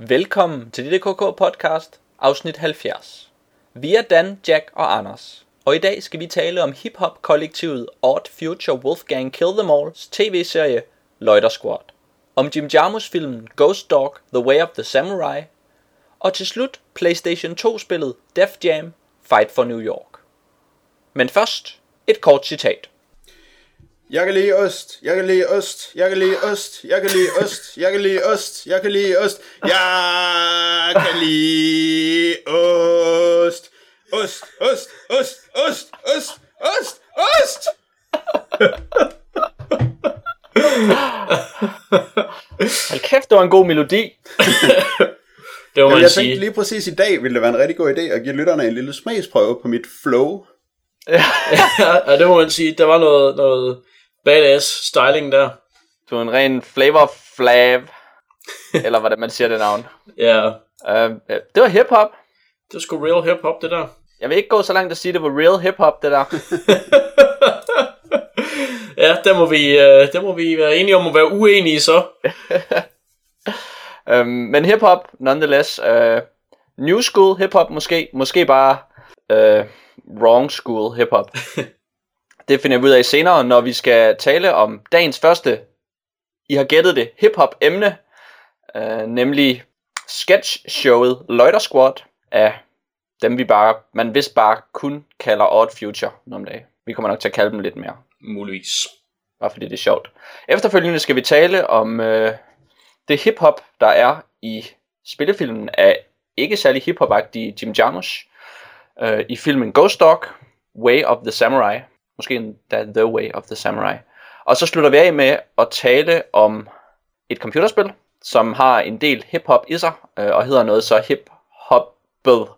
Velkommen til DDKK podcast, afsnit 70. Vi er Dan, Jack og Anders, og i dag skal vi tale om hip-hop-kollektivet Odd Future Wolfgang Kill Them All's tv-serie Loiter Squad, om Jim Jarmus-filmen Ghost Dog The Way of the Samurai, og til slut PlayStation 2-spillet Def Jam Fight for New York. Men først et kort citat. Jeg kan lide ost, jeg kan lide ost, jeg kan lide ost, jeg kan lide ost, jeg kan lide ost, jeg kan lide ost, jeg kan lide ost. Ost, ost, ost, ost, ost, ost, ost. Hold kæft, det var en god melodi. Det Jamen, man jeg sige. tænkte lige præcis i dag, ville det være en rigtig god idé at give lytterne en lille smagsprøve på mit flow. ja, det må man sige. Der var noget, noget badass styling der. Du er en ren flavor flav, eller hvad det man siger det navn. Ja, Uh, det var hip-hop. det var sgu real hip-hop, det der. Jeg vil ikke gå så langt at sige, at det var real hip-hop, det der. ja, der må, vi, øh, der må vi være enige om at være uenige så. Um, men hip-hop, nonetheless. Uh, new school hip-hop måske. Måske bare uh, wrong school hip-hop. det finder vi ud af senere, når vi skal tale om dagens første, I har gættet det, hip-hop emne. Uh, nemlig sketch-showet Loiter Squad af dem, vi bare, man vist bare kun kalder Odd Future nogle dage. Vi kommer nok til at kalde dem lidt mere. Muligvis. bare fordi det er sjovt. Efterfølgende skal vi tale om øh, det hiphop, der er i spillefilmen af ikke særlig hiphop-agtige Jim Jarmusch. Øh, I filmen Ghost Dog, Way of the Samurai. Måske endda The Way of the Samurai. Og så slutter vi af med at tale om et computerspil, som har en del hip-hop i sig, øh, og hedder noget så hip-hoppet,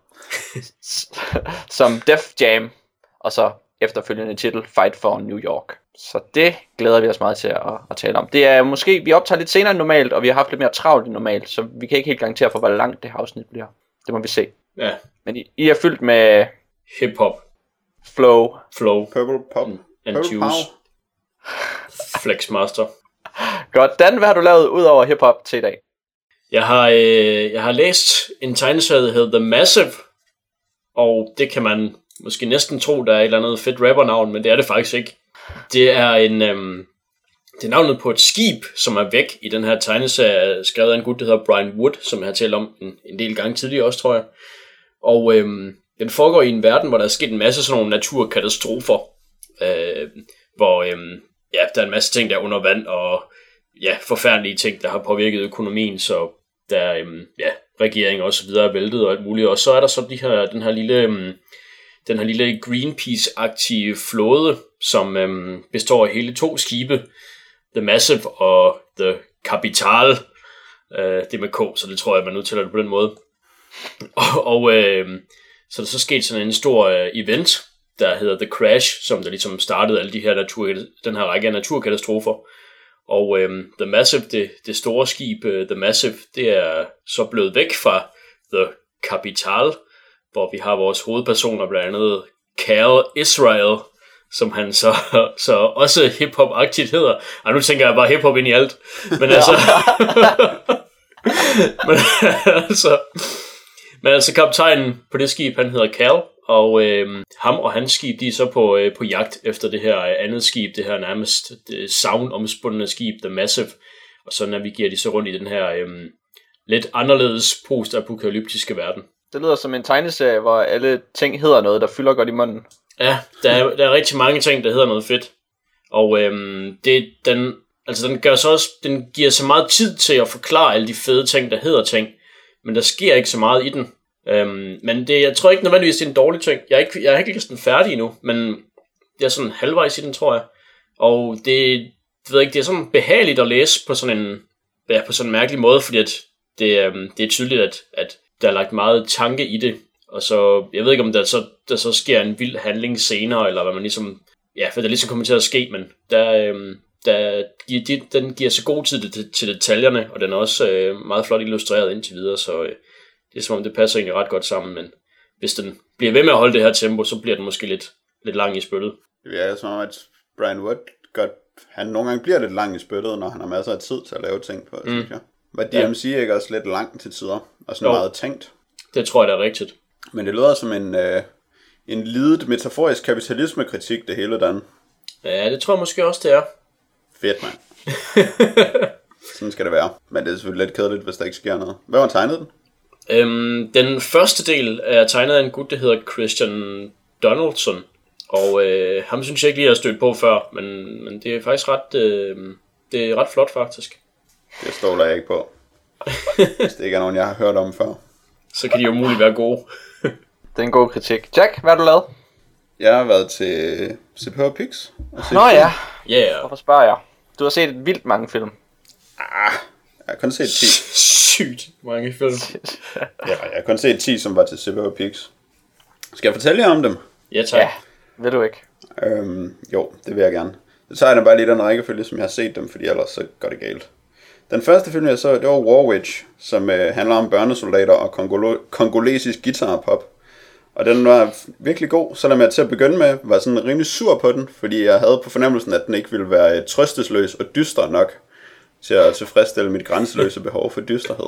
som Def Jam, og så efterfølgende titel Fight for New York. Så det glæder vi os meget til at, at tale om. Det er måske, vi optager lidt senere end normalt, og vi har haft lidt mere travlt end normalt, så vi kan ikke helt garantere for, hvor langt det her afsnit bliver. Det må vi se. Ja, Men I, I er fyldt med hip-hop, flow. flow, Purple pop. and Purple juice, flexmaster. Godt, Dan, hvad har du lavet ud over hiphop til i dag? Jeg har, øh, jeg har læst en tegneserie, der hedder The Massive, og det kan man måske næsten tro, der er et eller andet fedt rappernavn, men det er det faktisk ikke. Det er en, øhm, det er navnet på et skib, som er væk i den her tegneserie, skrevet af en gut, der hedder Brian Wood, som jeg har talt om en, en del gange tidligere også, tror jeg. Og øhm, den foregår i en verden, hvor der er sket en masse sådan nogle naturkatastrofer, øh, hvor øh, ja, der er en masse ting, der er under vand, og ja, forfærdelige ting, der har påvirket økonomien, så der øh, ja, regering og så videre er væltet og alt muligt. Og så er der så de her, den her lille, Øh, den her lille Greenpeace-aktive flåde, som øhm, består af hele to skibe, The Massive og The Capital. Øh, det er med K, så det tror jeg, man udtaler det på den måde. Og, og øh, så er der så sket sådan en stor øh, event, der hedder The Crash, som der ligesom startede alle de her natur, den her række af naturkatastrofer. Og øhm, The Massive, det, det store skib, uh, The Massive, det er så blevet væk fra The Capital, hvor vi har vores hovedpersoner, blandt andet Cal Israel, som han så, så også hip-hop-agtigt hedder. Ej, nu tænker jeg bare hip-hop ind i alt. Men altså... men altså... Men altså kaptajnen på det skib, han hedder Cal, og øh, ham og hans skib, de er så på, øh, på jagt efter det her øh, andet skib, det her nærmest det savnomspundne skib, The Massive, og så navigerer de så rundt i den her øh, lidt anderledes post-apokalyptiske verden. Det lyder som en tegneserie, hvor alle ting hedder noget, der fylder godt i munden. Ja, der er, der er rigtig mange ting, der hedder noget fedt, og øh, det, den, altså den, gør så også, den giver så meget tid til at forklare alle de fede ting, der hedder ting, men der sker ikke så meget i den. Øhm, men det, jeg tror ikke nødvendigvis, det er en dårlig ting. Jeg er ikke, jeg er ikke sådan færdig endnu, men jeg er sådan halvvejs i den, tror jeg. Og det, jeg ved ikke, det er sådan behageligt at læse på sådan en, ja, på sådan en mærkelig måde, fordi at det, øhm, det er tydeligt, at, at der er lagt meget tanke i det. Og så, jeg ved ikke, om der så, der så sker en vild handling senere, eller hvad man ligesom, ja, for der ligesom kommer til at ske, men der, øhm, der, de, de, den giver så god tid til, til detaljerne, og den er også øh, meget flot illustreret indtil videre, så øh, det er som om, det passer egentlig ret godt sammen, men hvis den bliver ved med at holde det her tempo, så bliver den måske lidt, lidt lang i spyttet. Det er som om, at Brian Wood godt, han nogle gange bliver lidt lang i spyttet, når han har masser af tid til at lave ting på, mm. synes jeg. Var DMC ja. ikke også lidt lang til tider? Og sådan Jo. meget tænkt? Det tror jeg, det er rigtigt. Men det lyder som en, øh, en lidet metaforisk kapitalismekritik, det hele, Dan. Ja, det tror jeg måske også, det er. Fedt, mand. Sådan skal det være. Men det er selvfølgelig lidt kedeligt, hvis der ikke sker noget. Hvad var tegnet den? Øhm, den første del er tegnet af en gut, der hedder Christian Donaldson. Og øh, ham synes jeg ikke lige, jeg har stødt på før, men, men det er faktisk ret, øh, det er ret flot faktisk. Det stoler jeg ikke på. Hvis det ikke er nogen, jeg har hørt om før. Så kan de jo muligt være gode. Det er en god kritik. Jack, hvad har du lavet? Jeg har været til CPH Pix. Nå ja, Ja, yeah. hvorfor spørger jeg? Du har set et vildt mange film. Ah, jeg har kun set 10. Sygt mange film. Ja, jeg har kun set 10, som var til CPH Pix. Skal jeg fortælle jer om dem? Ja, tak. Ja, ved du ikke. Øhm, jo, det vil jeg gerne. Så tager jeg dem bare lige den rækkefølge, som jeg har set dem, fordi ellers så går det galt. Den første film, jeg så, det var War Witch, som øh, handler om børnesoldater og kongolo- kongolesisk guitarpop. Og den var virkelig god, selvom jeg til at begynde med var sådan rimelig sur på den, fordi jeg havde på fornemmelsen, at den ikke ville være øh, trøstesløs og dyster nok til at tilfredsstille mit grænseløse behov for dysterhed.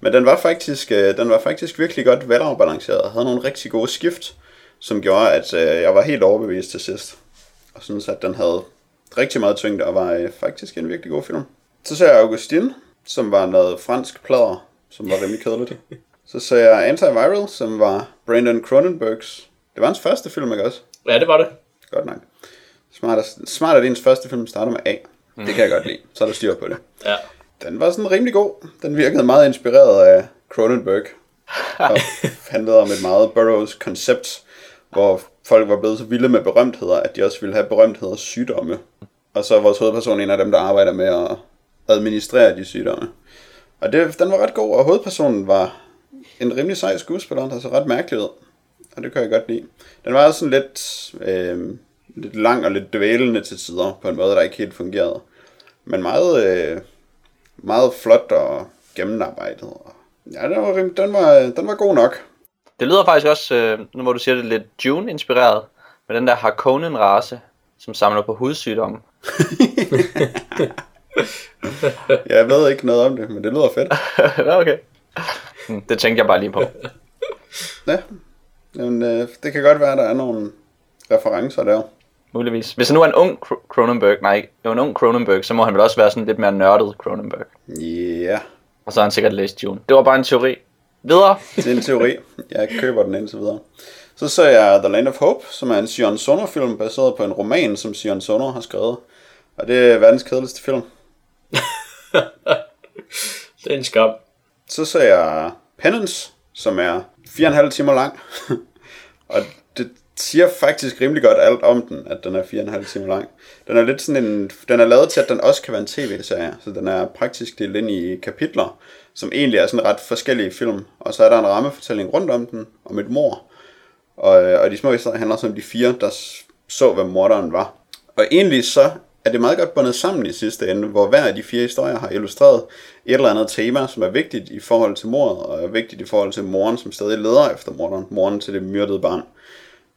Men den var faktisk, øh, den var faktisk virkelig godt velafbalanceret og havde nogle rigtig gode skift, som gjorde, at øh, jeg var helt overbevist til sidst. Og synes, at den havde rigtig meget tyngde og var faktisk en virkelig god film. Så så jeg Augustine, som var noget fransk plader, som var rimelig kedeligt. Så så jeg Antiviral, som var Brandon Cronenbergs. Det var hans første film, ikke også? Ja, det var det. Godt nok. Smart, at, smart at ens første film starter med A. Det kan jeg godt lide. Så er der styr på det. Ja. Den var sådan rimelig god. Den virkede meget inspireret af Cronenberg. Og handlede om et meget Burroughs koncept, hvor folk var blevet så vilde med berømtheder, at de også ville have berømtheders sygdomme. Og så er vores hovedperson en af dem, der arbejder med at administrere de sygdomme. Og det, den var ret god, og hovedpersonen var en rimelig sej skuespiller, der så ret mærkelig ud. Og det kan jeg godt lide. Den var også sådan lidt, øh, lidt lang og lidt dvælende til tider, på en måde, der ikke helt fungerede. Men meget, øh, meget flot og gennemarbejdet. Ja, den var, den, var, den var god nok. Det lyder faktisk også, øh, nu hvor du siger det, lidt Dune-inspireret. Med den der Harkonnen-race, som samler på hudsygdomme. Jeg ved ikke noget om det, men det lyder fedt. Nå, okay. Hmm, Det tænkte jeg bare lige på. Ja, Jamen, øh, det kan godt være, at der er nogle referencer der. Muligvis. Hvis han nu er en ung Cro- Cronenberg, nej, jo en ung Cronenberg, så må han vel også være sådan lidt mere nørdet Cronenberg. Ja, Og så har han sikkert læst Dune. Det var bare en teori. Videre. det er en teori. Jeg køber den indtil videre. Så så jeg The Land of Hope, som er en Sion Sono film baseret på en roman, som Sion Sono har skrevet. Og det er verdens kedeligste film. Det er en skam. Så så jeg Penance, som er 4,5 timer lang. og det siger faktisk rimelig godt alt om den, at den er 4,5 timer lang. Den er lidt sådan en, den er lavet til, at den også kan være en tv-serie, så den er praktisk delt ind i kapitler, som egentlig er sådan ret forskellige film. Og så er der en rammefortælling rundt om den, om et mor. Og, øh, og de små historier handler så om de fire, der så, hvem morderen var. Og egentlig så er det meget godt bundet sammen i sidste ende, hvor hver af de fire historier har illustreret et eller andet tema, som er vigtigt i forhold til mordet, og er vigtigt i forhold til moren, som stadig leder efter morderen, moren til det myrdede barn.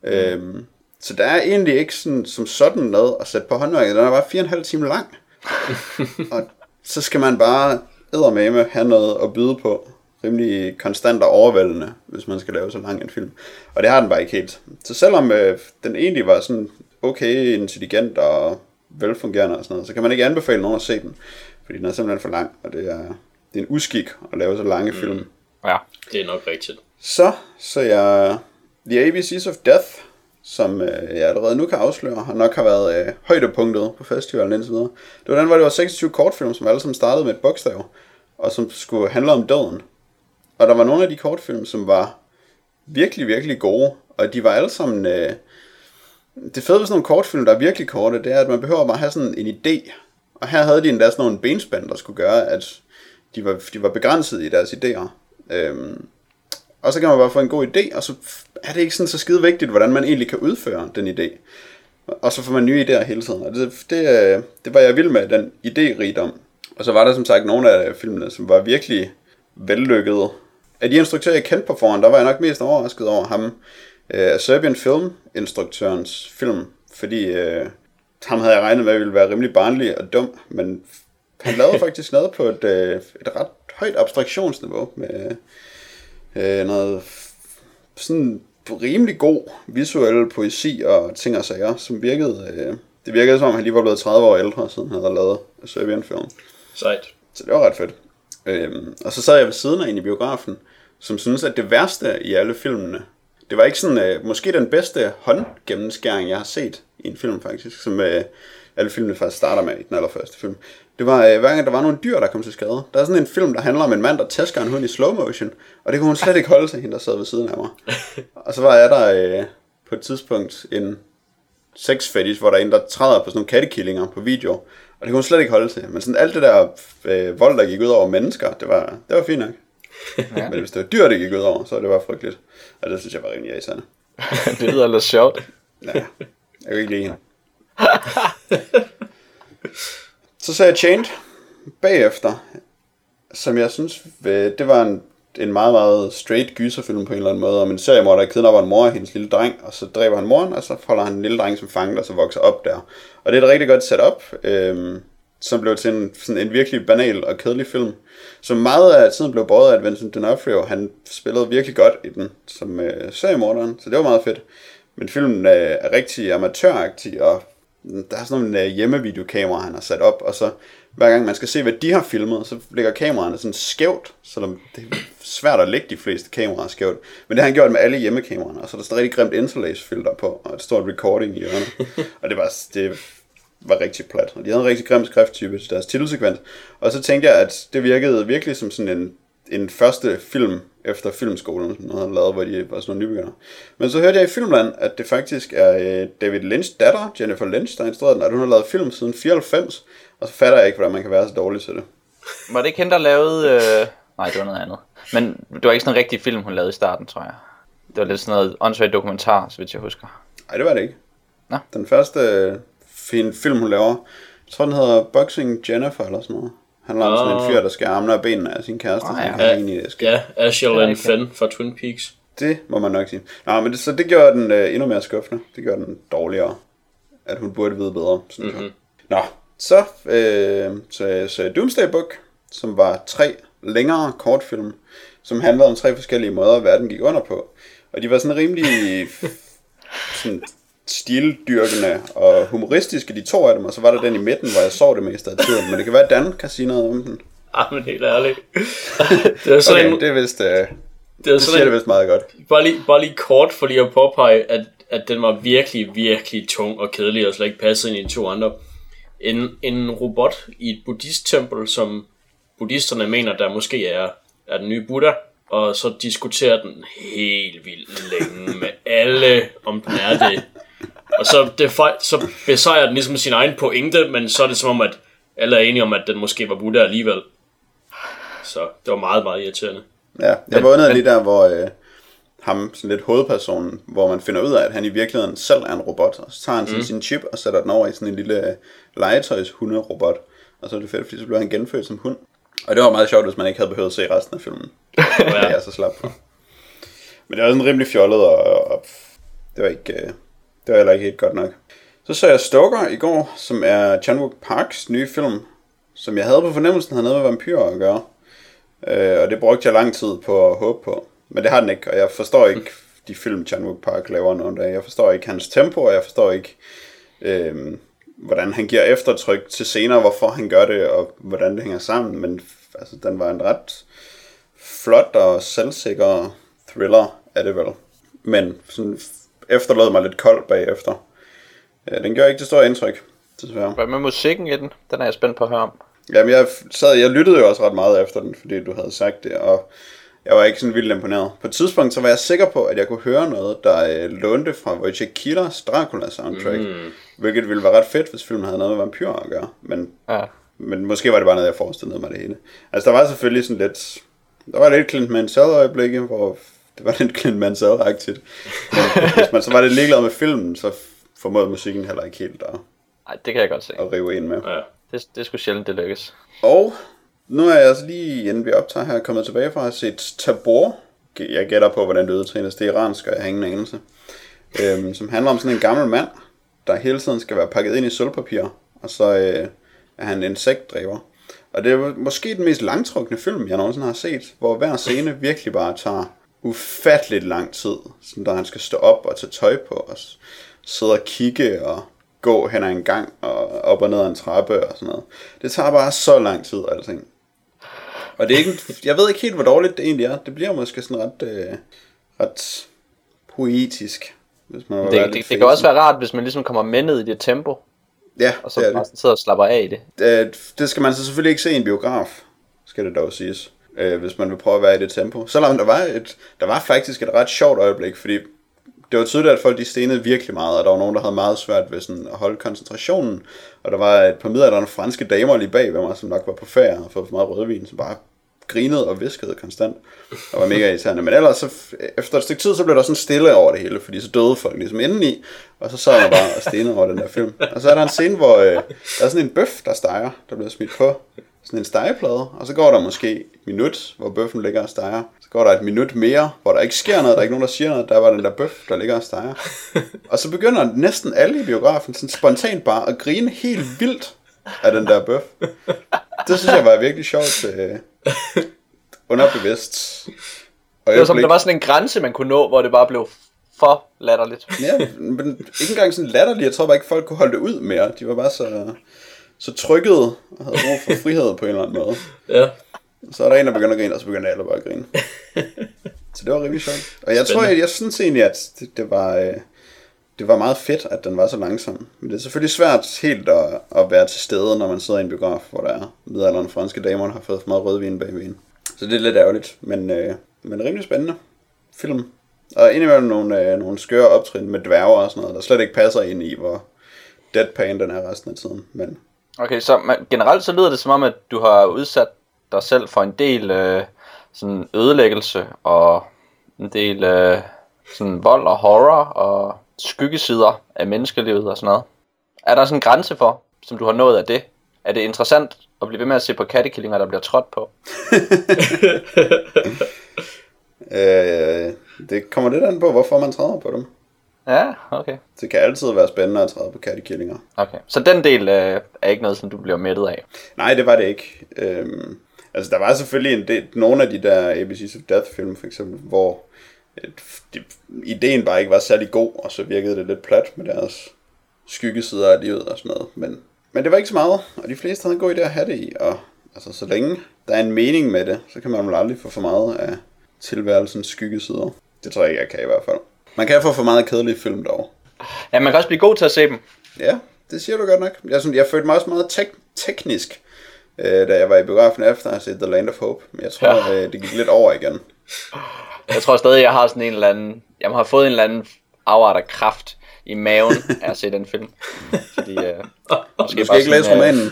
Mm. Øhm, så der er egentlig ikke sådan, som sådan noget at sætte på håndværket. Den er bare fire og en halv time lang. og så skal man bare eddermame have noget at byde på. Rimelig konstant og overvældende, hvis man skal lave så lang en film. Og det har den bare ikke helt. Så selvom øh, den egentlig var sådan okay intelligent og velfungerende og sådan noget, så kan man ikke anbefale nogen at se den. Fordi den er simpelthen for lang, og det er, det er en uskik at lave så lange mm. film. Ja. Det er nok rigtigt. Så så jeg The ABCs of Death, som øh, jeg allerede nu kan afsløre, har nok har været øh, højdepunktet på festivalen indtil videre. Det var den, hvor det var 26 kortfilm, som alle sammen startede med et bogstav, og som skulle handle om døden. Og der var nogle af de kortfilm, som var virkelig, virkelig gode, og de var alle sammen... Øh, det fede ved sådan nogle kortfilm, der er virkelig korte, det er, at man behøver bare have sådan en idé. Og her havde de endda sådan nogle benspænd, der skulle gøre, at de var, de var begrænset i deres idéer. Øhm, og så kan man bare få en god idé, og så er det ikke sådan så skide vigtigt, hvordan man egentlig kan udføre den idé. Og så får man nye idéer hele tiden, og det, det, det var jeg vild med, den idérigdom. Og så var der som sagt nogle af filmene, som var virkelig vellykkede. Af de instruktører, jeg kendte på forhånd, der var jeg nok mest overrasket over ham. Uh, Serbian Film, instruktørens film, fordi øh, ham havde jeg regnet med, at ville være rimelig barnlig og dum, men han lavede faktisk noget på et, øh, et ret højt abstraktionsniveau med øh, noget sådan rimelig god visuel poesi og ting og sager, som virkede, øh, det virkede som om han lige var blevet 30 år ældre, siden han havde lavet Serbian film. Sejt. Så det var ret fedt. Øhm, og så sad jeg ved siden af en i biografen, som synes at det værste i alle filmene, det var ikke sådan, øh, måske den bedste håndgennemskæring, jeg har set i en film faktisk, som øh, alle filmene faktisk starter med i den allerførste film. Det var øh, hver gang der var nogle dyr, der kom til skade. Der er sådan en film, der handler om en mand, der tæsker en hund i slow motion, og det kunne hun slet ikke holde til, hende der sad ved siden af mig. Og så var jeg der øh, på et tidspunkt en sex fetish, hvor der er en, der træder på sådan nogle kattekillinger på video, og det kunne hun slet ikke holde til. Men sådan alt det der øh, vold, der gik ud over mennesker, det var, det var fint nok. Ja. Men hvis det var dyr, det gik ud over, så var det bare frygteligt. Og det synes jeg var rimelig irriterende. det lyder lidt sjovt. Ja, jeg kan ikke lide hende. så sagde jeg Chained bagefter, som jeg synes, øh, det var en, en meget, meget straight gyserfilm på en eller anden måde, om en seriemor, der kidnapper en mor og hendes lille dreng, og så dræber han moren, og så holder han en lille dreng som fanget, og så vokser op der. Og det er et rigtig godt setup, øhm, som blev til en, sådan en virkelig banal og kedelig film, som meget af tiden blev båret af at Vincent D'Onofrio, han spillede virkelig godt i den, som øh, seriemorderen, så det var meget fedt. Men filmen øh, er rigtig amatøragtig, og der er sådan nogle øh, hjemmevideokameraer, han har sat op, og så hver gang man skal se, hvad de har filmet, så ligger kameraerne sådan skævt, så det er svært at lægge de fleste kameraer skævt. Men det har han gjort med alle hjemmekameraerne, og så er der sådan rigtig grimt interlace filter på, og et stort recording i hjørnet. og det var, det var rigtig plat. Og de havde en rigtig grim skrifttype til deres titelsekvens. Og så tænkte jeg, at det virkede virkelig som sådan en, en første film efter filmskolen, som han havde lavet, hvor de var sådan nogle nybegyndere. Men så hørte jeg i Filmland, at det faktisk er øh, David Lynch datter, Jennifer Lynch, der har instrueret den, at hun har lavet film siden 94, og så fatter jeg ikke, hvordan man kan være så dårlig til det. Var det ikke hende, der lavede... Øh... Nej, det var noget andet. Men det var ikke sådan en rigtig film, hun lavede i starten, tror jeg. Det var lidt sådan noget åndssvagt dokumentar, så vidt jeg husker. Nej, det var det ikke. Nå. Den første fin film, hun laver, jeg tror, den hedder Boxing Jennifer eller sådan noget. Han om sådan en fyr, der skal armene af benene af sin kæreste. Oh, ja. Han er egentlig, skal, Ja, er and Fenn fra Twin Peaks. det må man nok sige. Nå, men det, så det gjorde den øh, endnu mere skuffende. Det gjorde den dårligere. At hun burde vide bedre, synes mm-hmm. jeg. Nå, så, øh, så, så Doomsday Book, som var tre længere kortfilm, som handlede om tre forskellige måder, verden gik under på. Og de var sådan rimelig sådan stildyrkende og humoristiske, de to af dem, og så var der den i midten, hvor jeg sov det meste af tiden. Men det kan være, at Dan kan sige noget om den. Ah, men helt ærligt. det er sådan Okay, en, det er vist, øh, det er det sådan det en, vist meget godt. bare, lige, bare lige kort for lige at påpege, at, at den var virkelig, virkelig tung og kedelig, og slet ikke passede ind i de to andre. En, en robot i et buddhisttempel, som buddhisterne mener, der måske er, er den nye Buddha, og så diskuterer den helt vildt længe med alle, om den er det. Og så, det, så besejrer den ligesom sin egen pointe, men så er det som om, at alle er enige om, at den måske var Buddha alligevel. Så det var meget, meget irriterende. Ja, jeg vågnede lige der, hvor øh, ham, sådan lidt hovedpersonen, hvor man finder ud af, at han i virkeligheden selv er en robot, og så tager han sådan sin chip og sætter den over i sådan en lille øh, legetøjs hunderobot, og så er det fedt, fordi så bliver han genfødt som hund. Og det var meget sjovt, hvis man ikke havde behøvet at se resten af filmen. Det er jeg så slap på. Men det var sådan rimelig fjollet, og, og det var ikke, øh, det var heller ikke helt godt nok. Så så jeg Stoker i går, som er Chan-wook Parks nye film, som jeg havde på fornemmelsen havde noget med vampyrer at gøre. Øh, og det brugte jeg lang tid på at håbe på. Men det har den ikke, og jeg forstår ikke de film, Chan-wook Park laver nogle dage. Jeg forstår ikke hans tempo, og jeg forstår ikke, øh, hvordan han giver eftertryk til senere, hvorfor han gør det, og hvordan det hænger sammen. Men altså, den var en ret flot og selvsikker thriller, er det vel. Men sådan efterlod mig lidt kold bagefter. Øh, den gør ikke det store indtryk, desværre. Hvad med musikken i den? Den er jeg spændt på at høre om. Jamen, jeg, sad, jeg lyttede jo også ret meget efter den, fordi du havde sagt det, og jeg var ikke sådan vildt imponeret. På et tidspunkt, så var jeg sikker på, at jeg kunne høre noget, der øh, lånte fra Wojciech Kilas Dracula soundtrack, mm. hvilket ville være ret fedt, hvis filmen havde noget med vampyrer at gøre, men, Ja. men måske var det bare noget, jeg forestillede mig det hele. Altså, der var selvfølgelig sådan lidt, der var lidt Clint Mansell øjeblikke, hvor det var lidt Clint Mansell-agtigt. Men hvis man så var lidt ligeglad med filmen, så formåede musikken heller ikke helt at, Ej, det kan jeg godt se. at rive ind med. Ja. Det, det er sgu sjældent, det lykkes. Og nu er jeg altså lige, inden vi optager her, kommet tilbage fra at have set Tabor. Jeg gætter på, hvordan det udtrænes. Det er iransk, og jeg har ingen anelse. Øhm, som handler om sådan en gammel mand, der hele tiden skal være pakket ind i sølvpapir. Og så øh, er han insektdræber. Og det er måske den mest langtrukne film, jeg nogensinde har set, hvor hver scene virkelig bare tager ufatteligt lang tid. Sådan der han skal stå op og tage tøj på, og sidde og kigge og gå hen ad en gang og op og ned ad en trappe og sådan noget. Det tager bare så lang tid, alting. Og det er ikke, jeg ved ikke helt, hvor dårligt det egentlig er. Det bliver måske sådan ret, øh, ret poetisk, hvis man det, det, det, kan også være rart, hvis man ligesom kommer med ned i det tempo. Ja, og så det bare sidder og slapper af i det. det. Det skal man så selvfølgelig ikke se i en biograf, skal det dog siges, øh, hvis man vil prøve at være i det tempo. Selvom der var, et, der var faktisk et ret sjovt øjeblik, fordi det var tydeligt, at folk de stenede virkelig meget, og der var nogen, der havde meget svært ved sådan at holde koncentrationen. Og der var et par midalderne franske damer lige bag ved mig, som nok var på ferie og fået for meget rødvin, som bare grinede og viskede konstant, og var mega irriterende. Men ellers, så, efter et stykke tid, så blev der sådan stille over det hele, fordi så døde folk ligesom indeni, og så sad man bare og stenede over den der film. Og så er der en scene, hvor øh, der er sådan en bøf, der steger, der bliver smidt på sådan en stegeplade, og så går der måske minut, hvor bøffen ligger og steger. Så går der et minut mere, hvor der ikke sker noget, der er ikke nogen, der siger noget, der var den der bøf, der ligger og steger. Og så begynder næsten alle i biografen sådan spontant bare at grine helt vildt af den der bøf. Det synes jeg var virkelig sjovt. Øh, underbevidst. Og det var som, der var sådan en grænse, man kunne nå, hvor det bare blev for latterligt. ja, men ikke engang sådan latterligt. Jeg tror bare ikke, folk kunne holde det ud mere. De var bare så, så trykkede og havde brug for frihed på en eller anden måde. Ja. Så er der en, der begynder at grine, og så begynder alle bare at grine. så det var rigtig sjovt. Og jeg Spændende. tror, jeg, jeg synes egentlig, at det, det var... Øh, det var meget fedt, at den var så langsom. Men det er selvfølgelig svært helt at, at være til stede, når man sidder i en biograf, hvor der er midalderne franske damer, har fået for meget rødvin bag vin. Så det er lidt ærgerligt, men, øh, men rimelig spændende film. Og indimellem nogle, øh, nogle skøre optrin med dværger og sådan noget, der slet ikke passer ind i, hvor deadpan den er resten af tiden. Men... Okay, så man, generelt så lyder det som om, at du har udsat dig selv for en del øh, sådan ødelæggelse og en del øh, sådan vold og horror og skyggesider af menneskelivet og sådan noget. Er der sådan en grænse for, som du har nået af det? Er det interessant at blive ved med at se på kattekillinger, der bliver trådt på? øh, det kommer lidt an på, hvorfor man træder på dem. Ja, okay. Det kan altid være spændende at træde på kattekillinger. Okay, så den del øh, er ikke noget, som du bliver mættet af? Nej, det var det ikke. Øhm, altså, der var selvfølgelig en del, nogle af de der ABC's of Death film, for eksempel, hvor det, ideen bare ikke var særlig god, og så virkede det lidt plat med deres skyggesider af livet og sådan noget. Men, men det var ikke så meget, og de fleste havde en god idé at have det i, og altså, så længe der er en mening med det, så kan man vel aldrig få for meget af tilværelsens skyggesider. Det tror jeg ikke, jeg kan i hvert fald. Man kan få for meget kedelige film dog. Ja, man kan også blive god til at se dem. Ja, det siger du godt nok. Jeg, synes, jeg følte mig også meget tek- teknisk, øh, da jeg var i biografen efter have set The Land of Hope. Men jeg tror, ja. øh, det gik lidt over igen. Jeg tror stadig, jeg har sådan en eller anden... Jeg har fået en eller anden afart af kraft i maven af at se den film. Fordi, øh, måske du skal ikke læse romanen.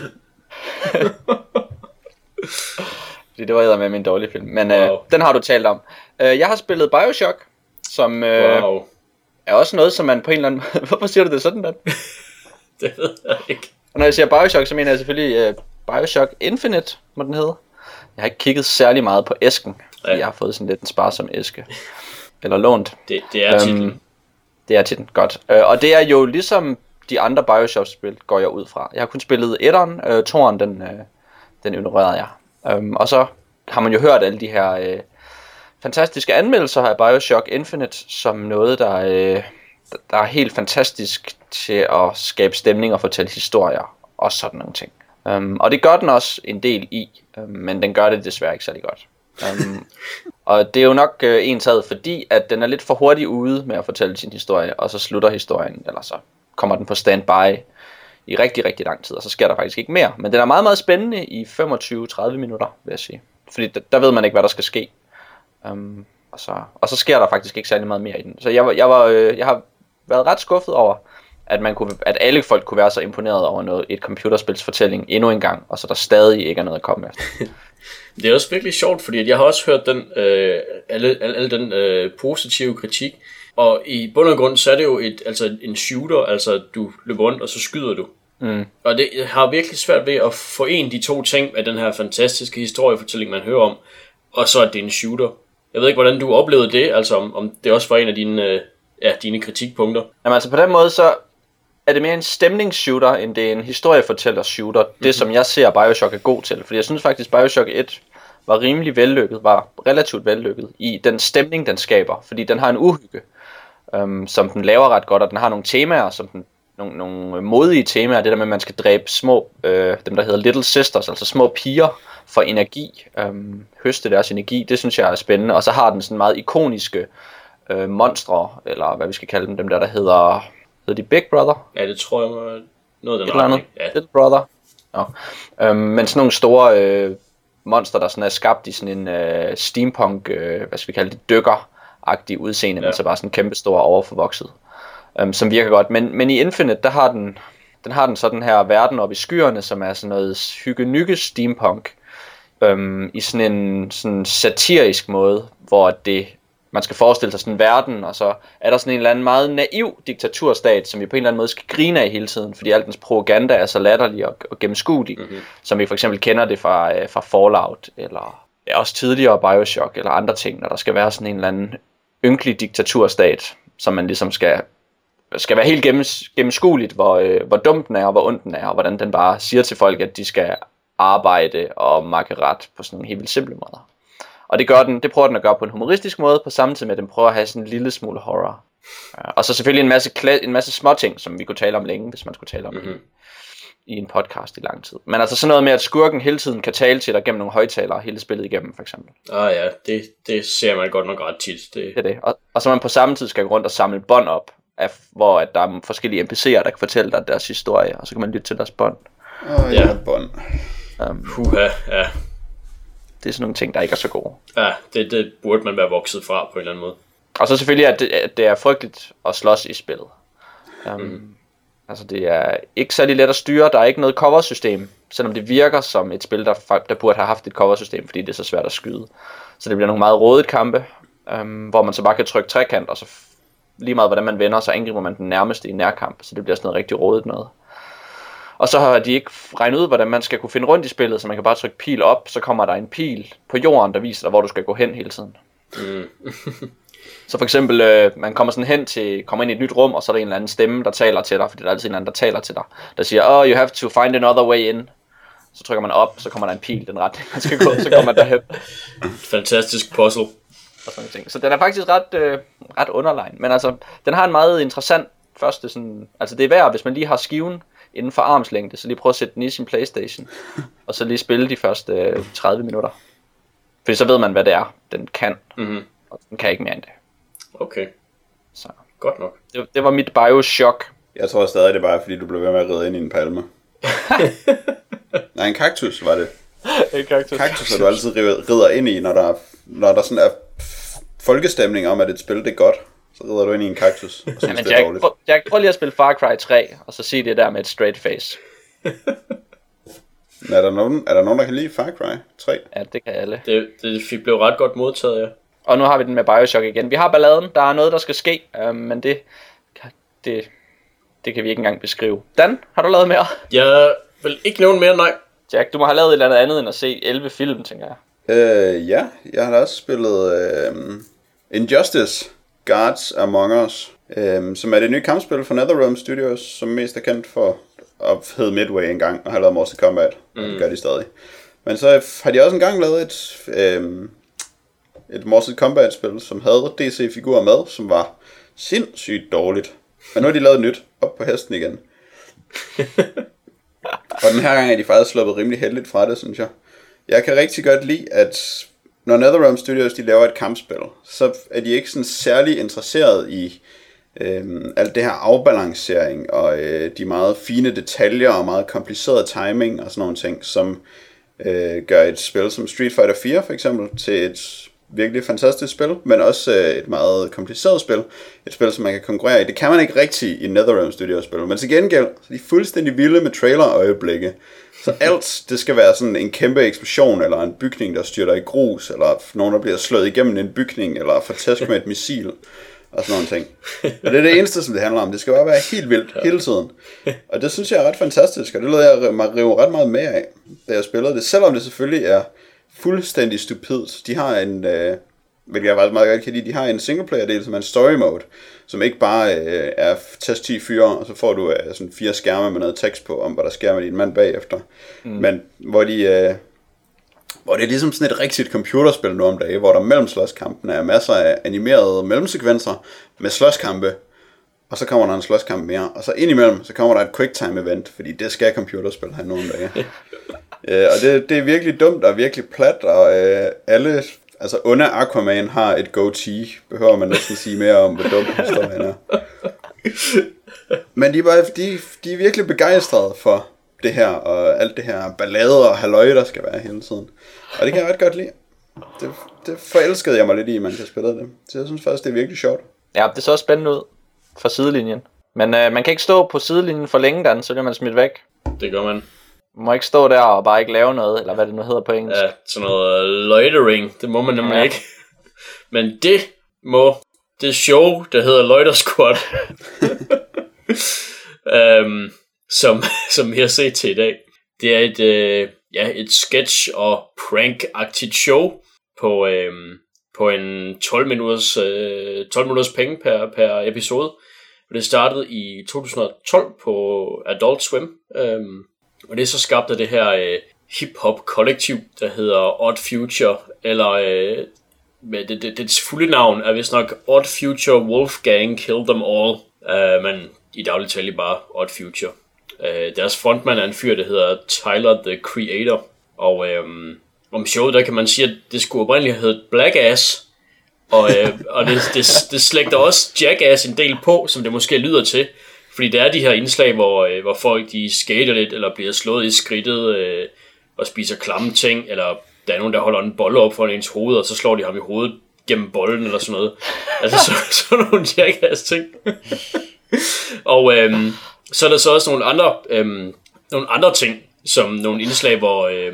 Fordi det var med min dårlige film. Men øh, wow. den har du talt om. Øh, jeg har spillet Bioshock, som øh, wow. er også noget, som man på en eller anden Hvorfor siger du det sådan, Dan? det ved jeg ikke. Og når jeg siger Bioshock, så mener jeg selvfølgelig uh, Bioshock Infinite, må den hedde. Jeg har ikke kigget særlig meget på æsken, ja. jeg har fået sådan lidt en sparsom æske. Eller lånt. Det, det er titlen. Um, det er titlen, godt. Uh, og det er jo ligesom de andre Bioshock-spil, går jeg ud fra. Jeg har kun spillet etteren, uh, toeren, den, uh, den ignorerede jeg. Um, og så har man jo hørt alle de her uh, fantastiske anmeldelser af Bioshock Infinite, som noget, der, uh, der er helt fantastisk til at skabe stemning og fortælle historier og sådan nogle ting. Um, og det gør den også en del i, um, men den gør det desværre ikke særlig godt. Um, og det er jo nok uh, en taget, fordi at den er lidt for hurtig ude med at fortælle sin historie, og så slutter historien, eller så kommer den på standby i rigtig, rigtig lang tid, og så sker der faktisk ikke mere. Men den er meget, meget spændende i 25-30 minutter, vil jeg sige. Fordi der, der ved man ikke, hvad der skal ske. Um, og, så, og så sker der faktisk ikke særlig meget mere i den. Så jeg, jeg, var, øh, jeg har været ret skuffet over, at, man kunne, at alle folk kunne være så imponeret over noget, et computerspils fortælling endnu en gang, og så der stadig ikke er noget at komme efter. det er også virkelig sjovt, fordi jeg har også hørt den, øh, alle, alle, alle den øh, positive kritik, og i bund og grund, så er det jo et, altså en shooter, altså du løber rundt, og så skyder du. Mm. Og det har virkelig svært ved at forene de to ting af den her fantastiske historiefortælling, man hører om, og så at det er en shooter. Jeg ved ikke, hvordan du oplevede det, altså om, om det også var en af dine, øh, ja, dine kritikpunkter. Jamen altså på den måde, så er det mere en stemningsshooter, end det er en historiefortæller-shooter. Mm-hmm. Det, som jeg ser Bioshock er god til. Fordi jeg synes faktisk, Bioshock 1 var rimelig vellykket, var relativt vellykket i den stemning, den skaber. Fordi den har en uhygge, øhm, som den laver ret godt, og den har nogle temaer, som den nogle, nogle modige temaer, det der med, at man skal dræbe små, øh, dem der hedder Little Sisters, altså små piger for energi, øh, høste deres energi, det synes jeg er spændende, og så har den sådan meget ikoniske øh, monstre, eller hvad vi skal kalde dem, dem der, der hedder, hedder de Big Brother? Ja, det tror jeg var noget af den retning. Ja. Little Brother. Ja. Øhm, men sådan nogle store øh, monster, der sådan er skabt i sådan en øh, steampunk, øh, hvad skal vi kalde det, dykker-agtig udseende, ja. men så bare sådan kæmpe stor overforvokset øhm, som virker godt. Men, men i Infinite, der har den, den har den så den her verden oppe i skyerne, som er sådan noget hygge steampunk, øhm, i sådan en sådan satirisk måde, hvor det man skal forestille sig sådan en verden, og så er der sådan en eller anden meget naiv diktaturstat, som vi på en eller anden måde skal grine af hele tiden, fordi al dens propaganda er så latterlig og, og gennemskuelig, mm-hmm. som vi for eksempel kender det fra, øh, fra Fallout, eller ja, også tidligere Bioshock, eller andre ting, når der skal være sådan en eller anden ynkelig diktaturstat, som man ligesom skal skal være helt gennems, gennemskueligt, hvor, øh, hvor dum den er, og hvor ond den er, og hvordan den bare siger til folk, at de skal arbejde og makke ret på sådan nogle helt vildt simple måder. Og det gør den, det prøver den at gøre på en humoristisk måde, på samme tid med, at den prøver at have sådan en lille smule horror. Ja, og så selvfølgelig en masse, en masse små ting, som vi kunne tale om længe, hvis man skulle tale om mm-hmm. i en podcast i lang tid. Men altså sådan noget med, at skurken hele tiden kan tale til dig gennem nogle højtalere hele spillet igennem, for eksempel. Ah ja, det, det ser man godt nok ret tit. Det... det er det. Og, og så man på samme tid skal gå rundt og samle bånd op, af, hvor at der er forskellige NPC'er, der kan fortælle dig deres historie, og så kan man lytte til deres bånd. Åh, oh, ja, bånd. Um, Puha, ja. Det er sådan nogle ting, der ikke er så gode. Ja, det, det burde man være vokset fra på en eller anden måde. Og så selvfølgelig, at det, at det er frygteligt at slås i spillet. Um, mm. Altså det er ikke særlig let at styre, der er ikke noget cover-system, selvom det virker som et spil, der, der burde have haft et cover-system, fordi det er så svært at skyde. Så det bliver nogle meget rådet kampe, um, hvor man så bare kan trykke trekant, og så lige meget hvordan man vender, så angriber man den nærmeste i nærkamp, så det bliver sådan noget rigtig rådet noget. Og så har de ikke regnet ud, hvordan man skal kunne finde rundt i spillet, så man kan bare trykke pil op, så kommer der en pil på jorden, der viser dig, hvor du skal gå hen hele tiden. Mm. så for eksempel, øh, man kommer sådan hen til, kommer ind i et nyt rum, og så er der en eller anden stemme, der taler til dig, fordi der er altid en anden, der taler til dig, der siger, oh, you have to find another way in. Så trykker man op, så kommer der en pil den retning, man skal gå, så kommer man derhen. Fantastisk puzzle og sådan ting. Så den er faktisk ret, øh, ret underlegn. Men altså, den har en meget interessant første sådan... Altså det er værd, hvis man lige har skiven inden for armslængde, så lige prøve at sætte den i sin Playstation, og så lige spille de første øh, 30 minutter. For så ved man, hvad det er, den kan. Mm-hmm. Og den kan ikke mere end det. Okay. Så. Godt nok. Det, det var mit Bioshock. Jeg tror stadig, det er bare, fordi du blev ved med at ride ind i en palme. Nej, en kaktus var det. en kaktus. Kaktus, er du altid rider ind i, når der, når der sådan er folkestemning om, at et spil det er godt, så rider du ind i en kaktus og synes, Jamen, det er Jack, dårligt. Prøv, Jack, prøv lige at spille Far Cry 3, og så sige det der med et straight face. er, der nogen, er der nogen, der kan lide Far Cry 3? Ja, det kan alle. Det, det fik blev ret godt modtaget, ja. Og nu har vi den med Bioshock igen. Vi har balladen, der er noget, der skal ske, øh, men det, det, det kan vi ikke engang beskrive. Dan, har du lavet mere? Jeg vil ikke nævne mere, nej. Jack, du må have lavet et eller andet andet end at se 11 film, tænker jeg. Øh, ja, jeg har da også spillet øh, Injustice Guards Among Us, øh, som er det nye kampspil fra NetherRealm Studios, som mest er kendt for at hedde Midway engang og har lavet Mortal Kombat, mm. og det gør de stadig. Men så har de også engang lavet et, øh, et Mortal Kombat-spil, som havde DC-figurer med, som var sindssygt dårligt. Men nu har de lavet nyt op på hesten igen. og den her gang er de faktisk sluppet rimelig heldigt fra det, synes jeg. Jeg kan rigtig godt lide, at når NetherRealm Studios de laver et kampspil, så er de ikke sådan særlig interesseret i øh, alt det her afbalancering og øh, de meget fine detaljer og meget kompliceret timing og sådan nogle ting, som øh, gør et spil som Street Fighter 4 for eksempel til et virkelig fantastisk spil, men også øh, et meget kompliceret spil. Et spil, som man kan konkurrere i. Det kan man ikke rigtig i NetherRealm Studios spil, men til gengæld så er de fuldstændig vilde med trailer-øjeblikke. Så alt, det skal være sådan en kæmpe eksplosion, eller en bygning, der styrter i grus, eller nogen, der bliver slået igennem en bygning, eller får tæsk med et missil, og sådan nogle ting. Og det er det eneste, som det handler om. Det skal bare være helt vildt hele tiden. Og det synes jeg er ret fantastisk, og det lader jeg mig rive ret meget mere af, da jeg spillede det. Selvom det selvfølgelig er fuldstændig stupidt. De har en, øh, hvilket jeg faktisk meget godt kan lide. De har en singleplayer-del, som er en story mode, som ikke bare øh, er test 10 fyre, og så får du øh, sådan fire skærme med noget tekst på, om hvad der sker med din mand bagefter. Mm. Men hvor de... Øh, hvor det er ligesom sådan et rigtigt computerspil nu om dagen, hvor der mellem slåskampene er masser af animerede mellemsekvenser med slåskampe, og så kommer der en slåskamp mere, og så indimellem, så kommer der et quicktime event, fordi det skal computerspil have nogle dage. øh, og det, det er virkelig dumt og virkelig plat, og øh, alle, altså under Aquaman har et goatee, behøver man næsten sige mere om, hvor dumt historien er. Men de er, bare, de, de er virkelig begejstrede for det her, og alt det her ballade og halløj, der skal være hele tiden. Og det kan jeg ret godt lide. Det, det forelskede jeg mig lidt i, mens jeg spillede det. Så jeg synes faktisk, det er virkelig sjovt. Ja, det så også spændende ud fra sidelinjen. Men øh, man kan ikke stå på sidelinjen for længe, Dan, så bliver man smidt væk. Det gør man. Må ikke stå der og bare ikke lave noget, eller hvad det nu hedder på engelsk. Ja, sådan noget loitering, det må man nemlig ja. ikke. Men det må det show, der hedder Loiter Squad, um, som, som vi har set til i dag, det er et, øh, ja, et sketch- og prank-agtigt show på, øh, på en 12 minutters, øh, 12 minutters penge per, per episode. Det startede i 2012 på Adult Swim. Øh, og det er så skabt af det her øh, hip-hop kollektiv, der hedder Odd Future, eller øh, med det, det, dets fulde navn er vist nok Odd Future Wolfgang Kill Them All, øh, men i daglig tale bare Odd Future. Øh, deres frontmand er en fyr, der hedder Tyler the Creator, og øh, om showet, der kan man sige, at det skulle oprindeligt have heddet Blackass, og, øh, og det, det, det slægter også Jackass en del på, som det måske lyder til, fordi der er de her indslag, hvor, øh, hvor folk de skater lidt, eller bliver slået i skridtet, øh, og spiser klamme ting, eller der er nogen, der holder en bolle op for ens hoved, og så slår de ham i hovedet gennem bolden, eller sådan noget. Altså så, sådan nogle Jackass ting. og øh, så er der så også nogle andre, øh, nogle andre ting, som nogle indslag, hvor Øh,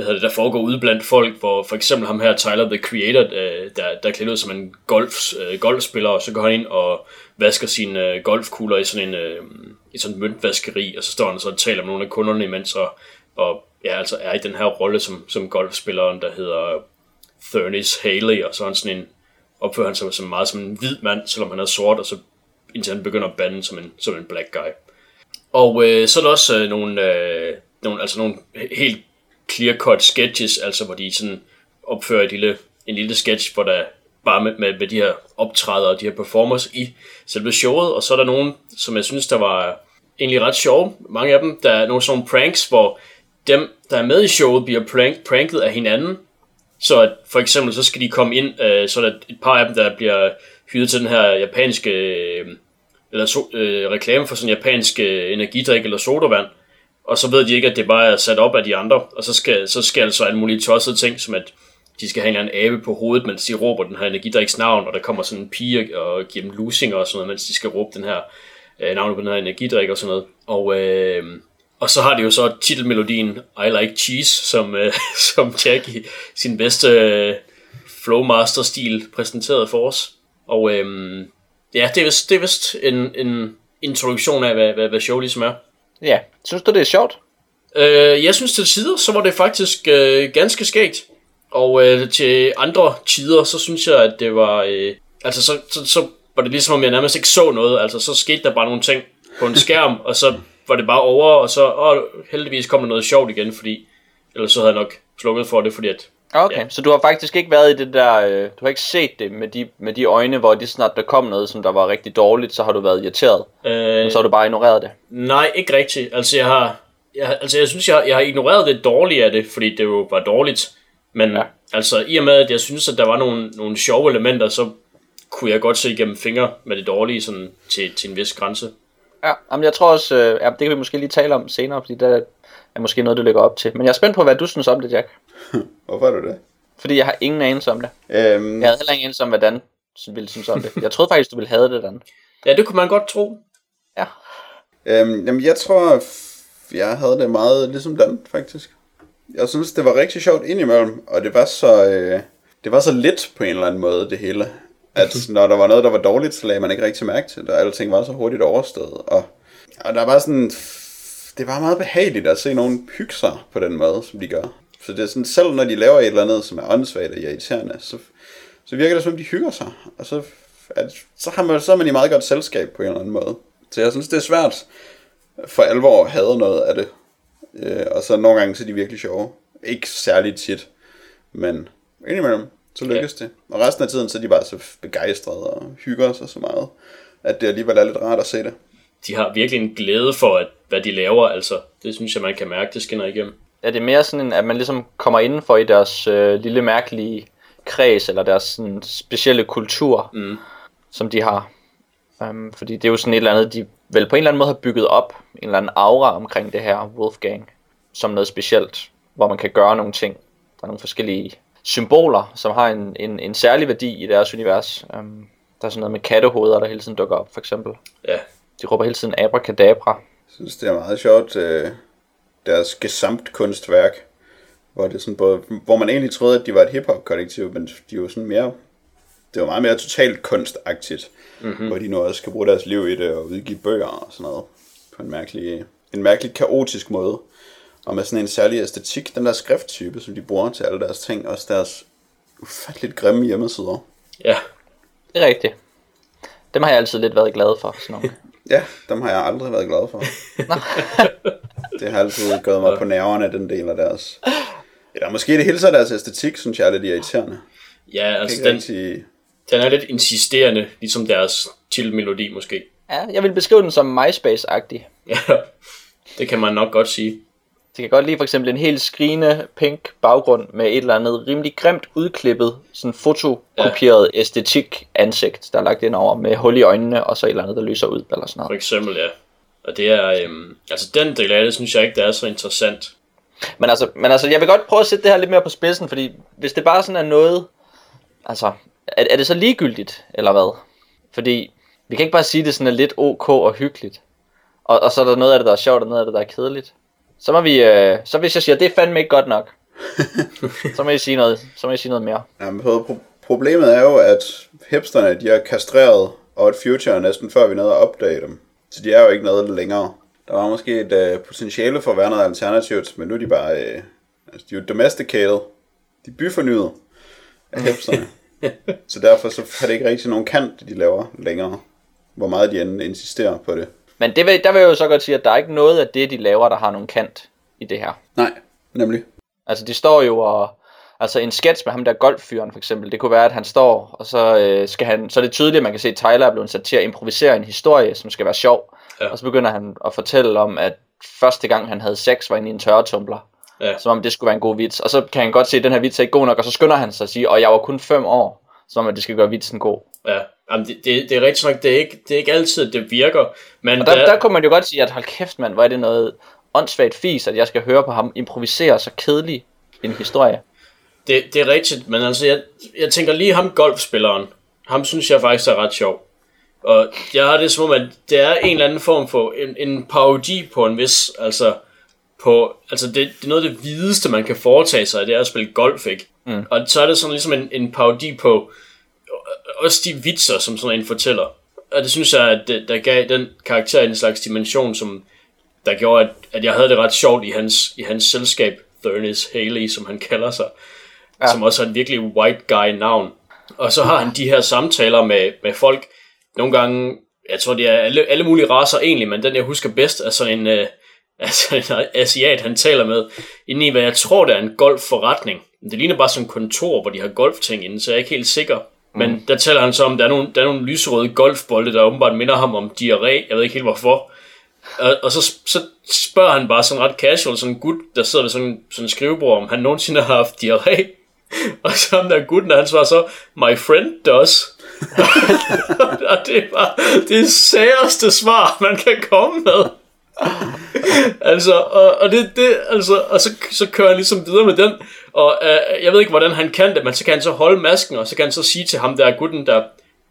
hvad hedder det, der foregår ude blandt folk, hvor for eksempel ham her, Tyler, the Creator, øh, der, der er klædt ud som en golf, øh, golfspiller, og så går han ind og vasker sine øh, golfkugler i sådan en øh, i sådan en møntvaskeri, og så står han og så og taler med nogle af kunderne imens, og, og ja, altså er i den her rolle som, som golfspilleren, der hedder Thurnis Haley, og så er han sådan en, opfører han sig som meget som en hvid mand, selvom han er sort, og så indtil han begynder at bande som en, som en black guy. Og øh, så er der også øh, nogle, øh, nogle, altså nogle helt clear-cut sketches, altså hvor de sådan opfører et lille, en lille sketch, hvor der bare med, med, med de her optræder og de her performers i selve showet, og så er der nogen, som jeg synes, der var egentlig ret sjove. Mange af dem, der er nogle sådan nogle pranks, hvor dem, der er med i showet, bliver prank, pranket af hinanden. Så at for eksempel, så skal de komme ind, øh, så er der et par af dem, der bliver hyret til den her japanske, øh, eller so, øh, reklame for sådan en japansk øh, energidrik eller sodavand, og så ved de ikke, at det bare er sat op af de andre, og så skal, så skal altså alle mulige tossede ting, som at de skal have en abe på hovedet, mens de råber den her energidriks navn, og der kommer sådan en pige og giver dem lusinger og sådan noget, mens de skal råbe den her øh, navn på den her energidrik og sådan noget. Og, øh, og så har de jo så titelmelodien I Like Cheese, som, øh, som Jack i sin bedste øh, Flowmaster-stil præsenteret for os. Og øhm, ja, det er vist, det er vist en, en introduktion af, hvad, hvad, hvad show ligesom er. Ja, synes du det er sjovt? Øh, jeg synes til tider, så var det faktisk øh, ganske skægt. Og øh, til andre tider, så synes jeg, at det var... Øh, altså, så, så, så var det ligesom, om jeg nærmest ikke så noget. Altså, så skete der bare nogle ting på en skærm, og så var det bare over, og så åh, heldigvis kom der noget sjovt igen, fordi ellers så havde jeg nok slukket for det, fordi at Okay, ja. så du har faktisk ikke været i det der, øh, du har ikke set det med de, med de øjne, hvor det snart der kom noget, som der var rigtig dårligt, så har du været irriteret, øh, og så har du bare ignoreret det? Nej, ikke rigtigt. Altså jeg har, jeg, altså jeg synes, jeg, jeg har ignoreret det dårlige af det, fordi det jo var dårligt. Men ja. altså i og med, at jeg synes, at der var nogle, nogle sjove elementer, så kunne jeg godt se igennem fingre med det dårlige sådan til, til en vis grænse. Ja, men jeg tror også, øh, ja, det kan vi måske lige tale om senere, fordi det er måske noget, du lægger op til. Men jeg er spændt på, hvad du synes om det, Jack. Hvorfor er du det? Fordi jeg har ingen anelse om det. Øhm... Jeg havde heller ingen anelse om, hvad Dan ville synes om det. Jeg troede faktisk, du ville have det, Dan. Ja, det kunne man godt tro. Ja. Øhm, jamen, jeg tror, jeg havde det meget ligesom Dan, faktisk. Jeg synes, det var rigtig sjovt indimellem, og det var så, øh, det var så lidt på en eller anden måde, det hele. At når der var noget, der var dårligt, så lagde man ikke rigtig mærke til det, og alting var så hurtigt overstået. Og, og der var sådan, det var meget behageligt at se nogen hygge sig på den måde, som de gør. Så det er sådan, selv når de laver et eller andet, som er åndssvagt og irriterende, så, så virker det som om, de hygger sig. Og så, at, så, har man, så er man i meget godt selskab på en eller anden måde. Så jeg synes, det er svært for alvor at have noget af det. Øh, og så nogle gange så er de virkelig sjove. Ikke særligt tit, men indimellem, så lykkes ja. det. Og resten af tiden, så er de bare så begejstrede og hygger sig så meget, at det alligevel er lidt rart at se det. De har virkelig en glæde for, at, hvad de laver, altså. Det synes jeg, man kan mærke, det skinner igennem. Er det mere sådan, at man ligesom kommer indenfor i deres øh, lille mærkelige kreds, eller deres sådan, specielle kultur, Mm. som de har? Um, fordi det er jo sådan et eller andet, de vel på en eller anden måde har bygget op, en eller anden aura omkring det her Wolfgang, som noget specielt, hvor man kan gøre nogle ting. Der er nogle forskellige symboler, som har en, en, en særlig værdi i deres univers. Um, der er sådan noget med kattehoveder, der hele tiden dukker op, for eksempel. Ja, De råber hele tiden abracadabra. Jeg synes, det er meget sjovt, øh, deres gesamt kunstværk, hvor, det sådan både, hvor man egentlig troede, at de var et hiphop-kollektiv, men de var sådan mere, det var meget mere totalt kunstagtigt, mm-hmm. hvor de nu også skal bruge deres liv i det og udgive bøger og sådan noget, på en mærkelig, en mærkelig kaotisk måde, og med sådan en særlig æstetik, den der skrifttype, som de bruger til alle deres ting, også deres ufatteligt grimme hjemmesider. ja. Det er rigtigt. Dem har jeg altid lidt været glad for, sådan nogle. Ja, dem har jeg aldrig været glad for. det har altid gået mig på nerverne, den del af deres... Eller måske det hele så deres æstetik, synes jeg er lidt irriterende. Ja, Jeg altså den, rigtig... den er lidt insisterende, ligesom deres titelmelodi måske. Ja, jeg vil beskrive den som MySpace-agtig. Ja, det kan man nok godt sige. Det kan godt lide for eksempel en helt skrigende pink baggrund med et eller andet rimelig grimt udklippet, sådan fotokopieret ja. æstetik ansigt, der er lagt ind over med hul i øjnene og så et eller andet, der lyser ud eller sådan For noget. eksempel, ja. Og det er, øhm, altså den del af det, synes jeg ikke, det er så interessant. Men altså, men altså, jeg vil godt prøve at sætte det her lidt mere på spidsen, fordi hvis det bare sådan er noget, altså, er, er det så ligegyldigt, eller hvad? Fordi vi kan ikke bare sige, at det sådan er lidt ok og hyggeligt, og, og så er der noget af det, der er sjovt, og noget af det, der er kedeligt. Så må vi, øh, så hvis jeg siger, det er fandme ikke godt nok, så må I sige noget, så må I sige noget mere. Jamen, pro- problemet er jo, at hipsterne, de har kastreret Odd Future næsten før vi nåede at opdage dem. Så de er jo ikke noget længere. Der var måske et øh, potentiale for at være noget alternativt, men nu er de bare, øh, altså de er jo domesticated. De er byfornyet af hipsterne. så derfor så har det ikke rigtig nogen kant, det de laver længere. Hvor meget de end insisterer på det. Men det vil, der vil jeg jo så godt sige, at der er ikke noget af det, de laver, der har nogen kant i det her. Nej, nemlig. Altså, de står jo og... Altså, en sketch med ham der golffyren, for eksempel, det kunne være, at han står, og så, øh, skal han, så er det tydeligt, at man kan se, at Tyler er blevet sat til at improvisere en historie, som skal være sjov. Ja. Og så begynder han at fortælle om, at første gang han havde sex, var inde i en tørretumbler. Ja. Som om det skulle være en god vits. Og så kan han godt se, at den her vits er ikke god nok, og så skynder han sig at sige, og jeg var kun fem år, som om at det skal gøre vitsen god. Ja, Jamen, det, det, det er rigtigt nok, det er, ikke, det er ikke altid, det virker. Men Og der, der kunne man jo godt sige, at hold kæft mand, hvor er det noget åndssvagt fis, at jeg skal høre på ham improvisere så kedelig en historie. Det, det er rigtigt, men altså, jeg, jeg tænker lige ham golfspilleren. Ham synes jeg faktisk er ret sjov. Og jeg har det som om, at det er en eller anden form for en, en parodi på en vis, altså, på, altså det, det er noget af det videste, man kan foretage sig, det er at spille golf, ikke? Mm. Og så er det sådan ligesom en, en parodi på også de vitser, som sådan en fortæller. Og det synes jeg, at det, der gav den karakter en slags dimension, som der gjorde, at, at jeg havde det ret sjovt i hans, i hans selskab, Thurnis Haley, som han kalder sig, ja. som også er en virkelig white guy navn. Og så har han de her samtaler med, med folk, nogle gange, jeg tror det er alle, alle mulige raser egentlig, men den jeg husker bedst er sådan en, øh, altså en asiat, han taler med, inde i hvad jeg tror det er en golfforretning. Det ligner bare sådan en kontor, hvor de har golfting inde, så jeg er ikke helt sikker. Men mm. der taler han så om, at der er nogle, der er nogle lyserøde golfbolde, der åbenbart minder ham om diarré. Jeg ved ikke helt hvorfor. Og, og så, så spørger han bare sådan ret casual, sådan en gut, der sidder ved sådan, sådan en skrivebord, om han nogensinde har haft diarré. Og så ham der gutten, han svarer så, my friend does. og det er bare det særeste svar, man kan komme med. altså, og, og det, det, altså, og så, så kører han ligesom videre med den, og øh, jeg ved ikke, hvordan han kan det, men så kan han så holde masken, og så kan han så sige til ham der gutten, der,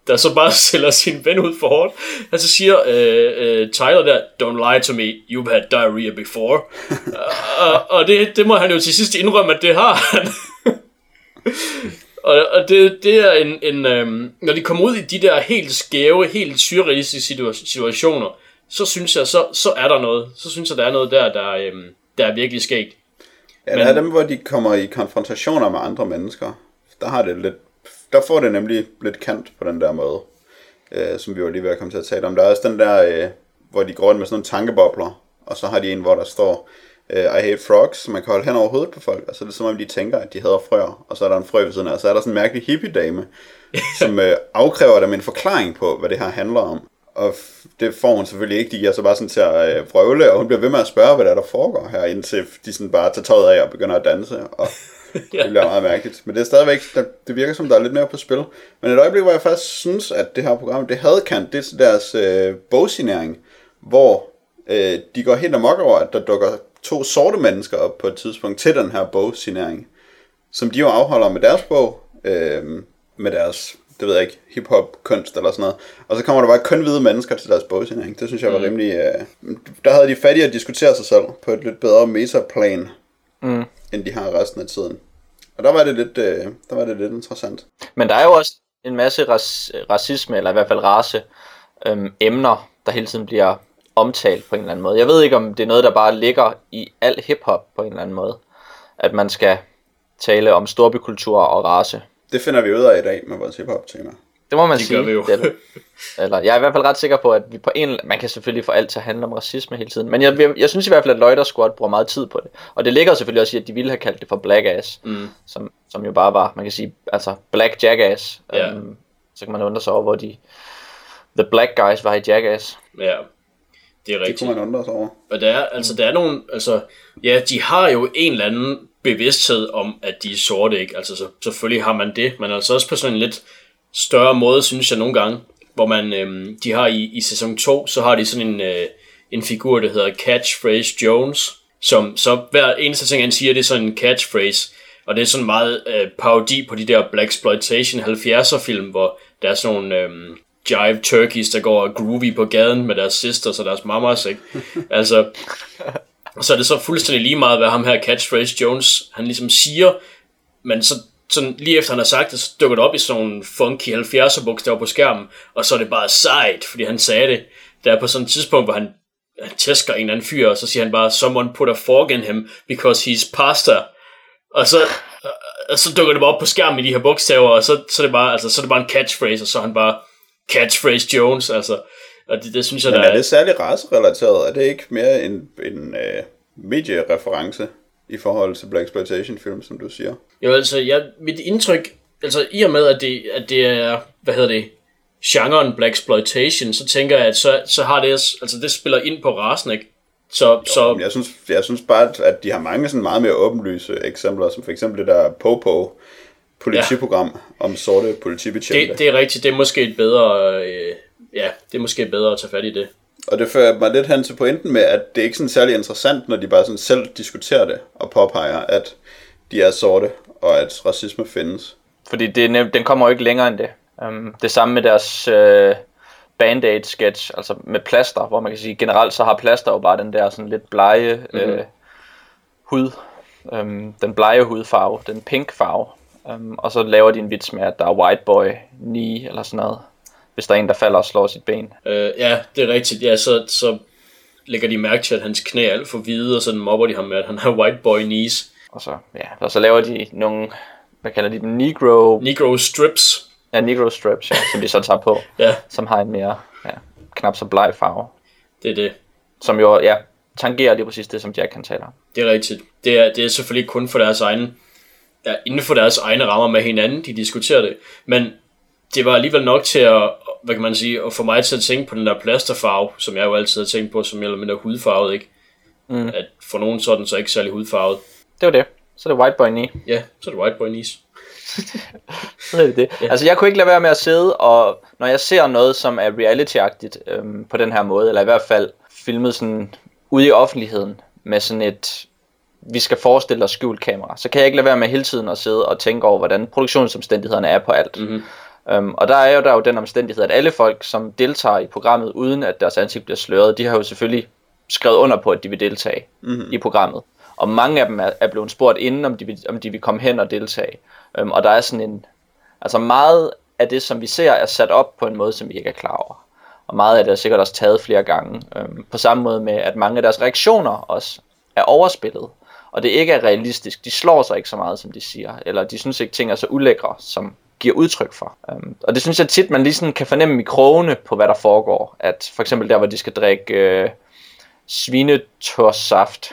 der så bare sælger sin ven ud for hårdt. Han så siger øh, øh, Tyler der, don't lie to me, you've had diarrhea before. og og det, det må han jo til sidst indrømme, at det har han. og og det, det er en, en øhm, når de kommer ud i de der helt skæve, helt surrealistiske situationer, så synes jeg, så, så er der noget. Så synes jeg, der er noget der, der, øhm, der er virkelig skægt. Ja, men... er dem, hvor de kommer i konfrontationer med andre mennesker. Der har det lidt der får det nemlig lidt kant på den der måde, øh, som vi var lige ved at komme til at tale om. Der er også den der, øh, hvor de går rundt med sådan nogle tankebobler, og så har de en, hvor der står, øh, I hate frogs, som man kan holde hen over hovedet på folk, og så er det som om, de tænker, at de hader frøer, og så er der en frø ved siden af, og så er der sådan en mærkelig hippie-dame, som øh, afkræver dem en forklaring på, hvad det her handler om. Og det får hun selvfølgelig ikke. De giver så bare sådan til at øh, prøvle, og hun bliver ved med at spørge, hvad der, er, der foregår her, indtil de sådan bare tager tøjet af og begynder at danse. Og det bliver meget mærkeligt. Men det er stadigvæk, det virker som, der er lidt mere på spil. Men et øjeblik, hvor jeg faktisk synes, at det her program, det havde kant, det er deres øh, bogsignering, hvor øh, de går helt amok over, at der dukker to sorte mennesker op på et tidspunkt til den her bogsignering, som de jo afholder med deres bog, øh, med deres, det ved jeg ikke, hip-hop, kunst eller sådan noget. Og så kommer der bare kun hvide mennesker til deres bogsignering. Det synes jeg var rimelig... Øh, der havde de fat i at diskutere sig selv på et lidt bedre metaplan, Mm. end de har resten af tiden. Og der var det lidt, øh, der var det lidt interessant. Men der er jo også en masse racisme, eller i hvert fald race, øhm, emner, der hele tiden bliver omtalt på en eller anden måde. Jeg ved ikke, om det er noget, der bare ligger i al hiphop på en eller anden måde. At man skal tale om storbykultur og race. Det finder vi ud af i dag med vores hip-hop-tema. Det må man Det sige. gør vi jo. Det, eller, jeg er i hvert fald ret sikker på, at vi på en man kan selvfølgelig få alt til at handle om racisme hele tiden. Men jeg, jeg, jeg synes i hvert fald, at Lloyder Squad bruger meget tid på det. Og det ligger selvfølgelig også i, at de ville have kaldt det for Black Ass. Mm. Som, som jo bare var, man kan sige, altså Black Jackass. Ja. Øhm, så kan man undre sig over, hvor de The Black Guys var i Jackass. Ja, det er Det rigtigt. kunne man undre sig over. Og der er, altså, der er nogle, altså, ja, de har jo en eller anden bevidsthed om, at de er sorte, ikke? Altså, så, selvfølgelig har man det, men altså også på sådan en lidt større måde, synes jeg nogle gange, hvor man, øhm, de har i, i sæson 2, så har de sådan en, øh, en figur, der hedder Catchphrase Jones, som så hver eneste ting, han siger, det er sådan en catchphrase, og det er sådan meget øh, parodi på de der Black Exploitation 70'er film, hvor der er sådan nogle øh, jive turkeys, der går groovy på gaden med deres sisters og deres mamas, ikke? Altså, så er det så fuldstændig lige meget, hvad ham her Catchphrase Jones, han ligesom siger, men så sådan, lige efter han har sagt det, så dukker det op i sådan nogle funky 70'er bogstaver på skærmen, og så er det bare sejt, fordi han sagde det. Der er på sådan et tidspunkt, hvor han, han tæsker en eller anden fyr, og så siger han bare, someone put a fork in him, because he's pasta. Og så, og så dukker det bare op på skærmen i de her bogstaver, og så, så, er det bare, altså, så er det bare en catchphrase, og så er han bare Catchphrase Jones, altså. Og det, det synes jeg, Men der er det særlig racerelateret? Er det ikke mere en, en øh, mediereference i forhold til Black Exploitation film, som du siger? Jo, altså, jeg, mit indtryk, altså i og med, at det, at det er, hvad hedder det, genren Black Exploitation, så tænker jeg, at så, så har det, altså det spiller ind på rasen, ikke? Så, så Men Jeg synes, jeg synes bare, at- at de har mange sådan meget mere åbenlyse eksempler, som for eksempel det der Popo politiprogram ja. om sorte politibetjente. det, det er rigtigt, det er måske et bedre, øh, ja, det er måske bedre at tage fat i det. Og det fører mig lidt hen til pointen med, at det er ikke sådan særlig interessant, når de bare sådan selv diskuterer det og påpeger, at de er sorte, og at racisme findes. Fordi det, er nem- den kommer jo ikke længere end det. Um, det samme med deres uh, Band-Aid sketch, altså med plaster, hvor man kan sige, generelt så har plaster jo bare den der sådan lidt blege mm-hmm. uh, hud, um, den blege hudfarve, den pink farve. Um, og så laver de en vits med, at der er white boy knee eller sådan noget, hvis der er en, der falder og slår sit ben. Øh, ja, det er rigtigt, ja, så, så lægger de mærke til, at hans knæ er alt for hvide, og så mobber de ham med, at han har white boy knees. Og så, ja, og så laver de nogle, hvad kalder de dem, negro, Negro strips. ja, negro strips, ja, som de så tager på, Ja, som har en mere, ja, knap så bleg farve. det er det. Som jo, ja, tangerer lige præcis det, som Jack kan tale om. Det er rigtigt. Det er, det er selvfølgelig kun for deres egen, ja, inden for deres egne rammer med hinanden, de diskuterer det. Men det var alligevel nok til at, hvad kan man sige, at få mig til at tænke på den der plasterfarve, som jeg jo altid har tænkt på, som eller mindre hudfarvet, ikke? Mm. At for nogen så den så ikke særlig hudfarvet. Det var det. Så er det White Boy Knee. Ja, så er det white boy knees. Så er det det. Ja. Altså jeg kunne ikke lade være med at sidde, og når jeg ser noget, som er reality-agtigt øhm, på den her måde, eller i hvert fald filmet sådan ude i offentligheden, med sådan et, vi skal forestille os skjult kamera, så kan jeg ikke lade være med hele tiden at sidde og tænke over, hvordan produktionsomstændighederne er på alt. Mhm. Um, og der er jo der er jo den omstændighed, at alle folk, som deltager i programmet, uden at deres ansigt bliver sløret, de har jo selvfølgelig skrevet under på, at de vil deltage Mm-hmm. i programmet. Og mange af dem er, er blevet spurgt inden, om de, vil, om de vil komme hen og deltage. Um, og der er sådan en... Altså meget af det, som vi ser, er sat op på en måde, som vi ikke er klar over. Og meget af det er sikkert også taget flere gange. Um, på samme måde med, at mange af deres reaktioner også er overspillet. Og det ikke er realistisk. De slår sig ikke så meget, som de siger. Eller de synes ikke, ting er så ulækre, som giver udtryk for. Um, og det synes jeg tit, man lige sådan kan fornemme i krogene på, hvad der foregår. At for eksempel der, hvor de skal drikke uh, svinetårsaft,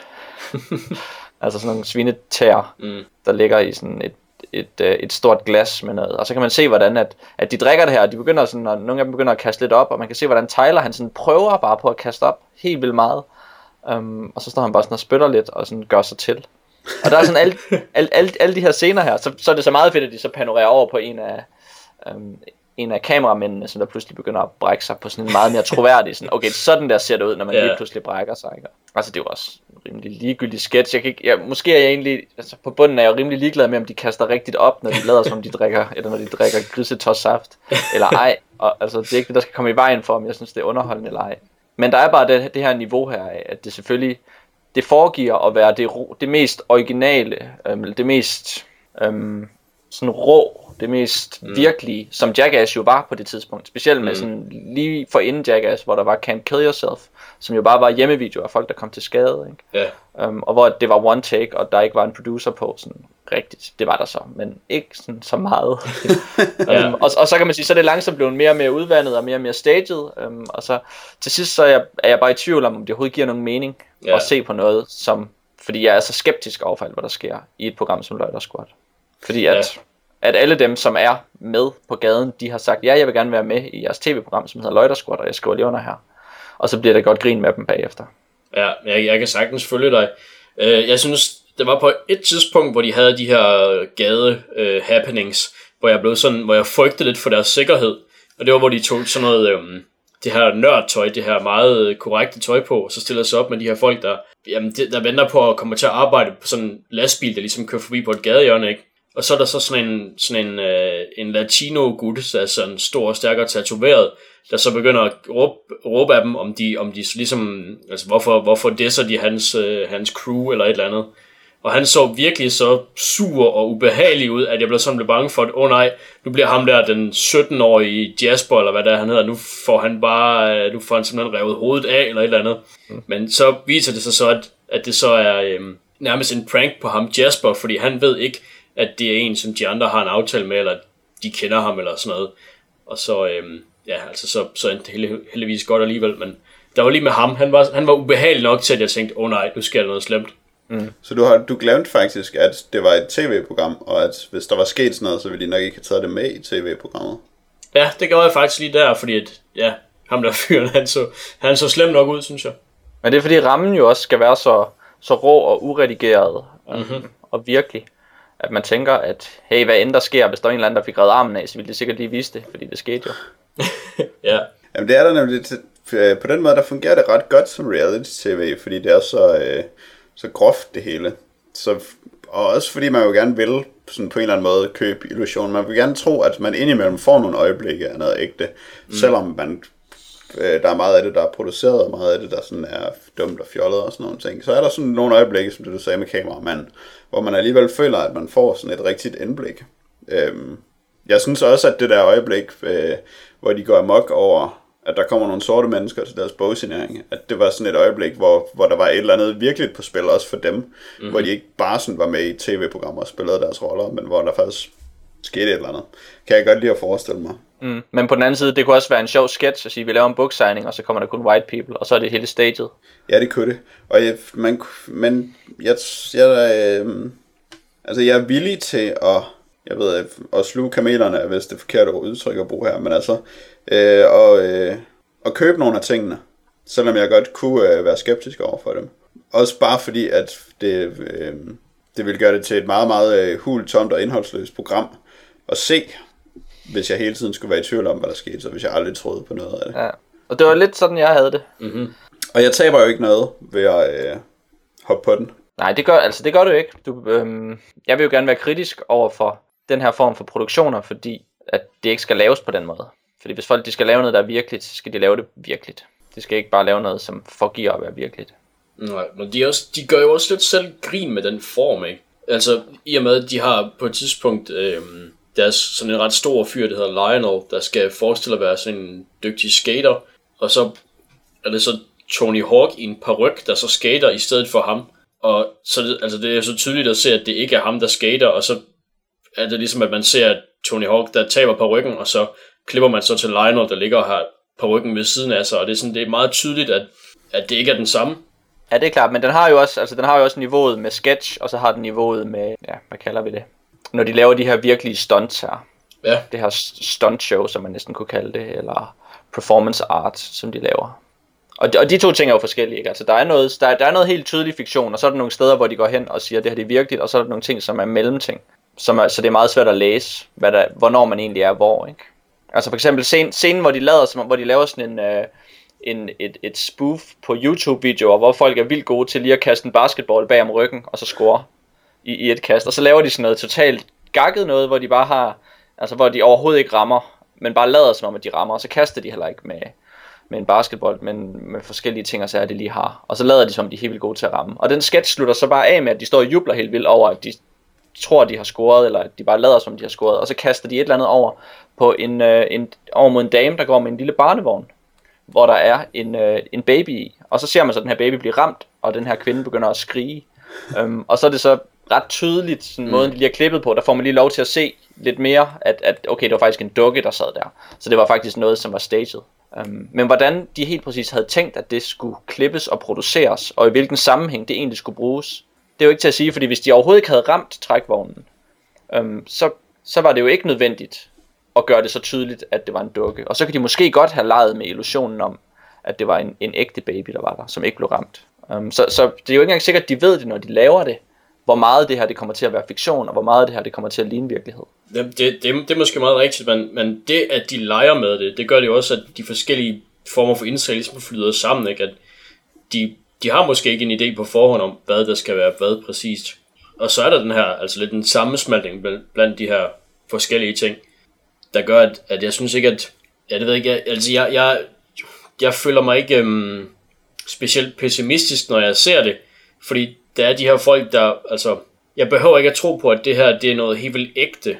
altså sådan nogle svinetær, mm. der ligger i sådan et et, øh, et stort glas med noget. Og så kan man se, hvordan at, at de drikker det her, og de begynder sådan, og nogle af dem begynder at kaste lidt op, og man kan se, hvordan Tyler han sådan prøver bare på at kaste op helt vildt meget. Um, og så står han bare sådan og spytter lidt, og sådan gør sig til. Og der er sådan alle, alle, alle, alle de her scener her, så, så er det så meget fedt, at de så panorerer over på en af, um, en af kameramændene, som der pludselig begynder at brække sig på sådan en meget mere troværdig, sådan, okay, sådan der ser det ud, når man yeah. lige pludselig brækker sig, ikke? Altså, det er jo også en rimelig ligegyldig sketch. Jeg kan ikke, jeg, måske er jeg egentlig, altså på bunden er jeg jo rimelig ligeglad med, om de kaster rigtigt op, når de lader som de drikker, eller når de drikker grisetårsaft, eller ej. Og, altså, det er ikke det, der skal komme i vejen for, om jeg synes, det er underholdende eller ej. Men der er bare det, det her niveau her af, at det selvfølgelig, det foregiver at være det, det mest originale, øhm, det mest øhm, sådan rå, det mest mm. virkelige, som Jackass jo var på det tidspunkt. Specielt med mm. sådan lige for inden Jackass, hvor der var Can't Kill Yourself, som jo bare var hjemmevideo af folk, der kom til skade. Ikke? Yeah. Um, og hvor det var one take, og der ikke var en producer på sådan rigtigt. Det var der så, men ikke sådan så meget. um, og, og så kan man sige, så er det langsomt blevet mere og mere udvandet og mere og mere staged. Um, og så til sidst så er jeg, er jeg bare i tvivl om, om det overhovedet giver nogen mening yeah. at se på noget, som fordi jeg er så skeptisk overfor alt, hvad der sker i et program som Løjder Squad. Fordi at, ja. at alle dem, som er med på gaden, de har sagt, ja, jeg vil gerne være med i jeres tv-program, som hedder Løjder Squad, og jeg skriver lige under her. Og så bliver der godt grin med dem bagefter. Ja, jeg, jeg kan sagtens følge dig. Øh, jeg synes, det var på et tidspunkt, hvor de havde de her gade øh, happenings, hvor jeg blev sådan, hvor jeg frygtede lidt for deres sikkerhed. Og det var, hvor de tog sådan noget, øh, det her nørdtøj, det her meget korrekte tøj på, og så stiller sig op med de her folk, der, jamen, der venter på at komme til at arbejde på sådan en lastbil, der ligesom kører forbi på et gadehjørne, ikke? Og så er der så sådan en, sådan en, uh, en latino-gut, der er sådan stor og stærkere tatoveret, der så begynder at råbe, råbe af dem, om de, om de ligesom, altså hvorfor, hvorfor disser de hans, uh, hans crew eller et eller andet. Og han så virkelig så sur og ubehagelig ud, at jeg blev sådan blev bange for, at åh oh nej, nu bliver ham der den 17-årige Jasper, eller hvad der han hedder, nu får han bare, øh, nu får han simpelthen revet hovedet af, eller et eller andet. Mm. Men så viser det sig så, at, at det så er øhm, nærmest en prank på ham, Jasper, fordi han ved ikke, at det er en, som de andre har en aftale med, eller de kender ham, eller sådan noget. Og så, øhm, ja, altså så, så endte det heldigvis godt alligevel, men der var lige med ham, han var, han var ubehagelig nok til, at jeg tænkte, åh oh nej, nu sker der noget slemt. Mm. Så du, har, du glemte faktisk, at det var et tv-program, og at hvis der var sket sådan noget, så ville de nok ikke have taget det med i tv-programmet. Ja, det gjorde jeg faktisk lige der, fordi at, ja, ham der fyren, han så, han så slemt nok ud, synes jeg. Men det er fordi rammen jo også skal være så, så rå og uredigeret mm-hmm. og virkelig, at man tænker, at hey, hvad end der sker, hvis der er en eller anden, der fik reddet armen af, så ville de sikkert lige vise det, fordi det skete jo. ja. Jamen det er der nemlig, øh, på den måde, der fungerer det ret godt som reality-tv, fordi det er så... Øh, så groft det hele. Så, og også fordi man jo gerne vil sådan på en eller anden måde købe illusion. Man vil gerne tro, at man indimellem får nogle øjeblikke af noget ægte, mm. selvom man, øh, der er meget af det, der er produceret, og meget af det, der sådan er dumt og fjollet og sådan nogle ting. Så er der sådan nogle øjeblikke, som det du sagde med kameramanden, hvor man alligevel føler, at man får sådan et rigtigt indblik. Øhm, jeg synes også, at det der øjeblik, øh, hvor de går amok over at der kommer nogle sorte mennesker til deres bogsignering, at det var sådan et øjeblik, hvor, hvor der var et eller andet virkelig på spil også for dem, mm-hmm. hvor de ikke bare sådan var med i tv-programmer og spillede deres roller, men hvor der faktisk skete et eller andet. Kan jeg godt lide at forestille mig. Mm. Men på den anden side, det kunne også være en sjov sketch at sige, at vi laver en booksigning, og så kommer der kun white people, og så er det hele staged. Ja, det kunne det. Og jeg, man, men jeg, jeg, øh, altså jeg er villig til at, jeg ved, at sluge kamelerne, hvis det er forkert udtryk at bruge her, men altså, øh, og, øh, og købe nogle af tingene, selvom jeg godt kunne øh, være skeptisk over for dem. Også bare fordi, at det, øh, det ville gøre det til et meget, meget øh, hul, tomt og indholdsløst program at se, hvis jeg hele tiden skulle være i tvivl om, hvad der skete, så hvis jeg aldrig troede på noget af det. Ja. Og det var lidt sådan, jeg havde det. Mm-hmm. Og jeg taber jo ikke noget ved at øh, hoppe på den. Nej, det gør, altså, det gør du ikke. Du, øhm, jeg vil jo gerne være kritisk over for den her form for produktioner, fordi at det ikke skal laves på den måde. Fordi hvis folk de skal lave noget, der er virkeligt, så skal de lave det virkeligt. De skal ikke bare lave noget, som forgiver at være virkeligt. Nej, men de, også, de gør jo også lidt selv grin med den form, ikke? Altså, i og med, at de har på et tidspunkt der er sådan en ret stor fyr, der hedder Lionel, der skal forestille at være sådan en dygtig skater, og så er det så Tony Hawk i en paryk, der så skater i stedet for ham. Og så det, altså det er så tydeligt at se, at det ikke er ham, der skater, og så er det ligesom, at man ser, at Tony Hawk, der taber på ryggen, og så klipper man så til Lionel, der ligger her på ryggen ved siden af sig, og det er, sådan, det er meget tydeligt, at, at det ikke er den samme. Ja, det er klart, men den har jo også, altså den har jo også niveauet med sketch, og så har den niveauet med, ja, hvad kalder vi det? Når de laver de her virkelige stunts her. Ja. Det her stunt show, som man næsten kunne kalde det, eller performance art, som de laver. Og de, og de to ting er jo forskellige, ikke? Altså der er, noget, der, er, der er noget helt tydelig fiktion, og så er der nogle steder, hvor de går hen og siger, at det her det er virkeligt, og så er der nogle ting, som er mellemting. Som er, så det er meget svært at læse, hvad der, hvornår man egentlig er hvor, ikke? Altså for eksempel scenen, scenen hvor de lader, som, hvor de laver sådan en, øh, en, et, et spoof på YouTube-videoer, hvor folk er vildt gode til lige at kaste en basketball bag om ryggen, og så score i, i et kast. Og så laver de sådan noget totalt gakket noget, hvor de bare har, altså hvor de overhovedet ikke rammer, men bare lader som om, at de rammer, og så kaster de heller ikke med, med en basketball, men med forskellige ting og sager, de lige har. Og så lader de som, om de er helt vildt gode til at ramme. Og den sketch slutter så bare af med, at de står og jubler helt vildt over, at de tror, de har scoret, eller at de bare lader som, de har scoret. Og så kaster de et eller andet over på en, øh, en, over mod en dame, der går med en lille barnevogn, hvor der er en, øh, en baby i. Og så ser man så, at den her baby bliver ramt, og den her kvinde begynder at skrige. Øhm, og så er det så ret tydeligt, sådan mm. måden de lige har klippet på, der får man lige lov til at se lidt mere, at, at okay, det var faktisk en dukke, der sad der. Så det var faktisk noget, som var staged. Um, men hvordan de helt præcis havde tænkt, at det skulle klippes og produceres, og i hvilken sammenhæng det egentlig skulle bruges, det er jo ikke til at sige, fordi hvis de overhovedet ikke havde ramt trækvognen, um, så, så var det jo ikke nødvendigt at gøre det så tydeligt, at det var en dukke. Og så kan de måske godt have leget med illusionen om, at det var en, en ægte baby, der var der, som ikke blev ramt. Um, så, så det er jo ikke engang sikkert, at de ved det, når de laver det, hvor meget det her det kommer til at være fiktion, og hvor meget det her det kommer til at ligne virkelighed. Det, det, det, det er måske meget rigtigt, men, men det, at de leger med det, det gør det jo også, at de forskellige former for indslag ligesom flyder sammen, ikke? At de, de har måske ikke en idé på forhånd om, hvad der skal være hvad præcist. Og så er der den her, altså lidt en sammensmeltning blandt de her forskellige ting, der gør, at, at jeg synes ikke, at, ja, det ved ikke, jeg, altså jeg, jeg, jeg føler mig ikke øhm, specielt pessimistisk, når jeg ser det, fordi der er de her folk, der, altså, jeg behøver ikke at tro på, at det her, det er noget helt vildt ægte.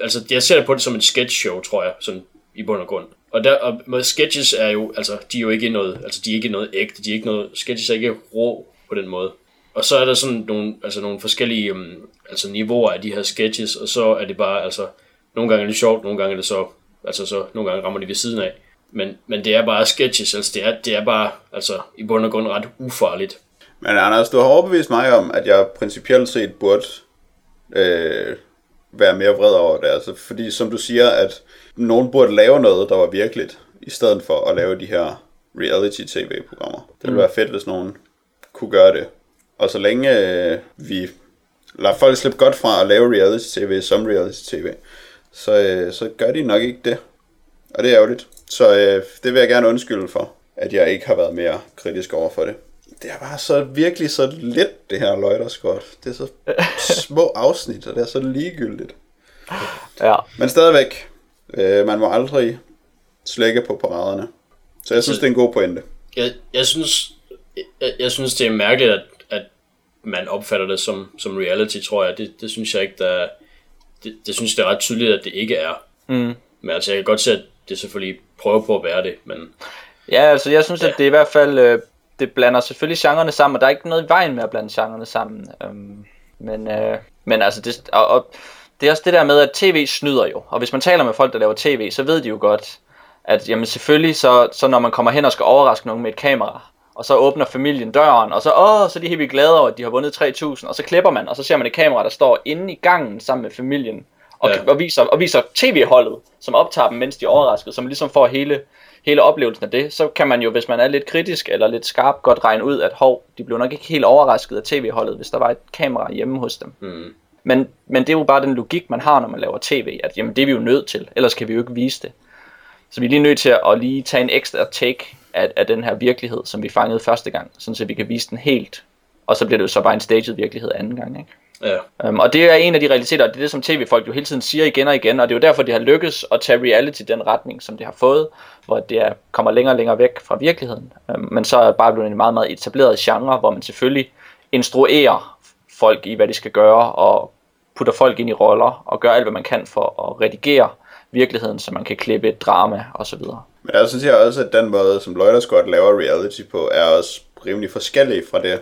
Altså, jeg ser det på det som et sketch show, tror jeg, sådan i bund og grund. Og, der, og med sketches er jo, altså, de er jo ikke noget, altså, de er ikke noget ægte, de er ikke noget, sketches er ikke rå på den måde. Og så er der sådan nogle, altså nogle forskellige um, altså niveauer af de her sketches, og så er det bare, altså, nogle gange er det sjovt, nogle gange er det så, altså så, nogle gange rammer de ved siden af. Men, men det er bare sketches, altså det er, det er bare, altså i bund og grund ret ufarligt. Men Anders, du har overbevist mig om, at jeg principielt set burde øh, være mere vred over det. Altså, fordi som du siger, at nogen burde lave noget, der var virkeligt, i stedet for at lave de her reality-tv-programmer. Det ville mm. være fedt, hvis nogen kunne gøre det. Og så længe øh, vi lader folk slippe godt fra at lave reality-tv som reality-tv, så, øh, så gør de nok ikke det. Og det er ærgerligt. Så øh, det vil jeg gerne undskylde for, at jeg ikke har været mere kritisk over for det det er bare så virkelig så let, det her løjterskot. Det er så små afsnit, og det er så ligegyldigt. Ja. Men stadigvæk, øh, man må aldrig slække på paraderne. Så jeg synes, det er en god pointe. Jeg, jeg, synes, jeg, jeg synes, det er mærkeligt, at, at man opfatter det som, som reality, tror jeg. Det, det synes jeg ikke, der det, det synes jeg, det er ret tydeligt, at det ikke er. Mm. Men altså, jeg kan godt se, at det selvfølgelig prøver på at være det, men... Ja, altså, jeg synes, ja. at det er i hvert fald øh, det blander selvfølgelig genrerne sammen, og der er ikke noget i vejen med at blande genrerne sammen. Øhm, men, øh, men altså, det, og, og det er også det der med, at tv snyder jo. Og hvis man taler med folk, der laver tv, så ved de jo godt, at jamen selvfølgelig, så, så når man kommer hen og skal overraske nogen med et kamera, og så åbner familien døren, og så, åh, så er de helt glade over, at de har vundet 3000, og så klipper man, og så ser man et kamera, der står inde i gangen sammen med familien, og, ja. og, viser, og viser tv-holdet, som optager dem, mens de er overrasket, som ligesom får hele hele oplevelsen af det, så kan man jo, hvis man er lidt kritisk eller lidt skarp, godt regne ud, at hov, de blev nok ikke helt overrasket af tv-holdet, hvis der var et kamera hjemme hos dem. Mm. Men, men det er jo bare den logik, man har, når man laver tv, at jamen, det er vi jo nødt til, ellers kan vi jo ikke vise det. Så vi er lige nødt til at lige tage en ekstra take af, af den her virkelighed, som vi fangede første gang, sådan så vi kan vise den helt. Og så bliver det jo så bare en staged virkelighed anden gang, ikke? Ja. Um, og det er en af de realiteter, og det er det, som tv-folk jo hele tiden siger igen og igen, og det er jo derfor, de har lykkes at tage reality den retning, som det har fået, hvor det er, kommer længere og længere væk fra virkeligheden. Um, men så er det bare blevet en meget, meget etableret genre, hvor man selvfølgelig instruerer folk i, hvad de skal gøre, og putter folk ind i roller, og gør alt, hvad man kan for at redigere virkeligheden, så man kan klippe et drama og så videre. Men jeg synes jeg også, at den måde, som Lloyd Scott laver reality på, er også rimelig forskellig fra det,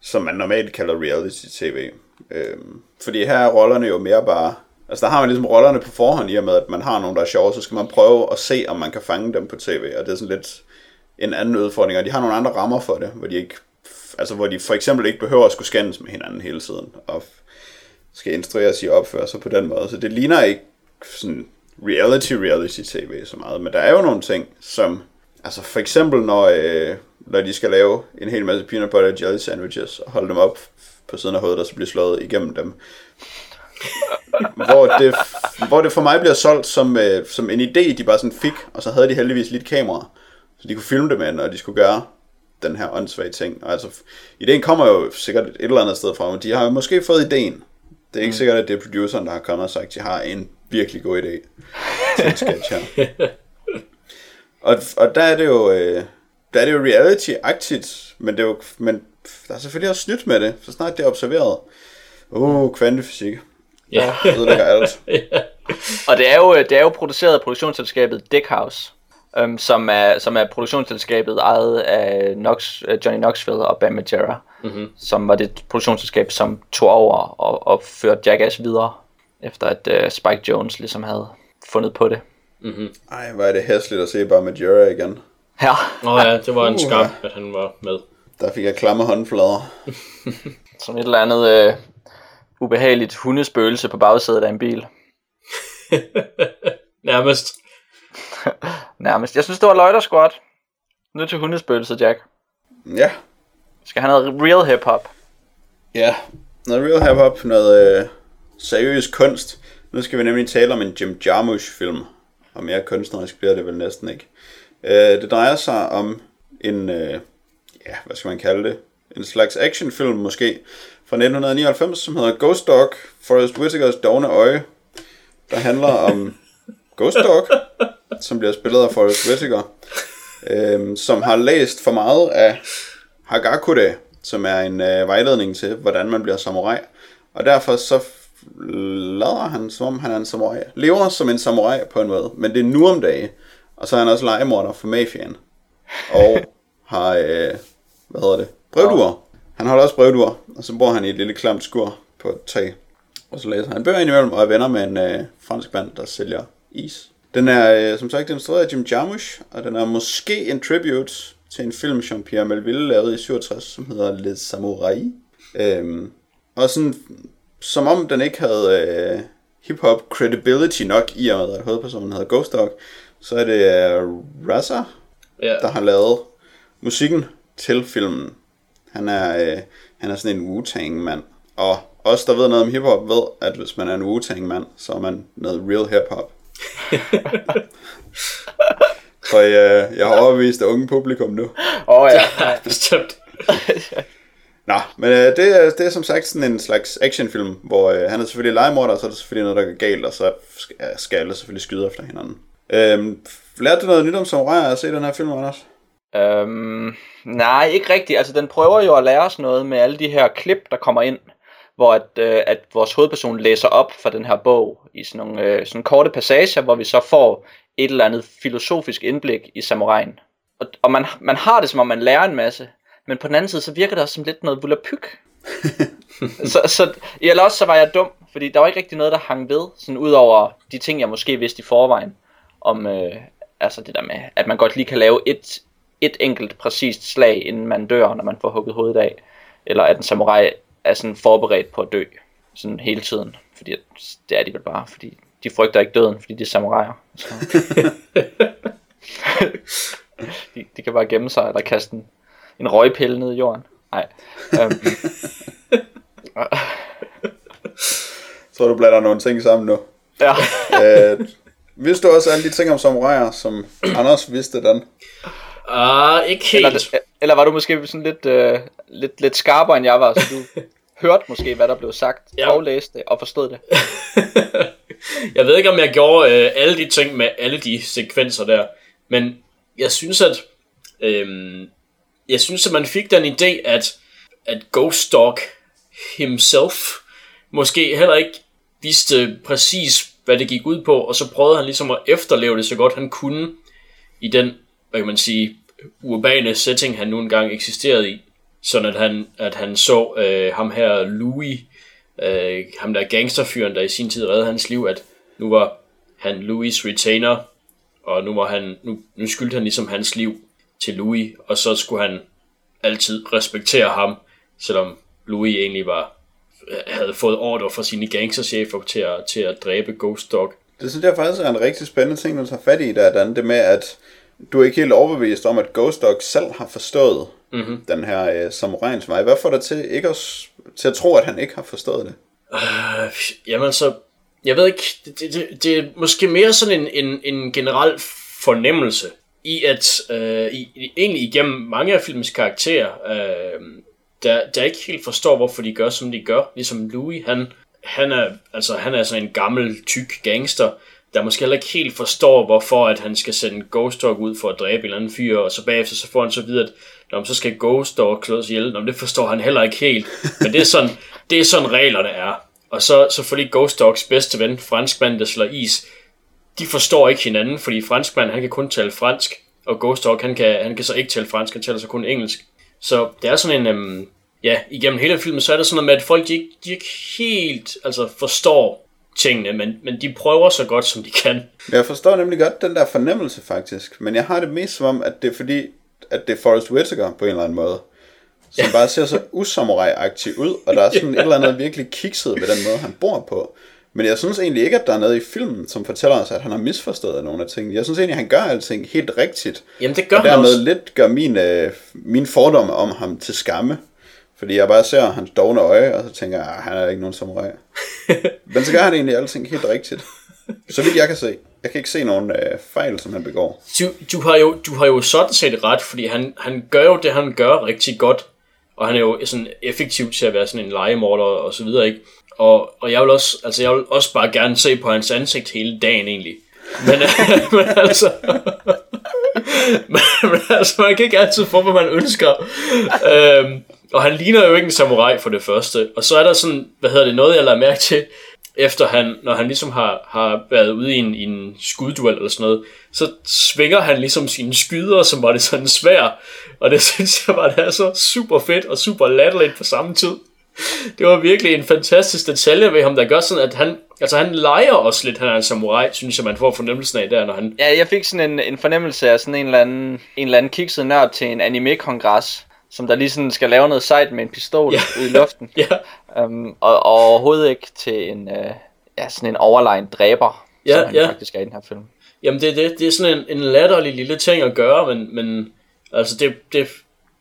som man normalt kalder reality-tv. Øhm, fordi her er rollerne jo mere bare, Altså der har man ligesom rollerne på forhånd i og med, at man har nogen, der er sjove, så skal man prøve at se, om man kan fange dem på tv, og det er sådan lidt en anden udfordring, og de har nogle andre rammer for det, hvor de ikke, altså hvor de for eksempel ikke behøver at skulle skændes med hinanden hele tiden, og skal instrueres i at opføre sig på den måde, så det ligner ikke sådan reality reality tv så meget, men der er jo nogle ting, som, altså for eksempel når, øh, når de skal lave en hel masse peanut butter jelly sandwiches, og holde dem op på siden af hovedet, og så bliver slået igennem dem, hvor, det, hvor det for mig bliver solgt som, øh, som en idé, de bare sådan fik, og så havde de heldigvis lidt kamera, så de kunne filme det med, når de skulle gøre den her åndssvage ting. Og altså, ideen kommer jo sikkert et eller andet sted fra, men de har jo måske fået ideen. Det er ikke mm. sikkert, at det er produceren, der har kommet og sagt, at de har en virkelig god idé til en sketch her. og, og der er det jo, øh, der er det jo reality-agtigt, men, det er jo, men der er selvfølgelig også snydt med det, så snart det er observeret. Åh, oh, kvantefysik. Ja. Det ødelægger alt. Og det er jo, det er jo produceret af produktionsselskabet Dickhouse, øhm, som, er, som er produktionsselskabet ejet af Knox, øh, Johnny Knoxville og Bam Margera, mm-hmm. som var det produktionsselskab, som tog over og, og førte Jackass videre, efter at uh, Spike Jones ligesom havde fundet på det. Mm-hmm. Ej, hvor er det hæsligt at se bare med Jura igen. Ja, Nå ja, det var en Uh, skam, at han var med. Der fik jeg klamme håndflader. som et eller andet uh, ubehageligt hundespøgelse på bagsædet af en bil. Nærmest. Nærmest. Jeg synes, det var løjt squat. Nu til hundespøgelser, Jack. Ja, Skal have noget real hip-hop. ja. Noget real hip-hop, noget øh, seriøs kunst. Nu skal vi nemlig tale om en Jim Jarmusch film. Og mere kunstnerisk bliver det vel næsten ikke. Øh, det drejer sig om en, øh, ja, hvad skal man kalde det? En slags actionfilm måske, fra 1999, som hedder Ghost Dog, Forrest Whitakers dogne øje. Der handler om Ghost Dog, som bliver spillet af Forrest Whitaker, øh, som har læst for meget af Hagakure, som er en øh, vejledning til, hvordan man bliver samurai. Og derfor så lader han, som om han er en samurai. Lever som en samurai på en måde, men det er nu om dage. Og så er han også legemorder for mafiaen. Og har, øh, hvad hedder det, brevduer. Han holder også brevduer, og så bor han i et lille klamt skur på et tag. Og så læser han bøger indimellem, og er venner med en øh, fransk mand, der sælger is. Den er, øh, som sagt, instrueret af Jim Jarmusch, og den er måske en tribute til en film, Jean-Pierre Melville lavede i 67, som hedder Les Samurai. Øhm, og sådan, som om den ikke havde øh, hip-hop credibility nok i og med, at hovedpersonen hedder Ghost Dog, så er det øh, Raza, Ja. der har lavet musikken til filmen. Han er, øh, han er sådan en Wu-Tang-mand. Og os, der ved noget om hiphop, ved, at hvis man er en Wu-Tang-mand, så er man noget real hip-hop. Så øh, jeg har overbevist det unge publikum nu. Åh oh, ja. Bestemt. Nå, men øh, det, er, det er som sagt sådan en slags actionfilm, hvor øh, han er selvfølgelig legemorder, og så er der selvfølgelig noget, der går galt, og så skal, alle selvfølgelig skyde efter hinanden. Øhm, lærte du noget nyt om samuraier at se den her film, Anders? Øhm, nej, ikke rigtigt. Altså, den prøver jo at lære os noget med alle de her klip, der kommer ind, hvor at, øh, at vores hovedperson læser op fra den her bog i sådan nogle øh, sådan korte passager, hvor vi så får et eller andet filosofisk indblik i samuraien. Og, og man, man har det, som om man lærer en masse, men på den anden side, så virker det også som lidt noget vulapyk. så, så, eller også så var jeg dum, fordi der var ikke rigtig noget, der hang ved, sådan ud over de ting, jeg måske vidste i forvejen, om øh, altså det der med, at man godt lige kan lave et, et enkelt præcist slag, inden man dør, når man får hugget hovedet af, eller at en samurai er sådan forberedt på at dø, sådan hele tiden, fordi det er de vel bare, fordi de frygter ikke døden, fordi de er samuraier. Så. de, de kan bare gemme sig, eller kaste en, en røgpille ned i jorden. Nej. Um, Så du blander nogle ting sammen nu. ja. øh, vidste du også alle de ting om samuraier, som Anders vidste den? Ah, ikke helt. Eller, eller var du måske sådan lidt, øh, lidt, lidt skarpere end jeg var, så du hørte måske, hvad der blev sagt, ja. og læste det, og forstod det. jeg ved ikke, om jeg gjorde øh, alle de ting med alle de sekvenser der, men jeg synes, at øh, jeg synes, at man fik den idé, at, at Ghost Dog himself måske heller ikke vidste præcis, hvad det gik ud på, og så prøvede han ligesom at efterleve det så godt han kunne i den, hvad kan man sige, urbane setting, han nu engang eksisterede i. Sådan at han, at han så øh, ham her, Louis, øh, ham der gangsterfyren, der i sin tid reddede hans liv, at nu var han Louis retainer, og nu, var han, nu, nu skyldte han ligesom hans liv til Louis, og så skulle han altid respektere ham, selvom Louis egentlig var havde fået ordre fra sine gangsterchefer til at, til at dræbe Ghost Dog. Det synes jeg faktisk er en rigtig spændende ting, du tager fat i, der er Det med, at du er ikke helt overbevist om, at Ghost Dog selv har forstået mm-hmm. den her uh, samuraiens vej. Hvad får dig til, ikke at, til at tro, at han ikke har forstået det? Uh, jamen så, jeg ved ikke, det, det, det, det er måske mere sådan en, en, en generel fornemmelse i, at uh, i, egentlig igennem mange af filmens karakterer, uh, der, der ikke helt forstår, hvorfor de gør, som de gør. Ligesom Louis, han, han, er, altså, han er sådan en gammel, tyk gangster, der måske heller ikke helt forstår, hvorfor at han skal sende Ghost Dog ud for at dræbe en eller anden fyr, og så bagefter så får han så videre, at når så skal Ghost Dog klås ihjel. Nå, det forstår han heller ikke helt. Men det er sådan, det er sådan reglerne er. Og så, så Ghost Dogs bedste ven, franskmanden, der slår is, de forstår ikke hinanden, fordi franskmanden, han kan kun tale fransk, og Ghost Dog, han kan, han kan så ikke tale fransk, han taler så kun engelsk. Så det er sådan en, øhm, ja, igennem hele filmen, så er det sådan noget med, at folk de ikke, de ikke helt altså, forstår tingene, men, men de prøver så godt, som de kan. Jeg forstår nemlig godt den der fornemmelse faktisk, men jeg har det mest som om, at det er fordi, at det er Forrest Whitaker på en eller anden måde, som ja. bare ser så usamurai ud, og der er sådan ja. et eller andet virkelig kikset ved den måde, han bor på. Men jeg synes egentlig ikke, at der er noget i filmen, som fortæller os, at han har misforstået nogle af tingene. Jeg synes egentlig, at han gør alting helt rigtigt. Jamen det gør og dermed lidt gør min, øh, min fordomme om ham til skamme. Fordi jeg bare ser hans dogne øje, og så tænker jeg, ah, han er ikke nogen samurai. Men så gør han egentlig alting helt rigtigt. Så vidt jeg kan se. Jeg kan ikke se nogen øh, fejl, som han begår. Du, du, har jo, du har jo sådan set ret, fordi han, han gør jo det, han gør rigtig godt. Og han er jo sådan effektiv til at være sådan en legemorder og så videre, ikke? Og, og jeg vil også, altså jeg vil også bare gerne se på hans ansigt hele dagen egentlig. Men, men altså... men, men altså, man kan ikke altid få, hvad man ønsker. Øhm, og han ligner jo ikke en samurai for det første. Og så er der sådan, hvad hedder det, noget jeg lader mærke til, efter han, når han ligesom har, har været ude i en, i en skudduel eller sådan noget, så svinger han ligesom sine skyder, som var det sådan svær. Og det synes jeg bare, det er så super fedt og super latterligt på samme tid. Det var virkelig en fantastisk detalje ved ham, der gør sådan, at han, altså han leger også lidt, han er en samurai, synes jeg, man får fornemmelsen af der, når han... Ja, jeg fik sådan en, en fornemmelse af sådan en eller anden, en eller anden kikset nørd til en anime-kongres, som der lige sådan skal lave noget sejt med en pistol ja. ude i luften. ja. Um, og, og overhovedet ikke til en, uh, ja, sådan en overlegen dræber, ja, som han ja. faktisk er i den her film. Jamen det, det, det er sådan en, en latterlig lille ting at gøre, men, men altså det, det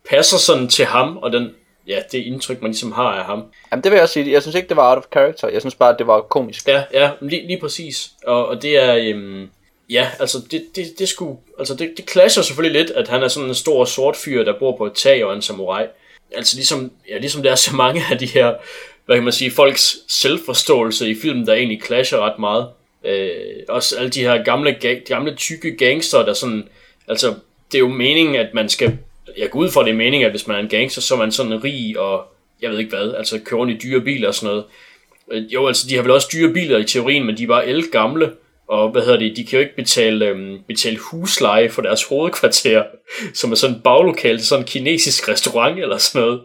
passer sådan til ham, og den, ja, det indtryk, man ligesom har af ham. Jamen det vil jeg også sige, jeg synes ikke, det var out of character, jeg synes bare, det var komisk. Ja, ja, lige, lige præcis. Og, og det er, um, Ja, altså det, det, det, skulle, altså det, det clasher selvfølgelig lidt, at han er sådan en stor sort fyr, der bor på et tag og en samurai. Altså ligesom, ja, ligesom der er så mange af de her, hvad kan man sige, folks selvforståelse i filmen, der egentlig clasher ret meget. Øh, også alle de her gamle, gamle tykke gangster, der sådan, altså det er jo meningen, at man skal, jeg går ud fra det er meningen, at hvis man er en gangster, så er man sådan rig og, jeg ved ikke hvad, altså kører rundt i dyre biler og sådan noget. Øh, jo, altså de har vel også dyre biler i teorien, men de er bare el gamle, og hvad hedder det, de kan jo ikke betale, øhm, betale husleje for deres hovedkvarter, som er sådan en baglokal til sådan en kinesisk restaurant eller sådan noget.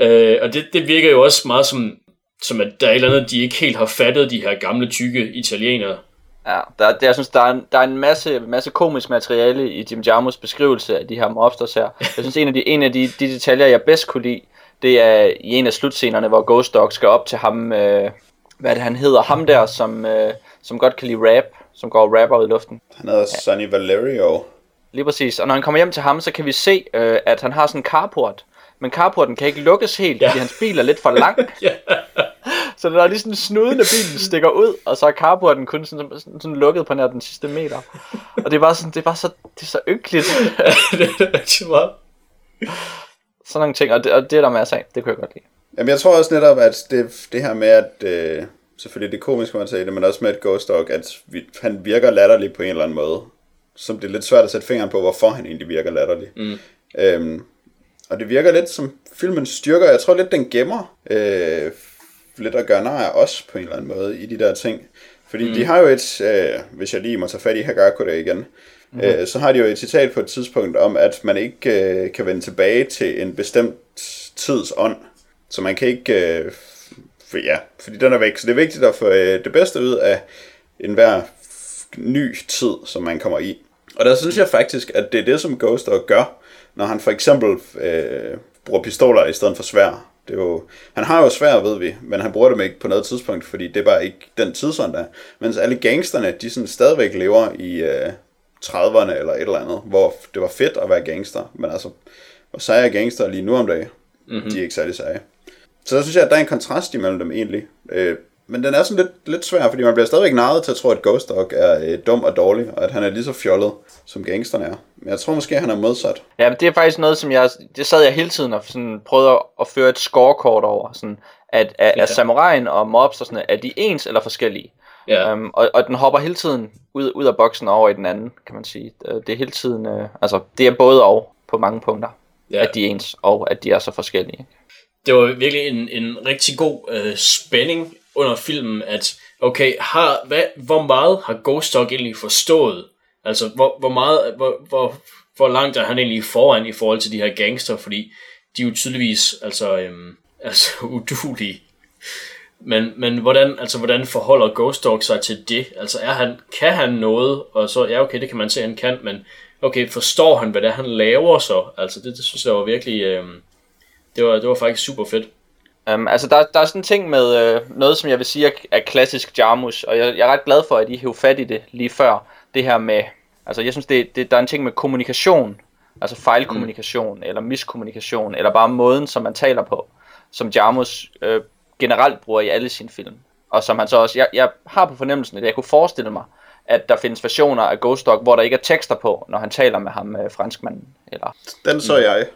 Øh, og det, det virker jo også meget som, som at der er et eller andet, de ikke helt har fattet, de her gamle, tykke italienere. Ja, der, der, jeg synes, der er, en, der er en masse, masse komisk materiale i Jim Jarmus beskrivelse af de her mobsters her. Jeg synes, en af de, en af de, de detaljer, jeg bedst kunne lide, det er i en af slutscenerne, hvor Ghost Dog skal op til ham, øh, hvad er det, han hedder, ham der, som, øh, som godt kan lide rap, som går og rapper ud i luften. Han hedder ja. Sonny Valerio. Lige præcis. Og når han kommer hjem til ham, så kan vi se, øh, at han har sådan en carport. Men carporten kan ikke lukkes helt, ja. fordi hans bil er lidt for lang. ja. Så der er lige sådan snuden af bilen stikker ud, og så er carporten kun sådan, sådan, sådan lukket på nær den sidste meter. Og det er bare sådan, det er bare så, det er så ynkeligt. det er rigtig meget. Sådan nogle ting, og det, og det er der masser af. Det kunne jeg godt lide. Jamen jeg tror også netop, at det, det her med, at øh, selvfølgelig det komiske, man siger det, men også med et Ghost Dog, at vi, han virker latterlig på en eller anden måde. Som det er lidt svært at sætte fingeren på, hvorfor han egentlig virker latterlig. Mm. Øhm, og det virker lidt som filmens styrker. Jeg tror lidt, den gemmer øh, lidt at gøre nar af os på en eller anden måde i de der ting. Fordi mm. de har jo et, øh, hvis jeg lige må tage fat i Hagakure igen, mm. øh, så har de jo et citat på et tidspunkt om, at man ikke øh, kan vende tilbage til en bestemt tids ånd. Så man kan ikke øh, For, ja, fordi den er væk. Så det er vigtigt at få øh, det bedste ud af enhver ny tid, som man kommer i. Og der synes jeg faktisk, at det er det, som Ghost gør, når han for eksempel øh, bruger pistoler i stedet for svær. Det er jo, han har jo svær, ved vi, men han bruger dem ikke på noget tidspunkt, fordi det er bare ikke den tidsånd, der er. Mens alle gangsterne, de sådan stadigvæk lever i øh, 30'erne eller et eller andet, hvor det var fedt at være gangster. Men altså, hvor seje er gangster lige nu om dagen? Mm-hmm. De er ikke særlig seje. Så der synes jeg, at der er en kontrast imellem dem egentlig. Øh, men den er sådan lidt, lidt svær, fordi man bliver stadigvæk narret til at tro, at Ghost Dog er øh, dum og dårlig, og at han er lige så fjollet, som gangsterne er. Men jeg tror måske, at han er modsat. Ja, men det er faktisk noget, som jeg... Det sad jeg hele tiden og sådan prøvede at, at føre et scorekort over. Sådan, at er, er samurajen og mobs og sådan, er de ens eller forskellige? Ja. Um, og, og den hopper hele tiden ud, ud af boksen og over i den anden, kan man sige. Øh, Det er hele tiden... Uh, altså, det er både og på mange punkter. Ja. Ja. At de er ens, og at de er så forskellige det var virkelig en, en rigtig god øh, spænding under filmen, at okay, har, hvad, hvor meget har Ghost Dog egentlig forstået? Altså, hvor, hvor meget, hvor, hvor, hvor langt er han egentlig foran i forhold til de her gangster, fordi de er jo tydeligvis altså, øhm, altså udulige. Men, men hvordan, altså, hvordan forholder Ghost Dog sig til det? Altså, er han, kan han noget? Og så, ja, okay, det kan man se, han kan, men okay, forstår han, hvad det er, han laver så? Altså, det, det synes jeg var virkelig, øhm, det, var, det var faktisk super fedt. Um, altså, der, der er sådan en ting med øh, noget, som jeg vil sige er, er klassisk Jarmus, og jeg, jeg er ret glad for, at I hævde fat i det lige før. Det her med, altså jeg synes, det, det, der er en ting med kommunikation, altså fejlkommunikation, mm. eller miskommunikation, eller bare måden, som man taler på, som Jarmus øh, generelt bruger i alle sine film. Og som han så også, jeg, jeg har på fornemmelsen, at jeg kunne forestille mig, at der findes versioner af Ghost Dog, hvor der ikke er tekster på, når han taler med ham, øh, franskmanden. Eller... Den så jeg.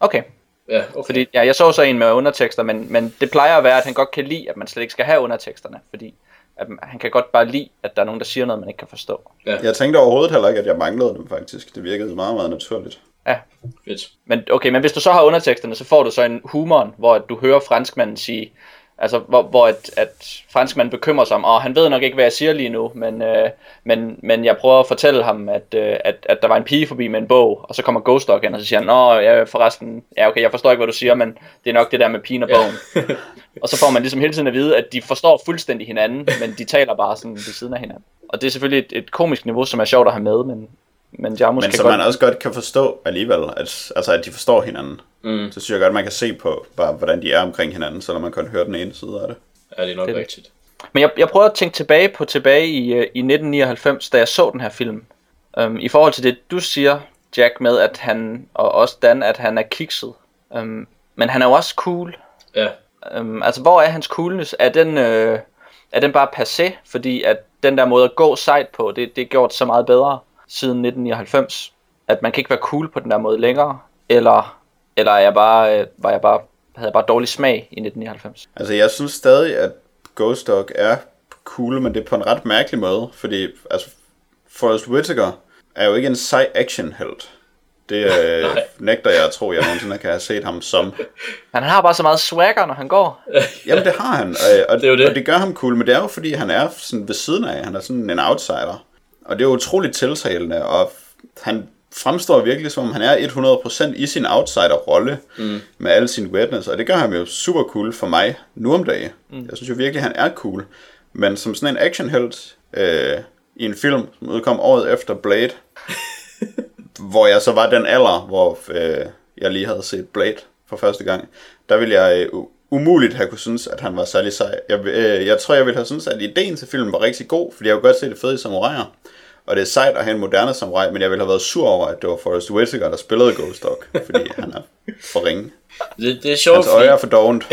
Okay, Ja, okay. fordi ja, jeg så så en med undertekster, men, men det plejer at være, at han godt kan lide, at man slet ikke skal have underteksterne, fordi at han kan godt bare lide, at der er nogen, der siger noget, man ikke kan forstå. Jeg tænkte overhovedet heller ikke, at jeg manglede dem faktisk. Det virkede meget, meget naturligt. Ja, Fedt. men okay, men hvis du så har underteksterne, så får du så en humoren, hvor at du hører franskmanden sige, altså hvor, hvor at, at franskmanden bekymrer sig om, og han ved nok ikke, hvad jeg siger lige nu, men, øh, men, men jeg prøver at fortælle ham, at, øh, at, at der var en pige forbi med en bog, og så kommer Ghost Dog ind, og så siger han, nå, ja, forresten, ja okay, jeg forstår ikke, hvad du siger, men det er nok det der med pigen og bogen. og så får man ligesom hele tiden at vide, at de forstår fuldstændig hinanden, men de taler bare sådan ved siden af hinanden. Og det er selvfølgelig et, et komisk niveau, som er sjovt at have med, men, men Jarmus Men kan som godt... man også godt kan forstå alligevel, at, altså at de forstår hinanden. Mm. Så synes jeg godt, man kan se på, bare, hvordan de er omkring hinanden, selvom man kun hører den ene side af det. Ja, det er nok Det det. rigtigt. Men jeg, jeg prøver at tænke tilbage på tilbage i, øh, i 1999, da jeg så den her film. Um, I forhold til det, du siger, Jack, med at han, og også Dan, at han er kikset. Um, men han er jo også cool. Ja. Um, altså, hvor er hans coolness? Er den, øh, er den bare passé? Fordi at den der måde at gå sejt på, det, det er gjort så meget bedre siden 1999, at man kan ikke være cool på den der måde længere. Eller, eller er jeg bare, øh, var jeg bare, havde jeg bare dårlig smag i 1999? Altså, jeg synes stadig, at Ghost Dog er cool, men det er på en ret mærkelig måde, fordi altså, Forrest Whitaker er jo ikke en sej actionhelt. Det øh, nægter jeg at tro, jeg nogensinde kan have set ham som. Han har bare så meget swagger, når han går. Jamen, det har han, og, og, Det er jo det. og det gør ham cool, men det er jo fordi, han er sådan ved siden af, han er sådan en outsider. Og det er utroligt tiltalende, og han fremstår virkelig som om han er 100% i sin outsider-rolle mm. med alle sine wetness, og det gør ham jo super cool for mig nu om dagen. Mm. Jeg synes jo virkelig, han er cool. Men som sådan en actionhelt øh, i en film, som udkom året efter Blade, hvor jeg så var den alder, hvor øh, jeg lige havde set Blade for første gang, der ville jeg øh, umuligt have kunne synes, at han var særlig sej. Jeg, øh, jeg tror, jeg ville have synes, at ideen til filmen var rigtig god, fordi jeg kunne godt se det fede i samuraier. Og det er sejt at have en moderne samurai, men jeg ville have været sur over, at det var Forrest Whitaker, der spillede Ghost Dog, fordi han er for ringe. Det, det er sjovt, Hans øje er for dovent.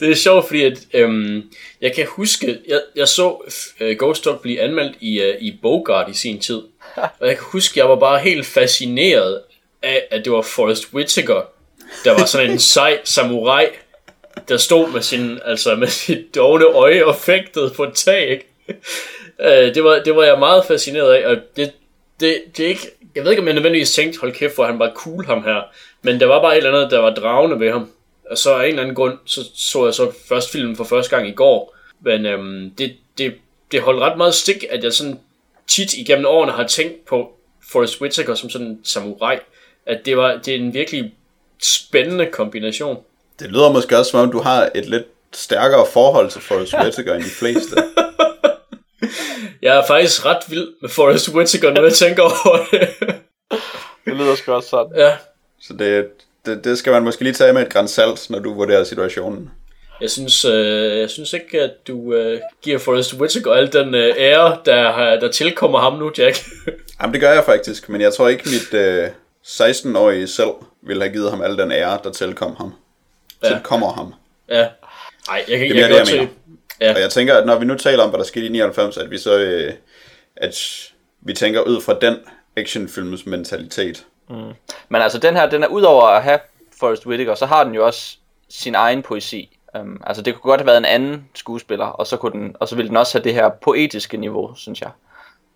det er sjovt, fordi at, øhm, jeg kan huske, jeg, jeg så øh, Ghost Dog blive anmeldt i, øh, i Bogart i sin tid. Og jeg kan huske, jeg var bare helt fascineret af, at det var Forrest Whitaker, der var sådan en sej samurai, der stod med sin, altså med sit dogne øje og fægtede på tag. Ikke? Øh, det, var, det var jeg meget fascineret af, og det, det, det er ikke, jeg ved ikke, om jeg nødvendigvis tænkte, hold kæft, hvor han var cool ham her, men der var bare et eller andet, der var dragende ved ham. Og så af en eller anden grund, så så jeg så først filmen for første gang i går, men øhm, det, det, det holdt ret meget stik, at jeg sådan tit igennem årene har tænkt på Forrest Whitaker som sådan en samurai, at det var det er en virkelig spændende kombination. Det lyder måske også, som om du har et lidt stærkere forhold til Forrest Whitaker end de fleste. Jeg er faktisk ret vild med Forrest Whitaker, når jeg tænker over det. Det lyder sgu også sådan. ja, Så det, det, det skal man måske lige tage med et græns salt, når du vurderer situationen. jeg synes, øh, jeg synes ikke, at du øh, giver Forrest Whitaker al den øh, ære, der, har- der tilkommer ham nu, Jack. Jamen det gør jeg faktisk, men jeg tror ikke mit øh, 16-årige selv ville have givet ham al den ære, der tilkom ham. Ja. Tilkommer ham. ja. Nej, jeg kan, Det jeg er kan det, godt jeg se. Ja. Og jeg tænker, at når vi nu taler om, hvad der skete i 99, at vi så øh, at vi tænker ud fra den actionfilms mentalitet. Men altså, den her, den er udover at have Forrest Whitaker, så har den jo også sin egen poesi. Um, altså, det kunne godt have været en anden skuespiller, og så, kunne den, og så ville den også have det her poetiske niveau, synes jeg.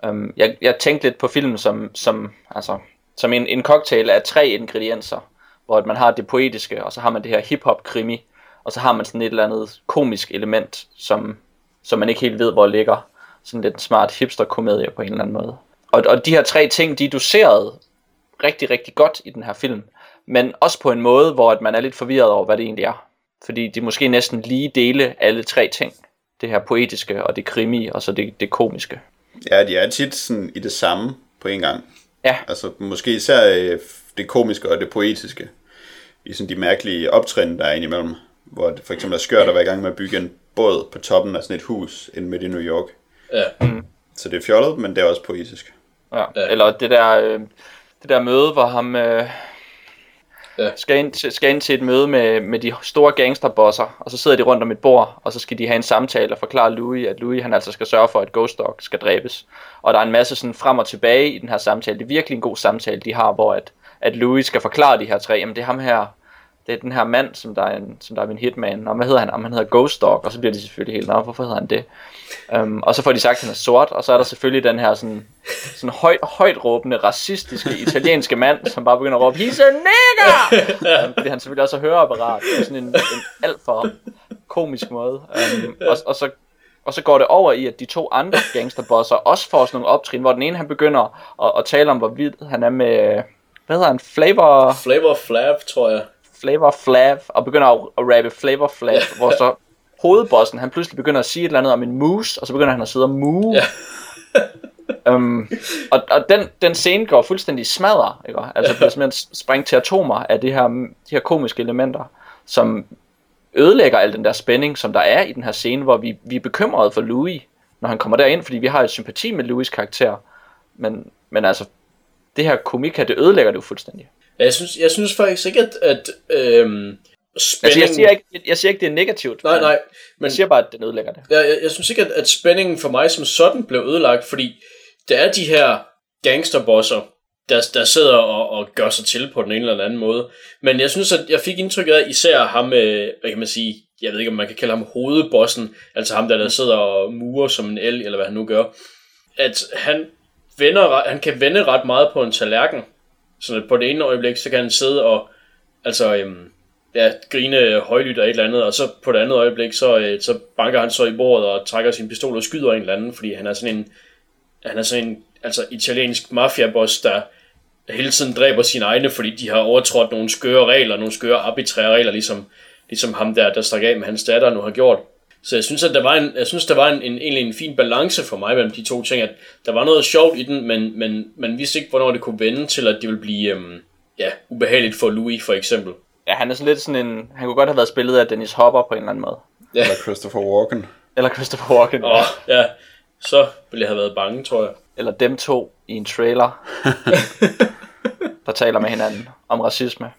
Um, jeg, jeg tænkte lidt på filmen som, som, altså, som en, en cocktail af tre ingredienser, hvor man har det poetiske, og så har man det her hip-hop krimi, og så har man sådan et eller andet komisk element, som, som man ikke helt ved, hvor ligger. Sådan lidt smart hipster-komedie på en eller anden måde. Og, og de her tre ting, de er doseret rigtig, rigtig godt i den her film. Men også på en måde, hvor at man er lidt forvirret over, hvad det egentlig er. Fordi de måske næsten lige dele alle tre ting. Det her poetiske, og det krimi, og så det, det komiske. Ja, de er tit sådan i det samme på en gang. Ja, Altså måske især øh, det komiske og det poetiske. I sådan de mærkelige optrin, der er indimellem. Hvor det for eksempel er skørt at være i gang med at bygge en båd på toppen af sådan et hus ind midt i New York. Ja. Så det er fjollet, men det er også poetisk. ja. Eller det der, øh, det der møde, hvor ham øh, Ja. skal, ind til, skal ind til et møde med, med de store gangsterbosser, og så sidder de rundt om et bord, og så skal de have en samtale og forklare Louis, at Louis han altså skal sørge for, at Ghost Dog skal dræbes. Og der er en masse sådan frem og tilbage i den her samtale. Det er virkelig en god samtale, de har, hvor at, at Louis skal forklare de her tre. Jamen det er ham her, det er den her mand, som der er, en, som der er min hitman. Og hvad hedder han? Om han hedder Ghost Dog, og så bliver de selvfølgelig helt, nej, hvorfor hedder han det? Um, og så får de sagt, at han er sort, og så er der selvfølgelig den her sådan, sådan højt, højt råbende, racistiske italienske mand, som bare begynder at råbe, he's a nigger! um, fordi han selvfølgelig også har høreapparat på sådan en, en alt for komisk måde. Um, og, og, så, og så går det over i, at de to andre gangsterbosser også får sådan nogle optrin, hvor den ene han begynder at, at tale om, hvor vild han er med, hvad hedder han, Flavor, Flavor Flap, tror jeg. Flavor Flav, og begynder at, at rappe Flavor Flav, Ja. hvor så hovedbossen, han pludselig begynder at sige et eller andet om en mus, og så begynder han at sidde og moo. Ja. um, og og den, den scene går fuldstændig smadret, ikke? Altså bliver simpelthen sprængt til atomer af de her, de her komiske elementer, som ødelægger al den der spænding, som der er i den her scene, hvor vi, vi er bekymrede for Louis, når han kommer derind, fordi vi har et sympati med Louis karakter. Men, men altså, det her komik her, det ødelægger det jo fuldstændig. Jeg synes, jeg synes faktisk ikke, at, at øhm, Altså, spændingen... jeg, siger ikke, jeg siger ikke, det er negativt. Nej, nej, men Jeg siger bare, at den ødelægger det. jeg, jeg, jeg synes ikke, at, at spændingen for mig som sådan blev ødelagt, fordi der er de her gangsterbosser, der, der sidder og, og gør sig til på den ene eller anden måde. Men jeg synes, at jeg fik indtryk af især ham, øh, hvad kan man sige, jeg ved ikke, om man kan kalde ham hovedbossen, altså ham, der, der sidder og murer som en el, eller hvad han nu gør, at han, vender, han kan vende ret meget på en tallerken. Så på det ene øjeblik, så kan han sidde og altså, øhm, ja, grine højlydt af et eller andet, og så på det andet øjeblik, så, øh, så banker han så i bordet og trækker sin pistol og skyder en eller anden, fordi han er sådan en, han er sådan en altså, italiensk mafiaboss, der hele tiden dræber sine egne, fordi de har overtrådt nogle skøre regler, nogle skøre arbitrære regler, ligesom, ligesom ham der, der stak af med hans datter nu har gjort. Så jeg synes, at der var en, jeg synes, der var en, en, egentlig en fin balance for mig mellem de to ting, at der var noget sjovt i den, men, men man vidste ikke, hvornår det kunne vende til, at det ville blive øhm, ja, ubehageligt for Louis, for eksempel. Ja, han er sådan lidt sådan en... Han kunne godt have været spillet af Dennis Hopper på en eller anden måde. Ja. Eller Christopher Walken. Eller Christopher Walken. Åh, ja, så ville jeg have været bange, tror jeg. Eller dem to i en trailer. der taler med hinanden om racisme.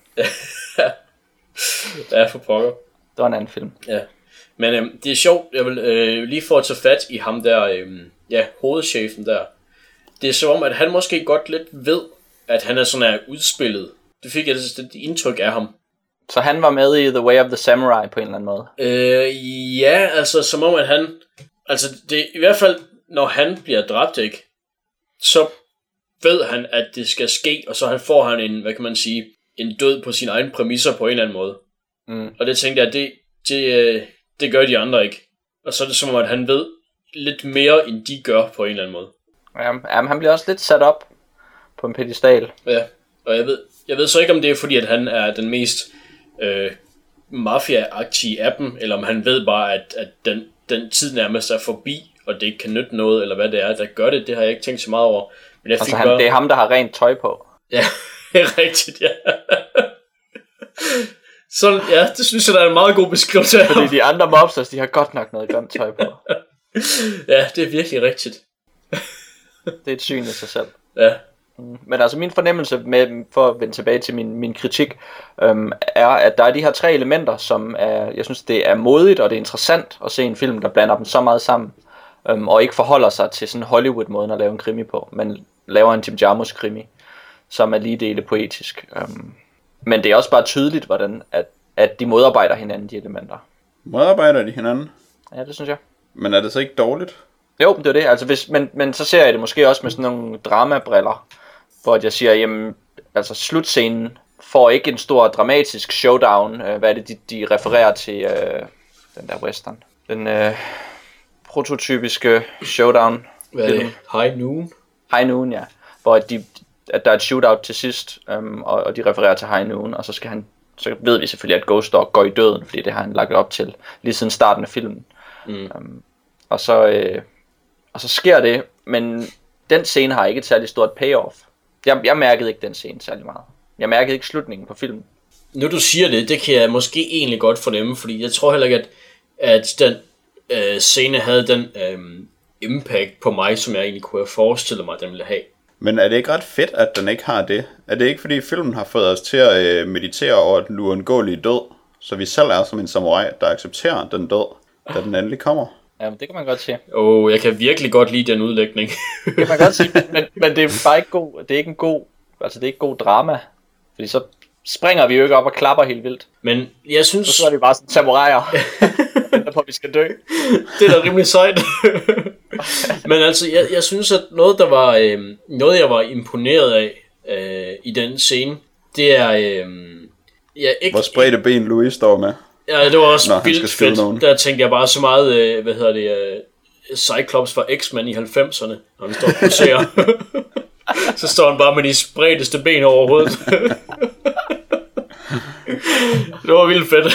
Ja, for pokker. Det var en anden film. Ja. Men øhm, det er sjovt, jeg vil øh, lige få at tage fat i ham der, øhm, ja, hovedchefen der. Det er som om, at han måske godt lidt ved, at han er sådan her udspillet. Det fik jeg det, det indtryk af ham. Så han var med i The Way of the Samurai på en eller anden måde. Øh, ja, altså som om, at han... Altså, det i hvert fald, når han bliver dræbt, ikke? Så ved han, at det skal ske, og så han får han en, hvad kan man sige, en død på sine egne præmisser på en eller anden måde. Mm. Og det tænkte jeg, det, det, øh, det gør de andre ikke. Og så er det som om, at han ved lidt mere, end de gør på en eller anden måde. Jamen, jamen, han bliver også lidt sat op på en pedestal. Ja, og jeg ved, jeg ved så ikke, om det er fordi, at han er den mest øh, mafia-agtige af dem, eller om han ved bare, at, at den, den tid nærmest er forbi, og det ikke kan nytte noget, eller hvad det er, der gør det, det har jeg ikke tænkt så meget over. Men jeg altså, han, bare... det er ham, der har rent tøj på. Ja, rigtigt, ja. Så ja, det synes jeg, der er en meget god beskrivelse Fordi de andre mobsters, de har godt nok noget grimt tøj på. ja, det er virkelig rigtigt. det er et syn i sig selv. Ja. Mm, men altså min fornemmelse med, for at vende tilbage til min, min kritik, øhm, er, at der er de her tre elementer, som er, jeg synes, det er modigt og det er interessant at se en film, der blander dem så meget sammen, øhm, og ikke forholder sig til sådan Hollywood-måden at lave en krimi på, men laver en Jim Jarmus krimi, som er lige dele poetisk. Øhm, men det er også bare tydeligt, hvordan at, at de modarbejder hinanden, de elementer. Modarbejder de hinanden? Ja, det synes jeg. Men er det så ikke dårligt? Jo, det er det. Altså, hvis, men, men så ser jeg det måske også med sådan nogle dramabriller, hvor jeg siger, jamen, altså slutscenen får ikke en stor dramatisk showdown. Øh, hvad er det, de, de refererer til øh, den der western? Den øh, prototypiske showdown. Hvad er det? High Noon? High Noon, ja. Hvor de, at der er et shootout til sidst, øhm, og, og de refererer til High Noon, og så skal han, så ved vi selvfølgelig, at Ghost Dog går i døden, fordi det har han lagt op til lige siden starten af filmen. Mm. Øhm, og så, øh, og så sker det, men den scene har ikke et særligt stort payoff. Jeg, jeg mærkede ikke den scene særlig meget. Jeg mærkede ikke slutningen på filmen. Nu du siger det, det kan jeg måske egentlig godt fornemme, fordi jeg tror heller ikke, at, at den øh, scene havde den øh, impact på mig, som jeg egentlig kunne have forestillet mig, at den ville have. Men er det ikke ret fedt, at den ikke har det? Er det ikke fordi filmen har fået os til at øh, meditere over den uundgåelige død, så vi selv er som en samurai, der accepterer den død, da den endelig kommer? Ja, det kan man godt sige. Åh, oh, jeg kan virkelig godt lide den udlægning. det kan man godt sige, men, men det er bare ikke god, det er ikke en god, altså det er ikke god drama, fordi så springer vi jo ikke op og klapper helt vildt. Men jeg synes... Så, så er vi bare sådan samuraier, på, vi skal dø. det er da rimelig sejt. Men altså, jeg, jeg synes, at noget, der var, øh, noget jeg var imponeret af øh, i den scene, det er... Øh, ja, ikke, Hvor spredte ben Louis står med. Ja, det var også Nå, vildt fedt. Nogen. Der tænkte jeg bare så meget, øh, hvad hedder det, øh, Cyclops fra X-Men i 90'erne, når han står og poserer. så står han bare med de spredteste ben overhovedet. det var vildt fedt.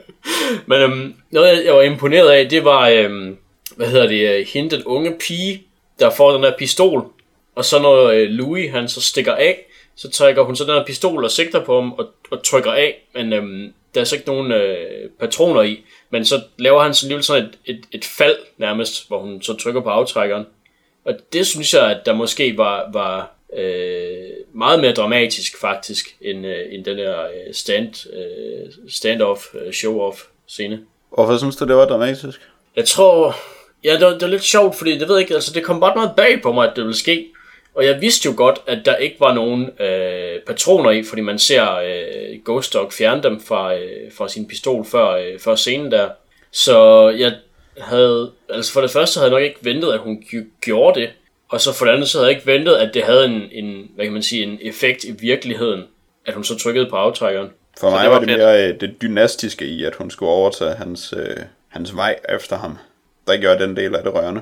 Men øhm, noget, jeg var imponeret af, det var, øhm, hvad hedder det, øh, hende, den unge pige, der får den der pistol. Og så når øh, Louis, han så stikker af, så trækker hun så den her pistol og sigter på ham og, og trykker af. Men øhm, der er så ikke nogen øh, patroner i. Men så laver han sådan lige sådan et, et, et fald nærmest, hvor hun så trykker på aftrækkeren. Og det synes jeg, at der måske var, var øh, meget mere dramatisk faktisk, end, øh, end den der øh, stand, øh, stand-off, øh, show-off scene. Hvorfor synes du, det var dramatisk? Jeg tror, ja, det var, det var lidt sjovt, fordi det ved jeg ikke, altså det kom bare meget bag på mig, at det ville ske. Og jeg vidste jo godt, at der ikke var nogen øh, patroner i, fordi man ser øh, Ghost Dog fjerne dem fra, øh, fra sin pistol før, øh, før scenen der. Så jeg havde, altså for det første havde jeg nok ikke ventet, at hun gjorde det. Og så for det andet, så havde jeg ikke ventet, at det havde en, en hvad kan man sige, en effekt i virkeligheden, at hun så trykkede på aftrækkeren. For mig det var, var det mere øh, det dynastiske i, at hun skulle overtage hans, øh, hans vej efter ham. Der gjorde den del af det rørende.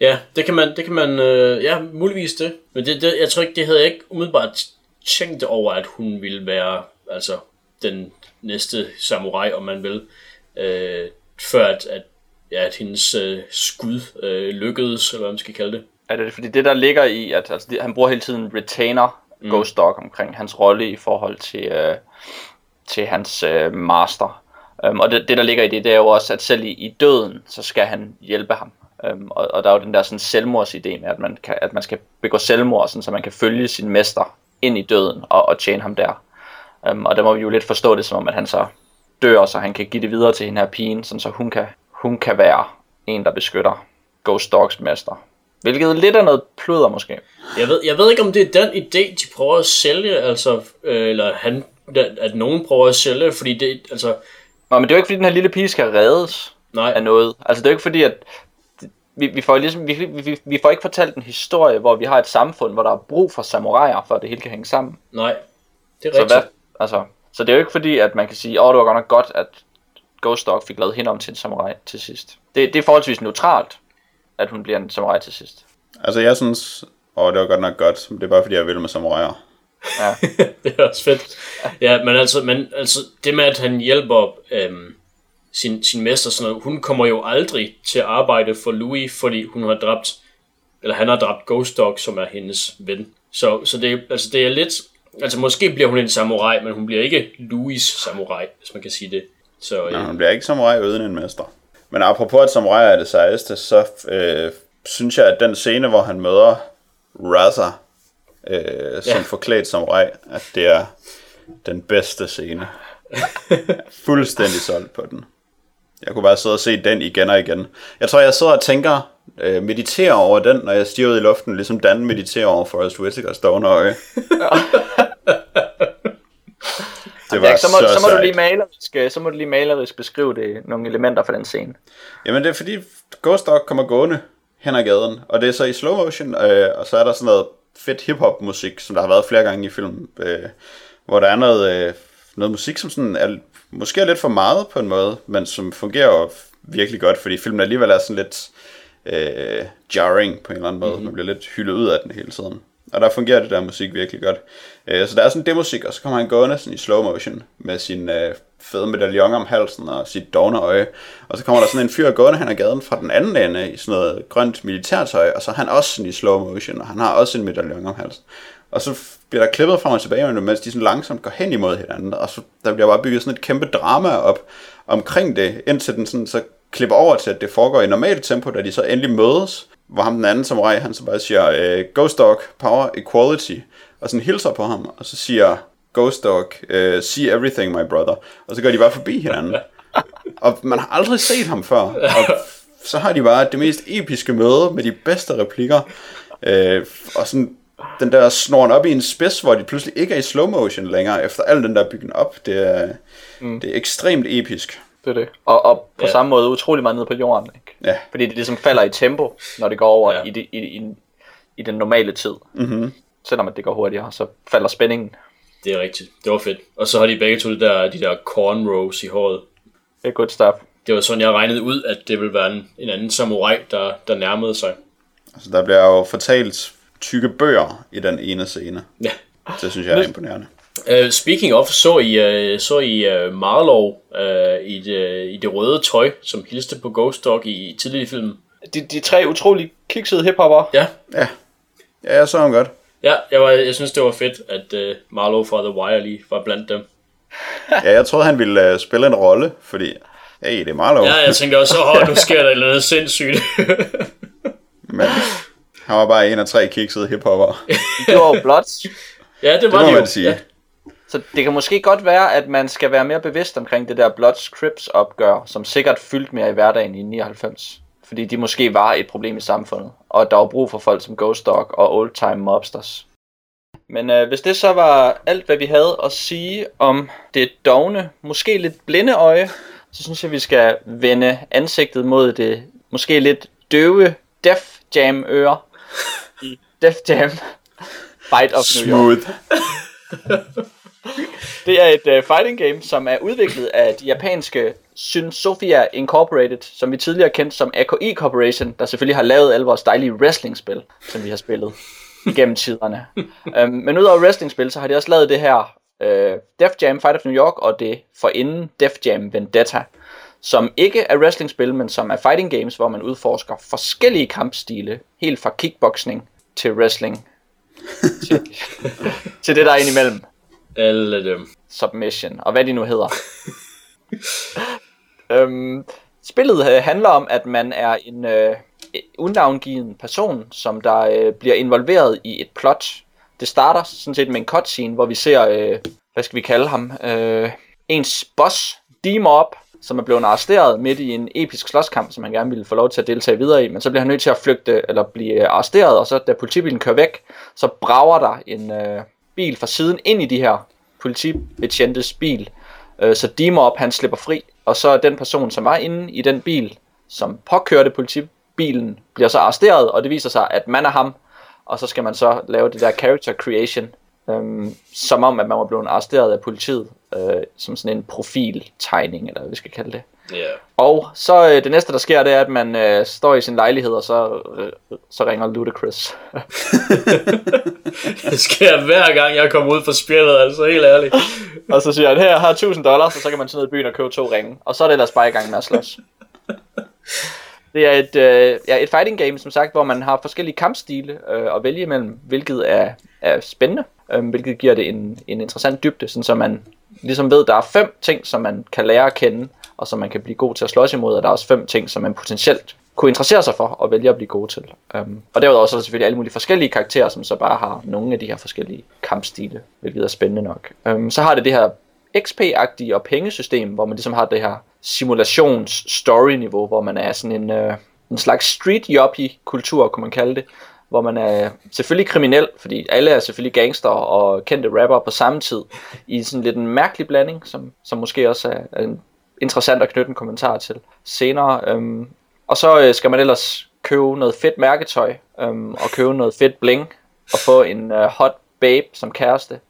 Ja, det kan man, det kan man, øh, ja, muligvis det. Men det, det, jeg tror ikke, det havde jeg ikke umiddelbart tænkt over, at hun ville være, altså, den næste samurai, om man vil, øh, før at, at, ja, at hendes øh, skud øh, lykkedes, eller hvad man skal kalde det. Er det fordi det der ligger i, at altså, det, han bruger hele tiden retainer mm. Ghost Dog omkring hans rolle i forhold til, øh, til hans øh, master. Um, og det, det der ligger i det, det er jo også, at selv i, i døden, så skal han hjælpe ham. Um, og, og der er jo den der sådan selvmordsidé med, at man, kan, at man skal begå selvmord, sådan, så man kan følge sin mester ind i døden og, og tjene ham der. Um, og der må vi jo lidt forstå det som om, at han så dør, så han kan give det videre til hende her pigen, sådan, så hun kan, hun kan være en, der beskytter Ghost Dogs mester. Hvilket lidt er noget pludder måske. Jeg ved, jeg ved ikke, om det er den idé, de prøver at sælge, altså, øh, eller han, at nogen prøver at sælge, fordi det, altså... Nå, men det er jo ikke, fordi den her lille pige skal reddes Nej. af noget. Altså, det er jo ikke fordi, at vi, vi, får ligesom, vi, vi, vi får ikke fortalt en historie, hvor vi har et samfund, hvor der er brug for samuraier, for at det hele kan hænge sammen. Nej, det er rigtigt. Så, hvad, altså, så det er jo ikke fordi, at man kan sige, åh, oh, det var godt nok godt, at Ghost Dog fik lavet hende om til en samurai til sidst. Det, det er forholdsvis neutralt at hun bliver en samurai til sidst. Altså jeg synes, åh det var godt nok godt, det er bare fordi jeg vil med samuraier. Ja. det er også fedt. Ja, men altså, men altså det med, at han hjælper øhm, sin, sin mester, sådan noget, hun kommer jo aldrig til at arbejde for Louis, fordi hun har dræbt, eller han har dræbt Ghost Dog, som er hendes ven. Så, så det, altså det er lidt, altså måske bliver hun en samurai, men hun bliver ikke Louis samurai, hvis man kan sige det. Så, Nå, øh, han bliver ikke samurai uden en mester. Men apropos at samurai er det sejeste, så øh, synes jeg, at den scene, hvor han møder Raza, øh, som Ja. forklædt samurai, at det er den bedste scene. Fuldstændig solgt på den. Jeg kunne bare sidde og se den igen og igen. Jeg tror, jeg sidder og tænker, øh, mediterer over den, når jeg stiger ud i luften, ligesom Dan mediterer over Forrest Whitakers dognøje. det var så, må, så, må du lige malerisk, øh, så må du lige malerisk beskrive det, nogle elementer fra den scene. Jamen det er fordi Ghost Dog kommer gående hen ad gaden, og det er så i slow motion, øh, og så er der sådan noget fedt hip-hop musik, som der har været flere gange i filmen, øh, hvor der er noget, øh, noget musik, som sådan er, måske er lidt for meget på en måde, men som fungerer jo virkelig godt, fordi filmen alligevel er sådan lidt øh, jarring på en eller anden måde, mm-hmm. man bliver lidt hyldet ud af den hele tiden. Og der fungerer det der musik virkelig godt. Øh, så der er sådan det musik, og så kommer han gående sådan i slow motion med sin øh, fede medaljon om halsen og sit øje. Og så kommer der sådan en fyr gående hen ad gaden fra den anden ende i sådan noget grønt militærtøj, og så er han også sådan i slow motion, og han har også en medaljon om halsen. Og så bliver der klippet frem og tilbage, mens de sådan langsomt går hen imod hinanden, og så der bliver bare bygget sådan et kæmpe drama op omkring det, indtil den sådan så klipper over til, at det foregår i normalt tempo, da de så endelig mødes, hvor ham den anden samurai, han så bare siger, øh, Ghost Dog, Power, Equality, og sådan hilser på ham, og så siger Ghost Dog, øh, See everything, my brother, og så går de bare forbi hinanden. Og man har aldrig set ham før, og så har de bare det mest episke møde med de bedste replikker, øh, og sådan den der snoren op i en spids, hvor de pludselig ikke er i slow motion længere, efter al den der byggen op, det er, mm. det er ekstremt episk. Det er det. Og, og på Ja. samme måde utrolig meget ned på jorden. Ikke? Ja. Fordi det ligesom falder i tempo, når det går over Ja. i, det, i, i, i den normale tid. Mm-hmm. Selvom at det går hurtigere, så falder spændingen. det er rigtigt. Det var fedt. Og så har de begge to de der, de der cornrows i håret. Det er good stuff. Det var sådan, jeg regnede ud, at det ville være en, en anden samurai, der, der nærmede sig. Altså, der bliver jo fortalt tykke bøger i den ene scene. Ja. Det synes jeg er imponerende. Uh, speaking of, så I, uh, så I uh, Marlow uh, i, det, i det røde tøj, som hilste på Ghost Dog i, i tidligere film. De, de tre utrolig kiksede hiphopper. Ja, Ja, ja jeg så ham godt. ja jeg, var, jeg synes, det var fedt, at uh, Marlow fra The Wire lige var blandt dem. Ja, jeg troede, han ville uh, spille en rolle, fordi, hey, det er Marlow. Ja, jeg tænkte også, åh, nu sker der et eller andet sindssygt. Men han var bare en af tre kiksede hiphopper. Det var jo Bloods. ja, det Det var må det jo. man sige. Ja. Så det kan måske godt være, at man skal være mere bevidst omkring det der Bloods Crips opgør, som sikkert fyldte mere i hverdagen i 99. Fordi de måske var et problem i samfundet, og der var brug for folk som Ghost Dog og Old Time Mobsters. Men øh, hvis det så var alt, hvad vi havde at sige om det dogne, måske lidt blinde øje, så synes jeg, vi skal vende ansigtet mod det måske lidt døve Def Jam øre i Def Jam Fight of New York. Det er et uh, fighting game, som er udviklet af de japanske Syn Sophia Incorporated, som vi tidligere kendte som AKI Corporation, der selvfølgelig har lavet alle vores dejlige wrestling-spil, som vi har spillet igennem tiderne. um, men udover wrestling-spil, så har de også lavet det her uh, Def Jam Fight of New York, og det forinden Def Jam Vendetta, som ikke er wrestling-spil, men som er fighting games, hvor man udforsker forskellige kampstile, helt fra kickboxing til wrestling, til, til det der er indimellem alle dem. submission, og hvad de nu hedder. øhm, spillet øh, handler om, at man er en øh, e- unavngiven person, som der øh, bliver involveret i et plot. Det starter sådan set med en cutscene, hvor vi ser, øh, hvad skal vi kalde ham, øh, ens boss, D-Mob, som er blevet arresteret midt i en episk slåskamp, som han gerne ville få lov til at deltage videre i, men så bliver han nødt til at flygte, eller blive arresteret, og så da politibilen kører væk, så brager der en øh, bil fra siden ind i de her politibetjentes bil, øh, så D-Mob han slipper fri, og så er den person, som var inde i den bil, som påkørte politibilen, bliver så arresteret, og det viser sig, at man er ham, og så skal man så lave det der character creation. Øhm, som om, at man var blevet arresteret af politiet, øh, som sådan en profiltegning, eller hvad vi skal kalde det. Ja. Og så øh, det næste, der sker, det er, at man øh, står i sin lejlighed, og så, øh, så ringer Ludacris. Det sker hver gang, jeg kommer ud fra spillet, altså helt ærligt. og så siger han, her, jeg har 1000 dollars, og så kan man tage ned i byen og købe to ringe. Og så er det ellers bare i gang med at slås. Det er et, øh, ja, et fighting game, som sagt, hvor man har forskellige kampstile øh, at vælge imellem, hvilket er, er spændende, øh, hvilket giver det en, en interessant dybde, sådan så man ligesom ved, der er fem ting, som man kan lære at kende, og som man kan blive god til at slås imod, og der er også fem ting, som man potentielt kunne interessere sig for og vælge at blive god til. Um, og derudover så er der selvfølgelig alle mulige forskellige karakterer, som så bare har nogle af de her forskellige kampstile, hvilket er spændende nok. Um, så har det det her XP-agtige og pengesystem, hvor man ligesom har det her simulations-story-niveau, hvor man er sådan en, uh, en slags street kultur kunne man kalde det, hvor man er selvfølgelig kriminel, fordi alle er selvfølgelig gangster og kendte rapper på samme tid, i sådan lidt en mærkelig blanding, som, som måske også er, er en interessant at knytte en kommentar til senere. Um, og så øh, skal man ellers købe noget fedt mærketøj, øhm, og købe noget fedt bling, og få en øh, hot babe som kæreste,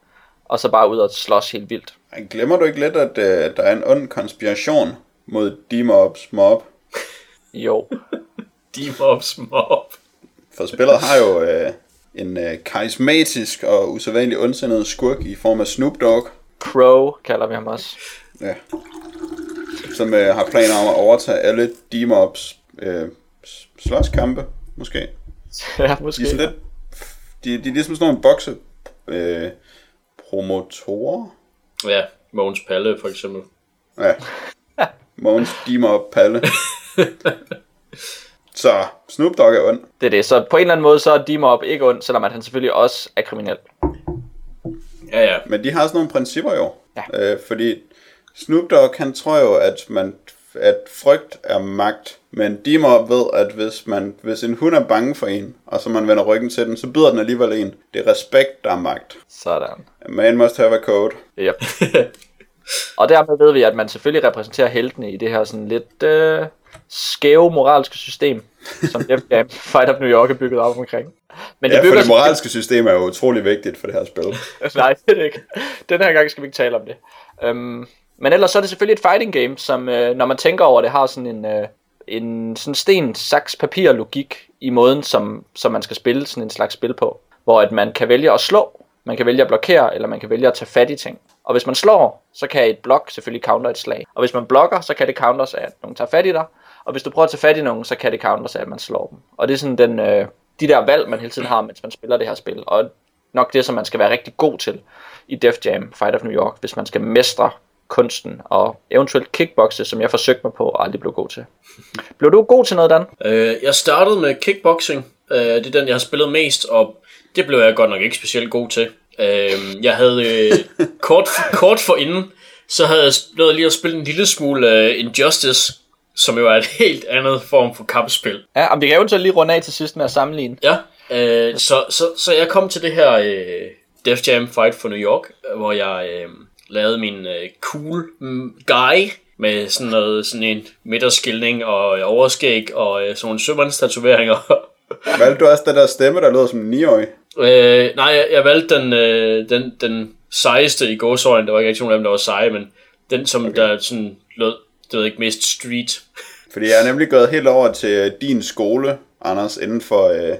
og så bare ud og slås helt vildt. Glemmer du ikke lidt, at øh, der er en ond konspiration mod D-Mobs mob? Jo. D-Mobs mob. For spillet har jo øh, en øh, karismatisk og usædvanlig ondsindet skurk i form af Snoop Dogg. Crow kalder vi ham også. Ja. Som øh, har planer om at overtage alle D-Mobs øh, slåskampe, måske. Ja, måske. De er, sådan lidt, de, de er ligesom sådan nogle bokse øh, promotorer. Ja, Mogens Palle for eksempel. Ja. Mogens D-Mob Palle. Så Snoop Dogg er ond. Det er det. Så på en eller anden måde, så er D-Mob ikke ond, selvom at han selvfølgelig også er kriminel. Ja, ja. Men de har sådan nogle principper jo. Ja. Øh, fordi Snoop Dogg, han tror jo, at man at frygt er magt. Men D-Mob ved, at hvis, man, hvis en hund er bange for en, og så man vender ryggen til den, så bider den alligevel en. Det er respekt, der er magt. Sådan. A man must have a code. Yep. og dermed ved vi, at man selvfølgelig repræsenterer heltene i det her sådan lidt øh, skæve moralske system, som Jam Fight of New York er bygget op omkring. Men det ja, for det moralske system er jo utrolig vigtigt for det her spil. Nej, det er det ikke. Den her gang skal vi ikke tale om det. Um, men ellers så er det selvfølgelig et fighting game, som øh, når man tænker over det, har sådan en, øh, en sådan sten, saks, papir logik i måden, som, som man skal spille sådan en slags spil på. Hvor at man kan vælge at slå, man kan vælge at blokere, eller man kan vælge at tage fat i ting. Og hvis man slår, så kan et blok selvfølgelig counter et slag. Og hvis man blokker, så kan det counters af, at nogen tager fat i dig. Og hvis du prøver at tage fat i nogen, så kan det counters af, at man slår dem. Og det er sådan den, øh, de der valg, man hele tiden har, mens man spiller det her spil. Og nok det, som man skal være rigtig god til i Def Jam Fight of New York, hvis man skal mestre kunsten og eventuelt kickboxe, som jeg forsøgte mig på og aldrig blev god til. Blev du god til noget, Dan? Øh, jeg startede med kickboxing. Øh, det er den, jeg har spillet mest, og det blev jeg godt nok ikke specielt god til. Øh, jeg havde øh, kort, kort for inden, så havde jeg nået lige at spille en lille smule øh, Injustice, som jo er et helt andet form for kampspil. Ja, om vi kan eventuelt lige runde af til sidst med at sammenligne. Ja, øh, så, så, så jeg kom til det her øh, Def Jam Fight for New York, hvor jeg... Øh, lavede min øh, cool guy med sådan noget, sådan en midterskilning og øh, overskæg og øh, sådan nogle sømandstatoveringer. valgte du også den der stemme, der lød som en 9-årig? Øh, nej, jeg, jeg valgte den, øh, den, den sejeste i gåsøjne. Der var ikke rigtig nogen af dem, der var seje, men den, som okay. der sådan lød, det ved ikke, mest street. Fordi jeg er nemlig gået helt over til din skole, Anders, inden for øh,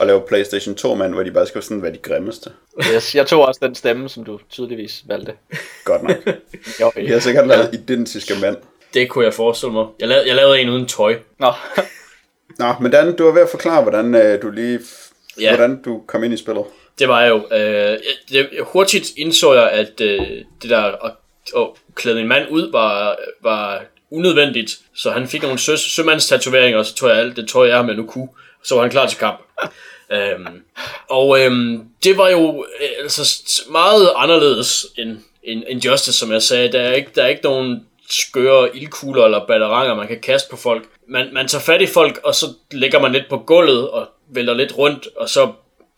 at lave Playstation 2 mand, hvor de bare skal sådan være de grimmeste. Yes, jeg tog også den stemme, som du tydeligvis valgte. Godt nok. jo, ja. Jeg har sikkert lavet identiske mænd. Det kunne jeg forestille mig. Jeg lavede, jeg lavede en uden tøj. Nå. Nå, men Dan, du var ved at forklare, hvordan øh, du lige ja. hvordan du kom ind i spillet. Det var jeg jo. Øh, det, hurtigt indså jeg, at øh, det der at, at klæde en mand ud var, var unødvendigt. Så han fik nogle sø, sømandstatoveringer, og så tog jeg alt det tøj, jeg med nu kunne. Så var han klar til kamp. øhm, og øhm, det var jo øh, altså meget anderledes end, end, end Justice, som jeg sagde. Der er ikke, der er ikke nogen skøre ildkugler eller balleranger, man kan kaste på folk. Man, man tager fat i folk, og så lægger man lidt på gulvet og vælter lidt rundt, og så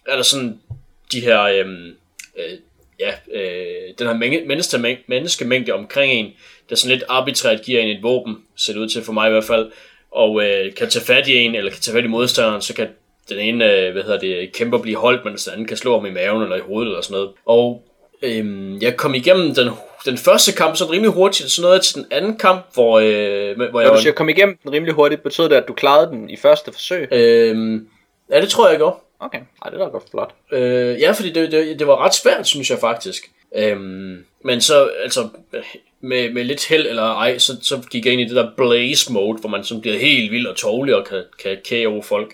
er der sådan de her, øhm, øh, ja, øh, den her menneske, menneskemængde omkring en, der sådan lidt arbitrært giver en et våben, ser det ud til for mig i hvert fald, og øh, kan tage fat i en, eller kan tage fat i modstanderen, så kan den ene, øh, hvad hedder det, kæmper blive holdt, mens den anden kan slå ham i maven eller i hovedet eller sådan noget. Og øhm, jeg kom igennem den, den første kamp sådan rimelig hurtigt, så nåede jeg til den anden kamp, hvor, øh, hvor jeg Når du siger kom igennem den rimelig hurtigt, betyder det, at du klarede den i første forsøg? Øhm, ja, det tror jeg, jeg gjorde. Okay, Ej, det er da godt flot. Øh, ja, fordi det, det, det var ret svært, synes jeg faktisk. Øhm, men så, altså, med, med lidt held eller ej, så, så gik jeg ind i det der blaze mode, hvor man sådan bliver helt vild og tårlig og kan, kan KO folk.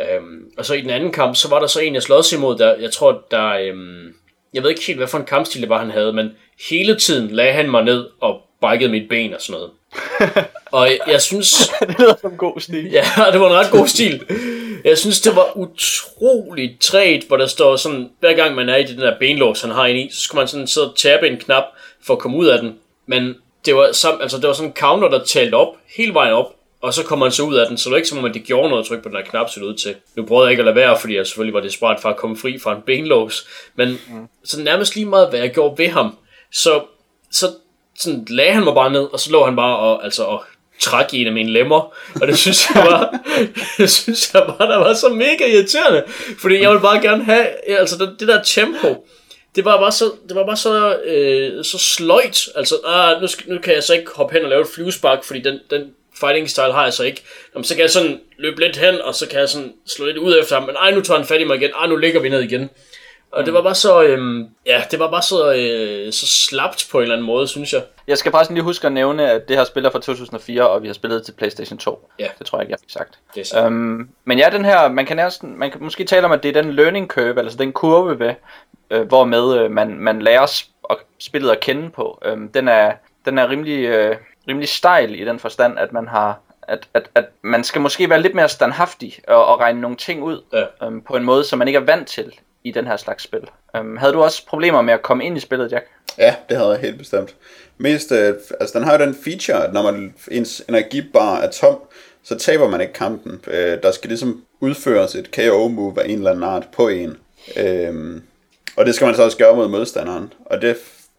Øhm, og så i den anden kamp, så var der så en, jeg slås imod, der, jeg tror, der, øhm, jeg ved ikke helt, hvad for en kampstil det var, han havde, men hele tiden lagde han mig ned og brækkede mit ben og sådan noget. og jeg, jeg synes, det lyder som god stil. Ja, det var en ret god stil. Jeg synes, det var utroligt træt, hvor der står sådan, hver gang man er i den der benlås, han har ind i, så skulle man sådan sidde og tabe en knap for at komme ud af den. Men det var, som, altså, det var sådan en counter, der talte op, hele vejen op, og så kommer han så ud af den, så det var ikke som om, at det gjorde noget at trykke på den her knap, så det ud til. Nu prøvede jeg ikke at lade være, fordi jeg selvfølgelig var desperat for at komme fri fra en benlås. Men mm. så nærmest lige meget, hvad jeg gjorde ved ham, så, så sådan lagde han mig bare ned, og så lå han bare og, altså, og træk i en af mine lemmer, og det synes jeg var, det synes jeg bare, der var så mega irriterende, fordi jeg ville bare gerne have, altså det, det der tempo, det var bare så, det var bare så, øh, så sløjt, altså, ah, nu, skal, nu kan jeg så ikke hoppe hen og lave et flyvespark, fordi den, den fighting style har jeg så ikke. Jamen, så kan jeg sådan løbe lidt hen, og så kan jeg sådan slå lidt ud efter ham, men ej, nu tager han fat i mig igen, ej, nu ligger vi ned igen. Og det var bare så, øhm, ja, det var bare så, øh, så slapt på en eller anden måde, synes jeg. Jeg skal faktisk lige huske at nævne, at det her spiller fra 2004, og vi har spillet til PlayStation 2. Ja. Det tror jeg ikke, jeg fik sagt. Det er. Øhm, men ja, den her, man kan, næsten, man kan måske tale om, at det er den learning curve, altså den kurve, ved, øh, hvormed øh, man, man lærer sp- og spillet at kende på. Øhm, den, er, den er rimelig, øh, rimelig stejl i den forstand, at man har at, at, at man skal måske være lidt mere standhaftig og, og regne nogle ting ud Ja. øhm, på en måde, som man ikke er vant til i den her slags spil. Øhm, havde du også problemer med at komme ind i spillet, Jack? Ja, det havde jeg helt bestemt. Mest, øh, altså den har jo den feature, at når man, ens energibar er tom, så taber man ikke kampen. Øh, der skal ligesom udføres et KO-move af en eller anden art på en. Øh, og det skal man så også gøre mod modstanderen. Og det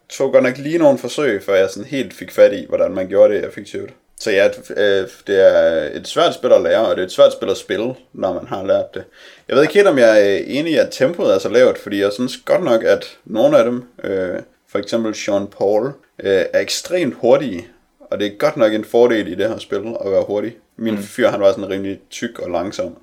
tog godt nok lige nogle forsøg, før jeg sådan helt fik fat i, hvordan man gjorde det effektivt. Så ja, øh, det er et svært spil at lære, og det er et svært spil at spille, når man har lært det. Jeg ved ikke helt, om jeg er enig i, at tempoet er så lavt, fordi jeg synes godt nok, at nogle af dem, øh, for eksempel Sean Paul, øh, er ekstremt hurtige, og det er godt nok en fordel i det her spil at være hurtig. Min mm. fyr, han var sådan rimelig tyk og langsom.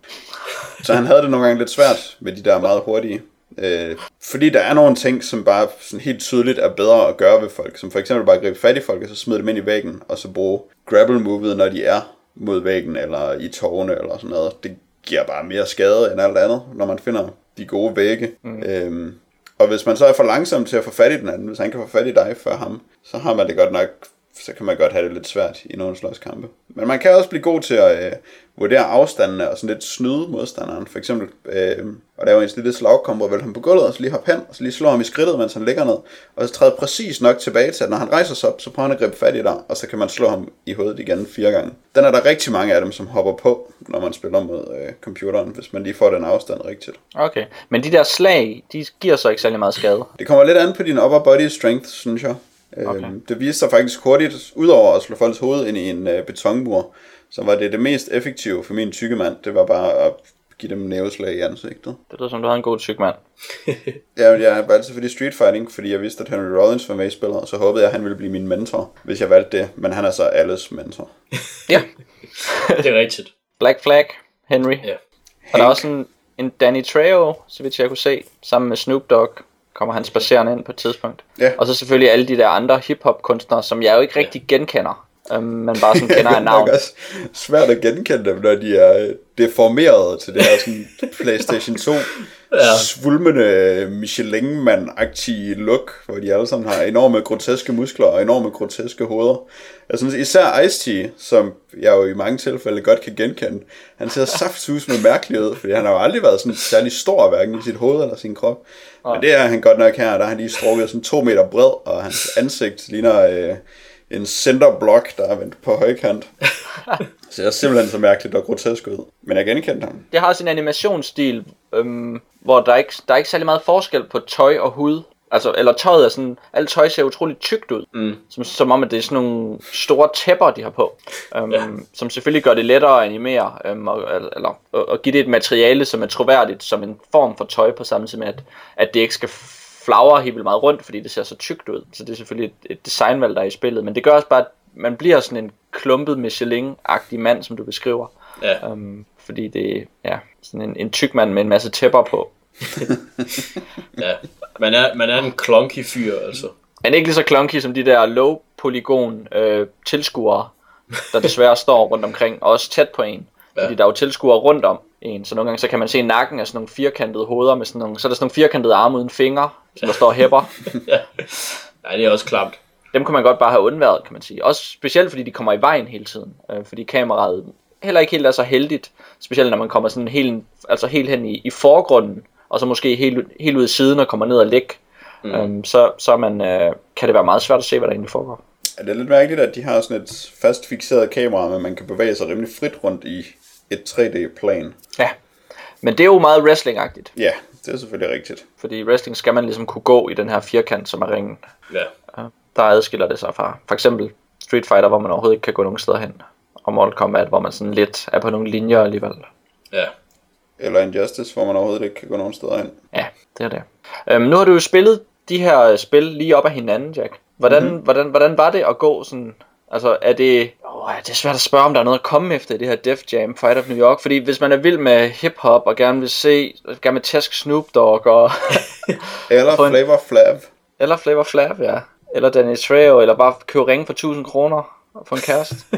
Så han havde det nogle gange lidt svært med de der meget hurtige. Øh, fordi der er nogle ting, som bare sådan helt tydeligt er bedre at gøre ved folk. Som for eksempel bare gribe fat i folk, og så smide dem ind i væggen, og så bruge grapple-movet, når de er mod væggen, eller i tårne, eller sådan noget. Det giver bare mere skade end alt andet, når man finder de gode vægge. Mm. Øhm, og hvis man så er for langsom til at få fat i den anden, hvis han kan få fat i dig før ham, så har man det godt nok, så kan man godt have det lidt svært i nogle slåskampe. Men man kan også blive god til at øh, vurdere afstandene og sådan lidt snyde modstanderen. For eksempel øh, at lave en lille slagkombo, vælge ham på gulvet, og så lige hoppe hen, og så lige slå ham i skridtet, mens han ligger ned. Og så træde præcis nok tilbage til, at når han rejser sig op, så prøver han at gribe fat i dig, og så kan man slå ham i hovedet igen fire gange. Den er der rigtig mange af dem, som hopper på, når man spiller mod øh, computeren, hvis man lige får den afstand rigtigt. Okay. Men de der slag, de giver så ikke særlig meget skade. Det kommer lidt an på din upper body strength, synes jeg. Okay. Okay. Det viste sig faktisk hurtigt, udover at slå folks hoved ind i en øh, betonmur, så var det det mest effektive for min tykke mand. Det var bare at give dem næveslag i ansigtet. Det lyder som, du havde en god tyk mand. Jeg, jeg var altid for de street fighting, fordi jeg vidste, at Henry Rollins var med i spillet, og så håbede jeg, at han ville blive min mentor, hvis jeg valgte det. Men han er så alles mentor. Ja. Det er rigtigt. Black Flag, Henry. Ja. Og der er også en, en Danny Trejo, så vidt jeg kunne se, sammen med Snoop Dogg, kommer han spacerende ind på et tidspunkt. Ja. Og så selvfølgelig alle de der andre hip-hop kunstnere, som jeg jo ikke rigtig genkender, øhm, men bare sådan kender af navn. Det er også svært at genkende dem, når de er øh, deformeret til det her sådan PlayStation 2 ja. svulmende Michelin-mand-agtige look, hvor de alle sammen har enorme groteske muskler og enorme groteske hoveder. Jeg synes især Ice-T, som jeg jo i mange tilfælde godt kan genkende, han ser saftsus med mærkelig ud, fordi han har jo aldrig været sådan særlig stor, hverken i sit hoved eller sin krop. Men det er han godt nok her, der har han lige strukket sådan to meter bred, og hans ansigt ligner øh, en centerblock, der er vendt på højkant. Så jeg er simpelthen så mærkeligt og grotesk ud. Men jeg genkendte ham. Det har sin animationsstil, øhm, hvor der er, ikke, der er ikke særlig meget forskel på tøj og hud. Altså, eller tøjet er sådan, alt tøj ser utroligt tykt ud. Mm. Som, som om, at det er sådan nogle store tæpper, de har på. Um, ja. Som selvfølgelig gør det lettere at animere, um, og, eller og, og give det et materiale, som er troværdigt, som en form for tøj, på samme tid med, at, at det ikke skal flagre helt vildt meget rundt, fordi det ser så tykt ud. Så det er selvfølgelig et, et designvalg, der er i spillet. Men det gør også bare, at man bliver sådan en klumpet Michelin-agtig mand, som du beskriver. Ja. Um, fordi det er ja, sådan en, en tyk mand med en masse tæpper på. ja. Man er, man er en clunky fyr, altså. Er ikke lige så clunky som de der low polygon øh, tilskuere, der desværre står rundt omkring, og også tæt på en. Ja. Fordi der er jo tilskuere rundt om en, så nogle gange så kan man se nakken af sådan nogle firkantede hoveder, med sådan nogle, så er der sådan nogle firkantede arme uden fingre, som der står og hæpper. ja. Nej, det er også klamt. Dem kunne man godt bare have undværet, kan man sige. Også specielt fordi de kommer i vejen hele tiden, øh, fordi kameraet heller ikke helt er så heldigt, specielt når man kommer sådan helt, altså helt hen i, i forgrunden, og så måske helt, helt ud i siden og kommer ned og læg, mm. øhm, så, så man, øh, kan det være meget svært at se, hvad der egentlig foregår. Er det lidt mærkeligt, at de har sådan et fast fixeret kamera, men man kan bevæge sig rimelig frit rundt i et 3D-plan? Ja, men det er jo meget wrestling-agtigt. Ja, det er selvfølgelig rigtigt. Fordi wrestling skal man ligesom kunne gå i den her firkant, som er ringen. Ja. Der adskiller det sig fra for eksempel Street Fighter, hvor man overhovedet ikke kan gå nogen steder hen. Og Mortal Kombat, hvor man sådan lidt er på nogle linjer alligevel. Ja. Eller Injustice, hvor man overhovedet ikke kan gå nogen steder hen. Ja, det er det. Øhm, nu har du jo spillet de her spil lige op af hinanden, Jack. Hvordan, mm-hmm. hvordan, hvordan var det at gå sådan... Altså, er det... Oh, det er svært at spørge, om der er noget at komme efter i det her Def Jam Fight of New York. Fordi hvis man er vild med hip-hop og gerne vil se... Gerne vil tæsk Snoop Dogg og... eller få en- Flavor Flav. eller Flavor Flav, ja. Eller Danny Trejo, eller bare købe ringe for 1000 kroner for en kæreste.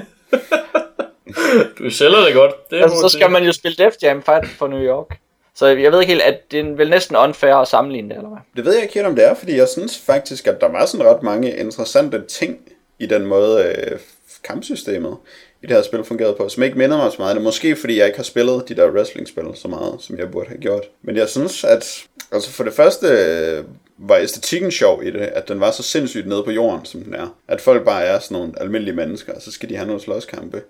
Du sælger det godt. Det altså, så skal sige. man jo spille Def Jam Fight for New York. Så jeg ved ikke helt, at det er vel næsten unfair at sammenligne det, eller hvad? Det ved jeg ikke helt om det er, fordi jeg synes faktisk, at der var sådan ret mange interessante ting i den måde øh, kampsystemet i det her spil fungerede på, som ikke minder mig så meget. Det er måske fordi, jeg ikke har spillet de der wrestling-spil så meget, som jeg burde have gjort. Men jeg synes, at altså for det første øh, var æstetikken sjov i det, at den var så sindssygt nede på jorden, som den er. At folk bare er sådan nogle almindelige mennesker, og så skal de have nogle slåskampe.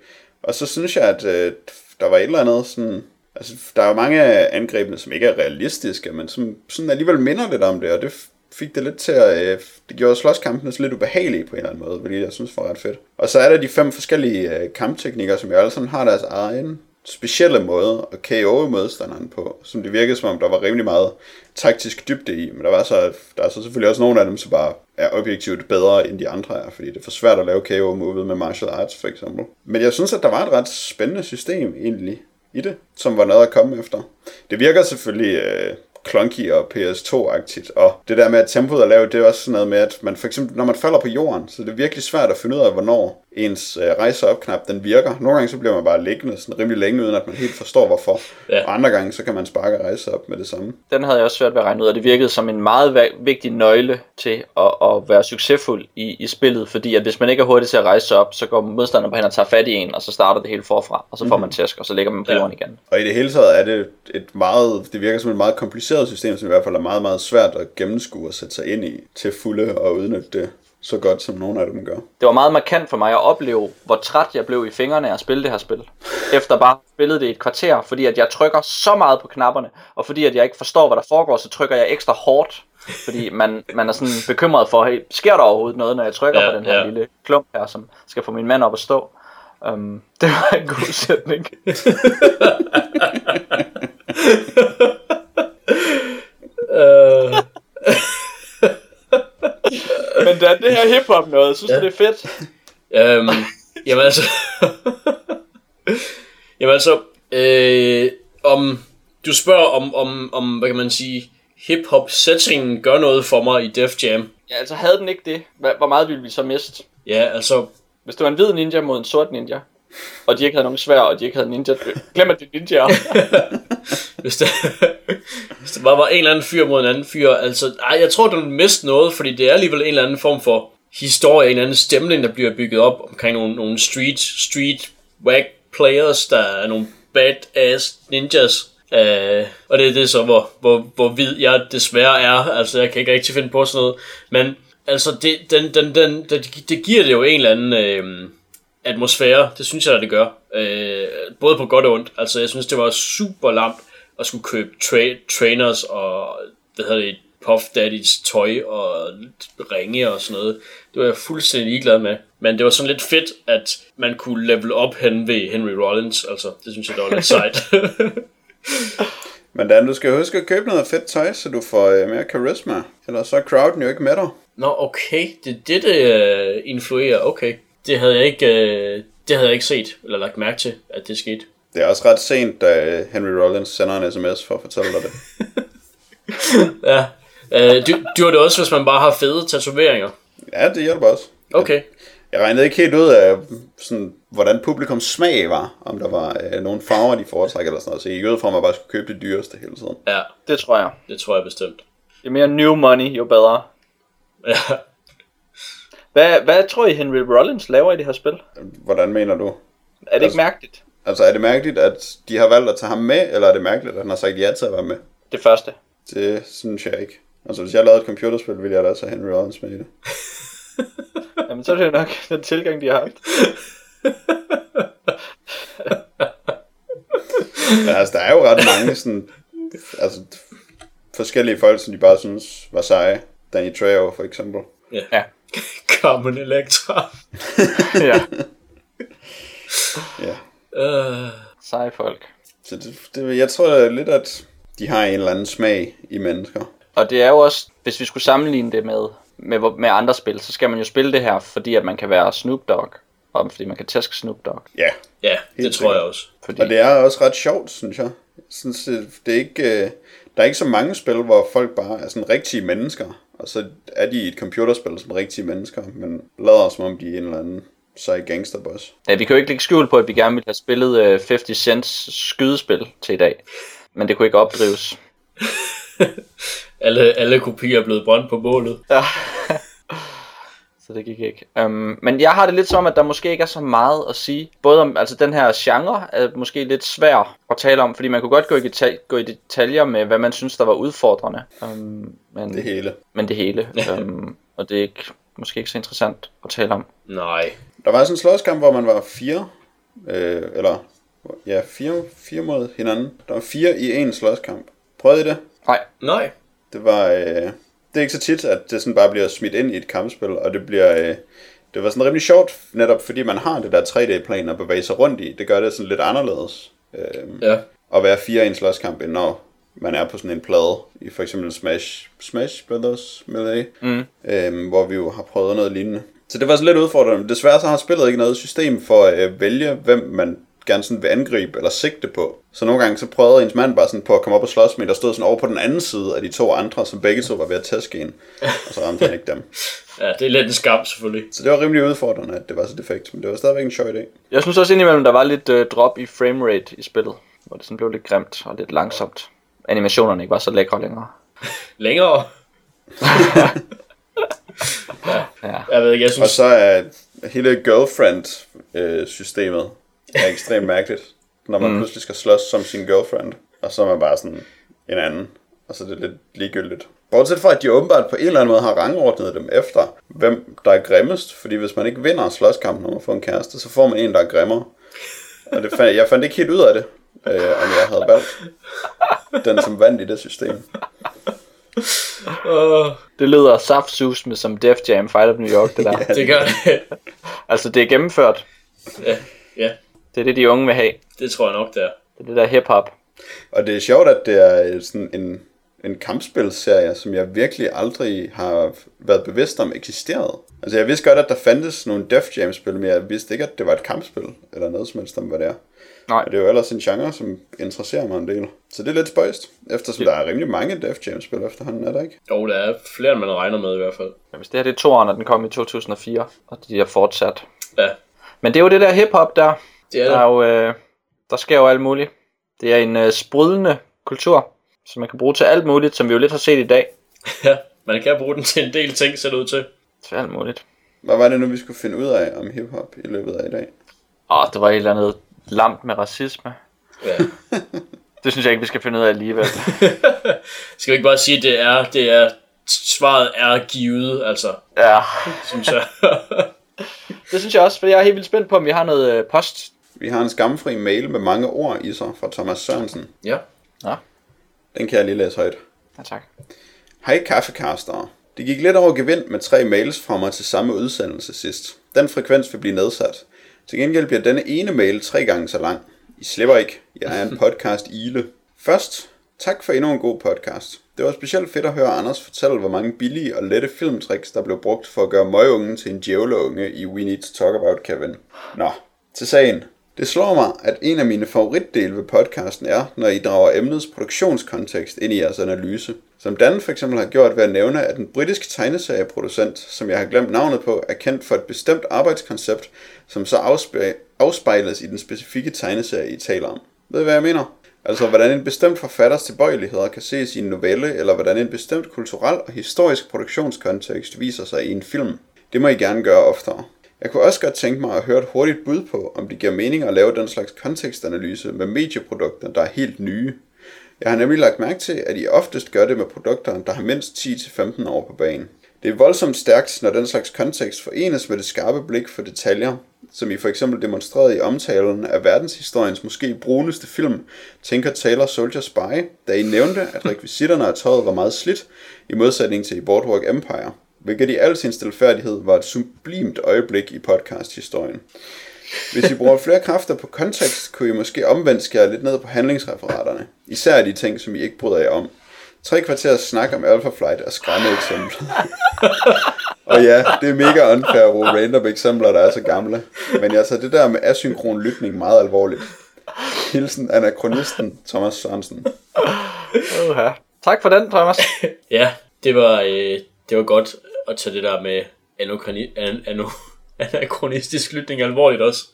Og så synes jeg, at øh, der var et eller andet sådan... Altså, der er jo mange af angrebene, som ikke er realistiske, men som sådan alligevel minder lidt om det, og det fik det lidt til at... Øh, det gjorde slåskampene lidt ubehagelige på en eller anden måde, fordi jeg synes var ret fedt. Og så er der de fem forskellige øh, kampteknikker, som jo alle sammen har deres egen specielle måde at KO modstanderen på, som det virkede som om, der var rimelig meget taktisk dybde i, men der, var så, der er så selvfølgelig også nogle af dem, som bare er objektivt bedre end de andre er, fordi det er for svært at lave KO-movet med martial arts for eksempel. Men jeg synes, at der var et ret spændende system egentlig i det, som var noget at komme efter. Det virker selvfølgelig øh, clunky og PS2-agtigt, og det der med, at tempoet er lavt, det er også sådan noget med, at man for eksempel, når man falder på jorden, så det er virkelig svært at finde ud af, hvornår ens øh, rejse op knap den virker. Nogle gange så bliver man bare liggende sådan rimelig længe, uden at man helt forstår hvorfor. Ja. Og andre gange så kan man sparke rejse op med det samme. Den havde jeg også svært ved at regne ud, og det virkede som en meget vigtig nøgle til at, at være succesfuld i, i spillet, fordi at hvis man ikke er hurtig til at rejse op, så går modstanderen på hen og tager fat i en, og så starter det hele forfra, og så får man tæsk, og så ligger man på Ja. jorden igen. Og i det hele taget er det et meget, det virker som et meget kompliceret system, som i hvert fald er meget, meget svært at gennemskue og sætte sig ind i til fulde og udnytte det så godt, som nogle af dem gør. Det var meget markant for mig at opleve, hvor træt jeg blev i fingrene af at spille det her spil. Efter bare spillet det i et kvarter, fordi at jeg trykker så meget på knapperne, og fordi at jeg ikke forstår, hvad der foregår, så trykker jeg ekstra hårdt. Fordi man, man er sådan bekymret for, hey, sker der overhovedet noget, når jeg trykker Ja, på den her ja. lille klump her, som skal få min mand op at stå. Um, det var en god sætning. Øh, Men da det her hiphop noget, synes du det er fedt? øhm, jamen altså... jamen altså... Øh, om du spørger om, om, om, hvad kan man sige, hip-hop settingen gør noget for mig i Def Jam. Ja, altså havde den ikke det, hvor meget ville vi så miste? Ja, altså, Hvis det var en hvid ninja mod en sort ninja, og de ikke havde nogen svær, og de ikke havde ninja... Glem at det er ninja. hvis det, hvis der bare var en eller anden fyr mod en anden fyr, altså, ej, jeg tror, den miste noget, fordi det er alligevel en eller anden form for historie, en eller anden stemning, der bliver bygget op omkring nogle, nogle street, street wag players, der er nogle badass ninjas. Uh, og det er det så, hvor, hvor, hvor vid jeg desværre er. Altså, jeg kan ikke rigtig finde på sådan noget. Men altså, det, den, den, den, det, det giver det jo en eller anden øh, atmosfære. Det synes jeg, at det gør. Øh, både på godt og ondt. Altså, jeg synes, det var super lamt at skulle købe tra- trainers og hvad hedder det, Puff Daddys tøj og ringe og sådan noget. Det var jeg fuldstændig ligeglad med. Men det var sådan lidt fedt, at man kunne level op hen ved Henry Rollins. Altså, det synes jeg, der var lidt sejt. Men Dan, du skal huske at købe noget fedt tøj, så du får øh, mere karisma. Ellers så er crowden jo ikke med dig. Nå, okay. Det er det, det uh, influerer. Okay. Det havde jeg ikke, uh, det havde jeg ikke set, eller lagt mærke til, at det skete. Det er også ret sent, da Henry Rollins sender en sms for at fortælle dig det. Ja. Uh, du, du det også, hvis man bare har fede tatoveringer. Ja, det hjælper også. Okay. Jeg regnede ikke helt ud af, sådan, hvordan publikums smag var. Om der var øh, nogle farver, de foretrækker eller sådan noget. Så jeg gik fra, at man bare skulle købe det dyreste hele tiden. Ja, Det tror jeg. det tror jeg bestemt. Jo mere new money, jo bedre. Ja. Hvad, hvad tror I Henry Rollins laver i det her spil? Hvordan mener du? Er det ikke Altså- mærkeligt? Altså, er det mærkeligt, at de har valgt at tage ham med, eller er det mærkeligt, at han har sagt ja til at være med? Det første. Det synes jeg ikke. Altså, hvis jeg lavede et computerspil, ville jeg da også have Henry Rollins med i det. Jamen, så er det jo nok den tilgang, de har haft. Men altså, der er jo ret mange sådan, altså, forskellige folk, som de bare synes var seje. Danny Trejo, for eksempel. Ja. Carmen Electra. ja. Ja. Uh, Seje folk. Så det, det, jeg tror lidt, at de har en eller anden smag i mennesker. Og det er jo også, hvis vi skulle sammenligne det med, med, med andre spil, så skal man jo spille det her, fordi at man kan være Snoop Dogg. Og fordi man kan tæske Snoop Dogg. Ja, ja, det Helt tror jeg også. Fordi, og det er også ret sjovt, synes jeg. Jeg synes, det, det er ikke, øh, der er ikke så mange spil, hvor folk bare er sådan rigtige mennesker. Og så er de i et computerspil som rigtige mennesker, men lader som om de er en eller anden sej gangsterboss. ja, vi kan jo ikke lægge skjul på, at vi gerne ville have spillet øh, 50 Cents skydespil til i dag. Men det kunne ikke opdrives. Alle, alle kopier er blevet brændt på bålet. Ja. Så det gik ikke. Um, men jeg har det lidt som, at der måske ikke er så meget at sige. Både om, altså den her genre er måske lidt svær at tale om, fordi man kunne godt gå i, deta- gå i detaljer med, hvad man synes, der var udfordrende. Um, men, Det hele. men det hele. Um, og det er ikke, måske ikke så interessant at tale om. Nej. Der var sådan en slåskamp, hvor man var fire, øh, eller ja, fire, fire mod hinanden. Der var fire i en slåskamp. Prøvede I det? Nej, Nej. Det var, øh, er ikke så tit, at det sådan bare bliver smidt ind i et kampspil, og det bliver, øh, det var sådan rimelig sjovt, netop fordi man har det der 3D-plan at bevæge sig rundt i. Det gør det sådan lidt anderledes. Øh, Ja. at være fire i en slåskamp, end når man er på sådan en plade, i for eksempel Smash, Smash Brothers Melee, mm. øhm, hvor vi jo har prøvet noget lignende. Så det var så lidt udfordrende, desværre så har spillet ikke noget system for at øh, vælge, hvem man gerne sådan vil angribe eller sigte på. Så nogle gange så prøvede ens mand bare sådan på at komme op og slås med, der stod sådan over på den anden side af de to andre, som begge to var ved at tæske en, og så ramte han ikke dem. Ja, det er lidt en skam, selvfølgelig. Så det var rimelig udfordrende, at det var så defekt, men det var stadigvæk en sjov idé. jeg synes også indimellem, der var lidt øh, drop i framerate i spillet. Hvor det sådan blev lidt grimt og lidt langsomt. Animationerne ikke var så lækre længere. Længere. Ja. Jeg ved ikke, jeg Og synes... så er hele girlfriend-systemet er ekstremt mærkeligt, når man mm. pludselig skal slås som sin girlfriend, og så er man bare sådan en anden, og så er det lidt ligegyldigt. Bortset fra, at de åbenbart på en eller anden måde har rangordnet dem efter, hvem der er grimmest, fordi hvis man ikke vinder slåskampen, når man får en kæreste, så får man en, der er grimmere. Og det fandt, jeg fandt ikke helt ud af det, øh, om jeg havde valgt den, som vandt i det system. Det lyder saftsus med som Def Jam Fight of New York, det der. det gør det. Altså, det er gennemført. ja, ja, Det er det, de unge vil have. det tror jeg nok, det er. Det er det der hip-hop. Og det er sjovt, at det er sådan en, en kampspilserie, som jeg virkelig aldrig har været bevidst om eksisterede. Altså jeg vidste godt, at der fandtes nogle Def Jam-spil, men jeg vidste ikke, at det var et kampspil, eller noget som helst om, hvad det er. Nej. Og det er jo ellers en genre, som interesserer mig en del. Så det er lidt spøjst, eftersom ja. der er rimelig mange Def Jam-spil efterhånden, er der ikke? Jo, der er flere, end man regner med i hvert fald. Men hvis det her det er toeren, og den kom i 2004, og de er fortsat. Ja, Men det er jo det der hip-hop der. Det er Der, er det. jo, øh, der sker jo alt muligt. Det er en øh, sprudlende kultur, som man kan bruge til alt muligt, som vi jo lidt har set i dag. Ja, man kan bruge den til en del ting, ser det ud til. Til alt muligt. Hvad var det nu, vi skulle finde ud af om hiphop i løbet af i dag? Åh, det var et eller andet lamt med racisme. Ja. Det synes jeg ikke, vi skal finde ud af alligevel. Skal vi ikke bare sige, at det er, det er, svaret er givet, altså, ja, synes jeg. det synes jeg også, for jeg er helt vildt spændt på, om vi har noget øh, post. Vi har en skamfri mail med mange ord i sig fra Thomas Sørensen. ja. Ja, Den kan jeg lige læse højt. ja tak. Hej kaffekastere. Det gik lidt over gevind med tre mails fra mig til samme udsendelse sidst. Den frekvens vil blive nedsat. Til gengæld bliver denne ene mail tre gange så lang. I slipper ikke. Jeg er en podcast ile. Først, tak for endnu en god podcast. Det var specielt fedt at høre Anders fortælle, hvor mange billige og lette filmtricks, der blev brugt for at gøre møgungen til en djævleunge i We Need to Talk About Kevin. Nå, til sagen. Det slår mig, at en af mine favoritdele ved podcasten er, når I drager emnets produktionskontekst ind i jeres analyse. Som Dan for eksempel har gjort ved at nævne, at en britisk tegneserieproducent, som jeg har glemt navnet på, er kendt for et bestemt arbejdskoncept, som så afspejles i den specifikke tegneserie, I taler om. Ved I, hvad jeg mener? Altså, hvordan en bestemt forfatters tilbøjeligheder kan ses i en novelle, eller hvordan en bestemt kulturel og historisk produktionskontekst viser sig i en film. Det må I gerne gøre oftere. Jeg kunne også godt tænke mig at høre et hurtigt bud på, om det giver mening at lave den slags kontekstanalyse med medieprodukter, der er helt nye. Jeg har nemlig lagt mærke til, at I oftest gør det med produkter, der har mindst 10-15 år på banen. Det er voldsomt stærkt, når den slags kontekst forenes med det skarpe blik for detaljer, som I for eksempel demonstrerede i omtalen af verdenshistoriens måske bruneste film, Tinker Taylor Soldier Spy, da I nævnte, at rekvisitterne af tøjet var meget slidt, i modsætning til i Boardwalk Empire, hvilket i al sin stilfærdighed var et sublimt øjeblik i podcasthistorien. Hvis I bruger flere kræfter på kontekst, kunne I måske omvendt skære lidt ned på handlingsreferaterne. Især de ting, som I ikke bryder jer om. Tre kvarters snak om Alpha Flight er skræmme eksempler. og ja, det er mega unfair at bruge random eksempler, der er så gamle. Men jeg tager det der med asynkron lytning meget alvorligt. Hilsen anachronisten Thomas Sørensen. Uh-huh. Tak for den, Thomas. Ja, det var, øh, det var godt at tage det der med an, ano, anachronistisk lytning alvorligt også.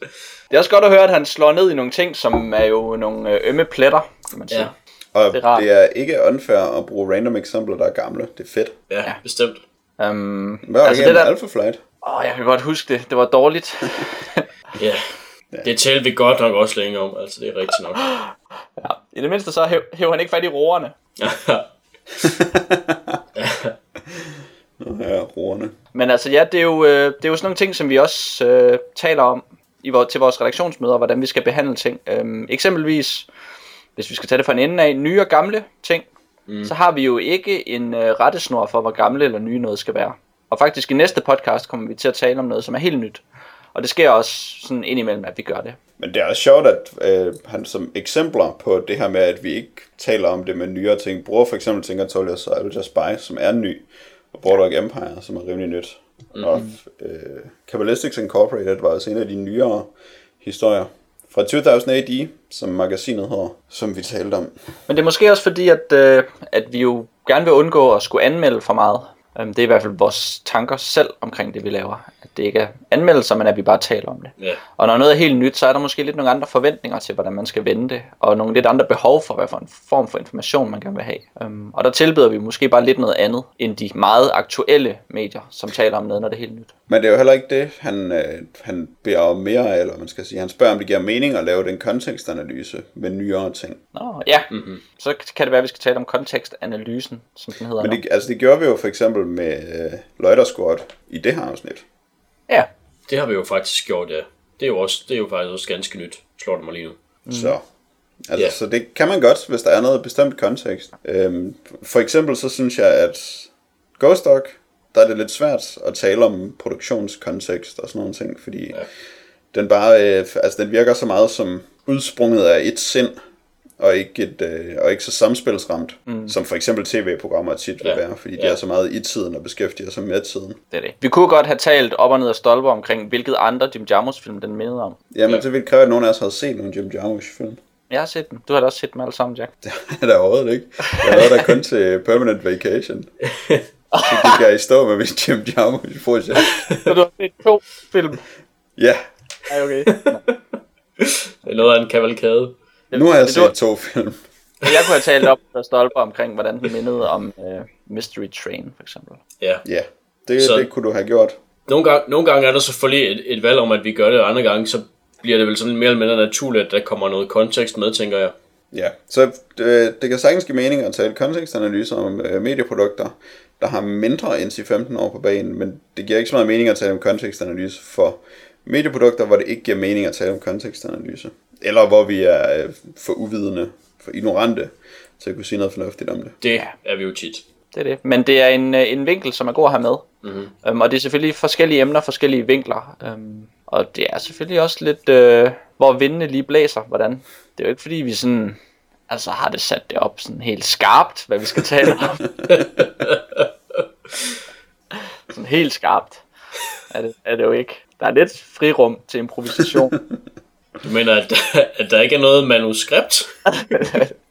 Det er også godt at høre, at han slår ned i nogle ting, som er jo nogle øh, ømme pletter, kan man sige. Ja, Og Det er rart. det er ikke unfair at bruge random eksempler, der er gamle. Det er fedt. ja, ja. bestemt. Um, Hvad var altså det der... Alpha Flight? Åh, jeg kan godt huske det. Det var dårligt. Ja. Det talte vi godt nok også længe om, altså det er rigtigt nok. ja. I det mindste så hæv, hæv han ikke fat i roerne. Ja, roerne. Men altså ja, det er jo, øh, det er jo sådan nogle ting, som vi også øh, taler om i vores, til vores redaktionsmøder, hvordan vi skal behandle ting. Øhm, eksempelvis, hvis vi skal tage det fra en ende af, nye og gamle ting, mm. så har vi jo ikke en øh, rettesnor for, hvor gamle eller nye noget skal være. Og faktisk i næste podcast kommer vi til at tale om noget, som er helt nyt. Og det sker også sådan indimellem, at vi gør det. Men det er også sjovt, at øh, han som eksempler på det her med, at vi ikke taler om det med nyere ting, bruger for eksempel Tinker Tailor Soldier Spy, som er ny, og Boardwalk Empire, som er rimelig nyt. Mm-hmm. Og øh, Kabbalistics Incorporated var også en af de nyere historier fra 2000 AD, som magasinet hedder, som vi talte om. Men det er måske også fordi, at, øh, at vi jo gerne vil undgå at skulle anmelde for meget. Øhm, det er i hvert fald vores tanker selv omkring det, vi laver. At det ikke er anmeldelser, men at vi bare taler om det. Ja. Og når noget er helt nyt, så er der måske lidt nogle andre forventninger til, hvordan man skal vende det. Og nogle lidt andre behov for, hvad for en form for information, man gerne vil have. Øhm, og der tilbyder vi måske bare lidt noget andet, end de meget aktuelle medier, som taler om noget, når det er helt nyt. Men det er jo heller ikke det, han, øh, han beder om mere eller man skal sige. Han spørger, om det giver mening at lave den kontekstanalyse med nyere ting. Nå, ja. Mm-hmm. Så kan det være, at vi skal tale om kontekstanalysen, som den hedder Men nu. det, altså det gjorde vi jo for eksempel med øh, Squad i det her afsnit. Ja, Det har vi jo faktisk gjort, ja. Det er jo, også, det er jo faktisk også ganske nyt, slår det mig lige nu. Mm. Så, altså, Ja. så det kan man godt, hvis der er noget bestemt kontekst. Øhm, for eksempel så synes jeg, at Ghost Dog, der er det lidt svært at tale om produktionskontekst og sådan nogle ting, fordi ja. den bare, øh, altså den virker så meget som udsprunget af et sind, og ikke, et, øh, og ikke så samspilsramt, mm. som for eksempel tv-programmer tit vil Ja. være, fordi de Ja. er så meget i tiden og beskæftiger sig med tiden. det er det. Vi kunne godt have talt op og ned af stolper omkring, hvilket andre Jim Jarmusch film den mindede om. Jamen, Ja. det ville kræve, at nogen af os havde set nogle Jim Jarmusch-film. Jeg har set dem. Du har da også set dem alle sammen, Jack. Det er der overhovedet ikke. Jeg lavede der kun til Permanent Vacation. Så gik jeg i stå med mit Jim Jarmusch projekt. Så du har set to film? Ja, Ja, okay. Det er noget af en kavalkade. Nu har jeg Det var- set to film. Jeg kunne have talt op og stolper omkring, hvordan den mindede om uh, Mystery Train, for eksempel. Ja. Ja, det, Så- det kunne du have gjort. Nogle gange, nogle gange er der selvfølgelig et, et valg om, at vi gør det, og andre gange så bliver det vel sådan mere eller mindre naturligt, at der kommer noget kontekst med, tænker jeg. Ja, så det, det kan sagtens give mening at tale kontekstanalyser om øh, medieprodukter, der har mindre end 10-15 år på banen, men det giver ikke så meget mening at tale om kontekstanalyse for medieprodukter, hvor det ikke giver mening at tale om kontekstanalyse. Eller hvor vi er øh, for uvidende, for ignorante til at kunne sige noget fornuftigt om det. Det er vi jo tit. det er det. Men det er en, øh, en vinkel, som er god at have med. Mhm. Um, og det er selvfølgelig forskellige emner, forskellige vinkler. Um, og det er selvfølgelig også lidt, øh, hvor vindene lige blæser, hvordan. Det er jo ikke fordi, vi sådan, altså har det sat det op sådan helt skarpt, hvad vi skal tale om. sådan helt skarpt er det, er det jo ikke. Der er lidt frirum til improvisation. Du mener, at, at der ikke er noget manuskript?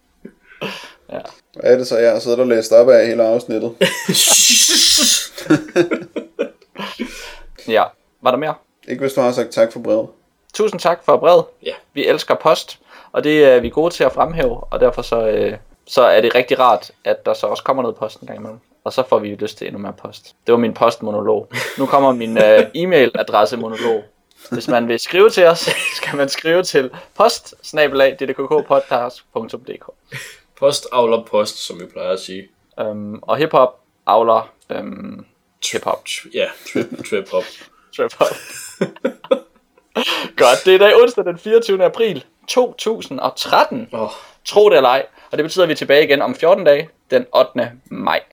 Hvad er det så, jeg har siddet og læst op af hele afsnittet? ja, var der mere? Ikke hvis du har sagt tak for brevet. Tusind tak for brevet. Ja. Vi elsker post, og det er vi gode til at fremhæve, og derfor så, øh, så er det rigtig rart, at der så også kommer noget post en gang imellem. Og så får vi lyst til endnu mere post. Det var min postmonolog. Nu kommer min øh, e-mailadresse monolog. Hvis man vil skrive til os, skal man skrive til post Post avler post, som vi plejer at sige. øhm, Og hiphop avler øhm, hiphop. Ja, trip, trip hop. Trip hop. Godt, det er i dag onsdag den 24. april 2013. Oh, Tro det eller ej. Og det betyder, at vi er tilbage igen om 14 dage, den 8. maj.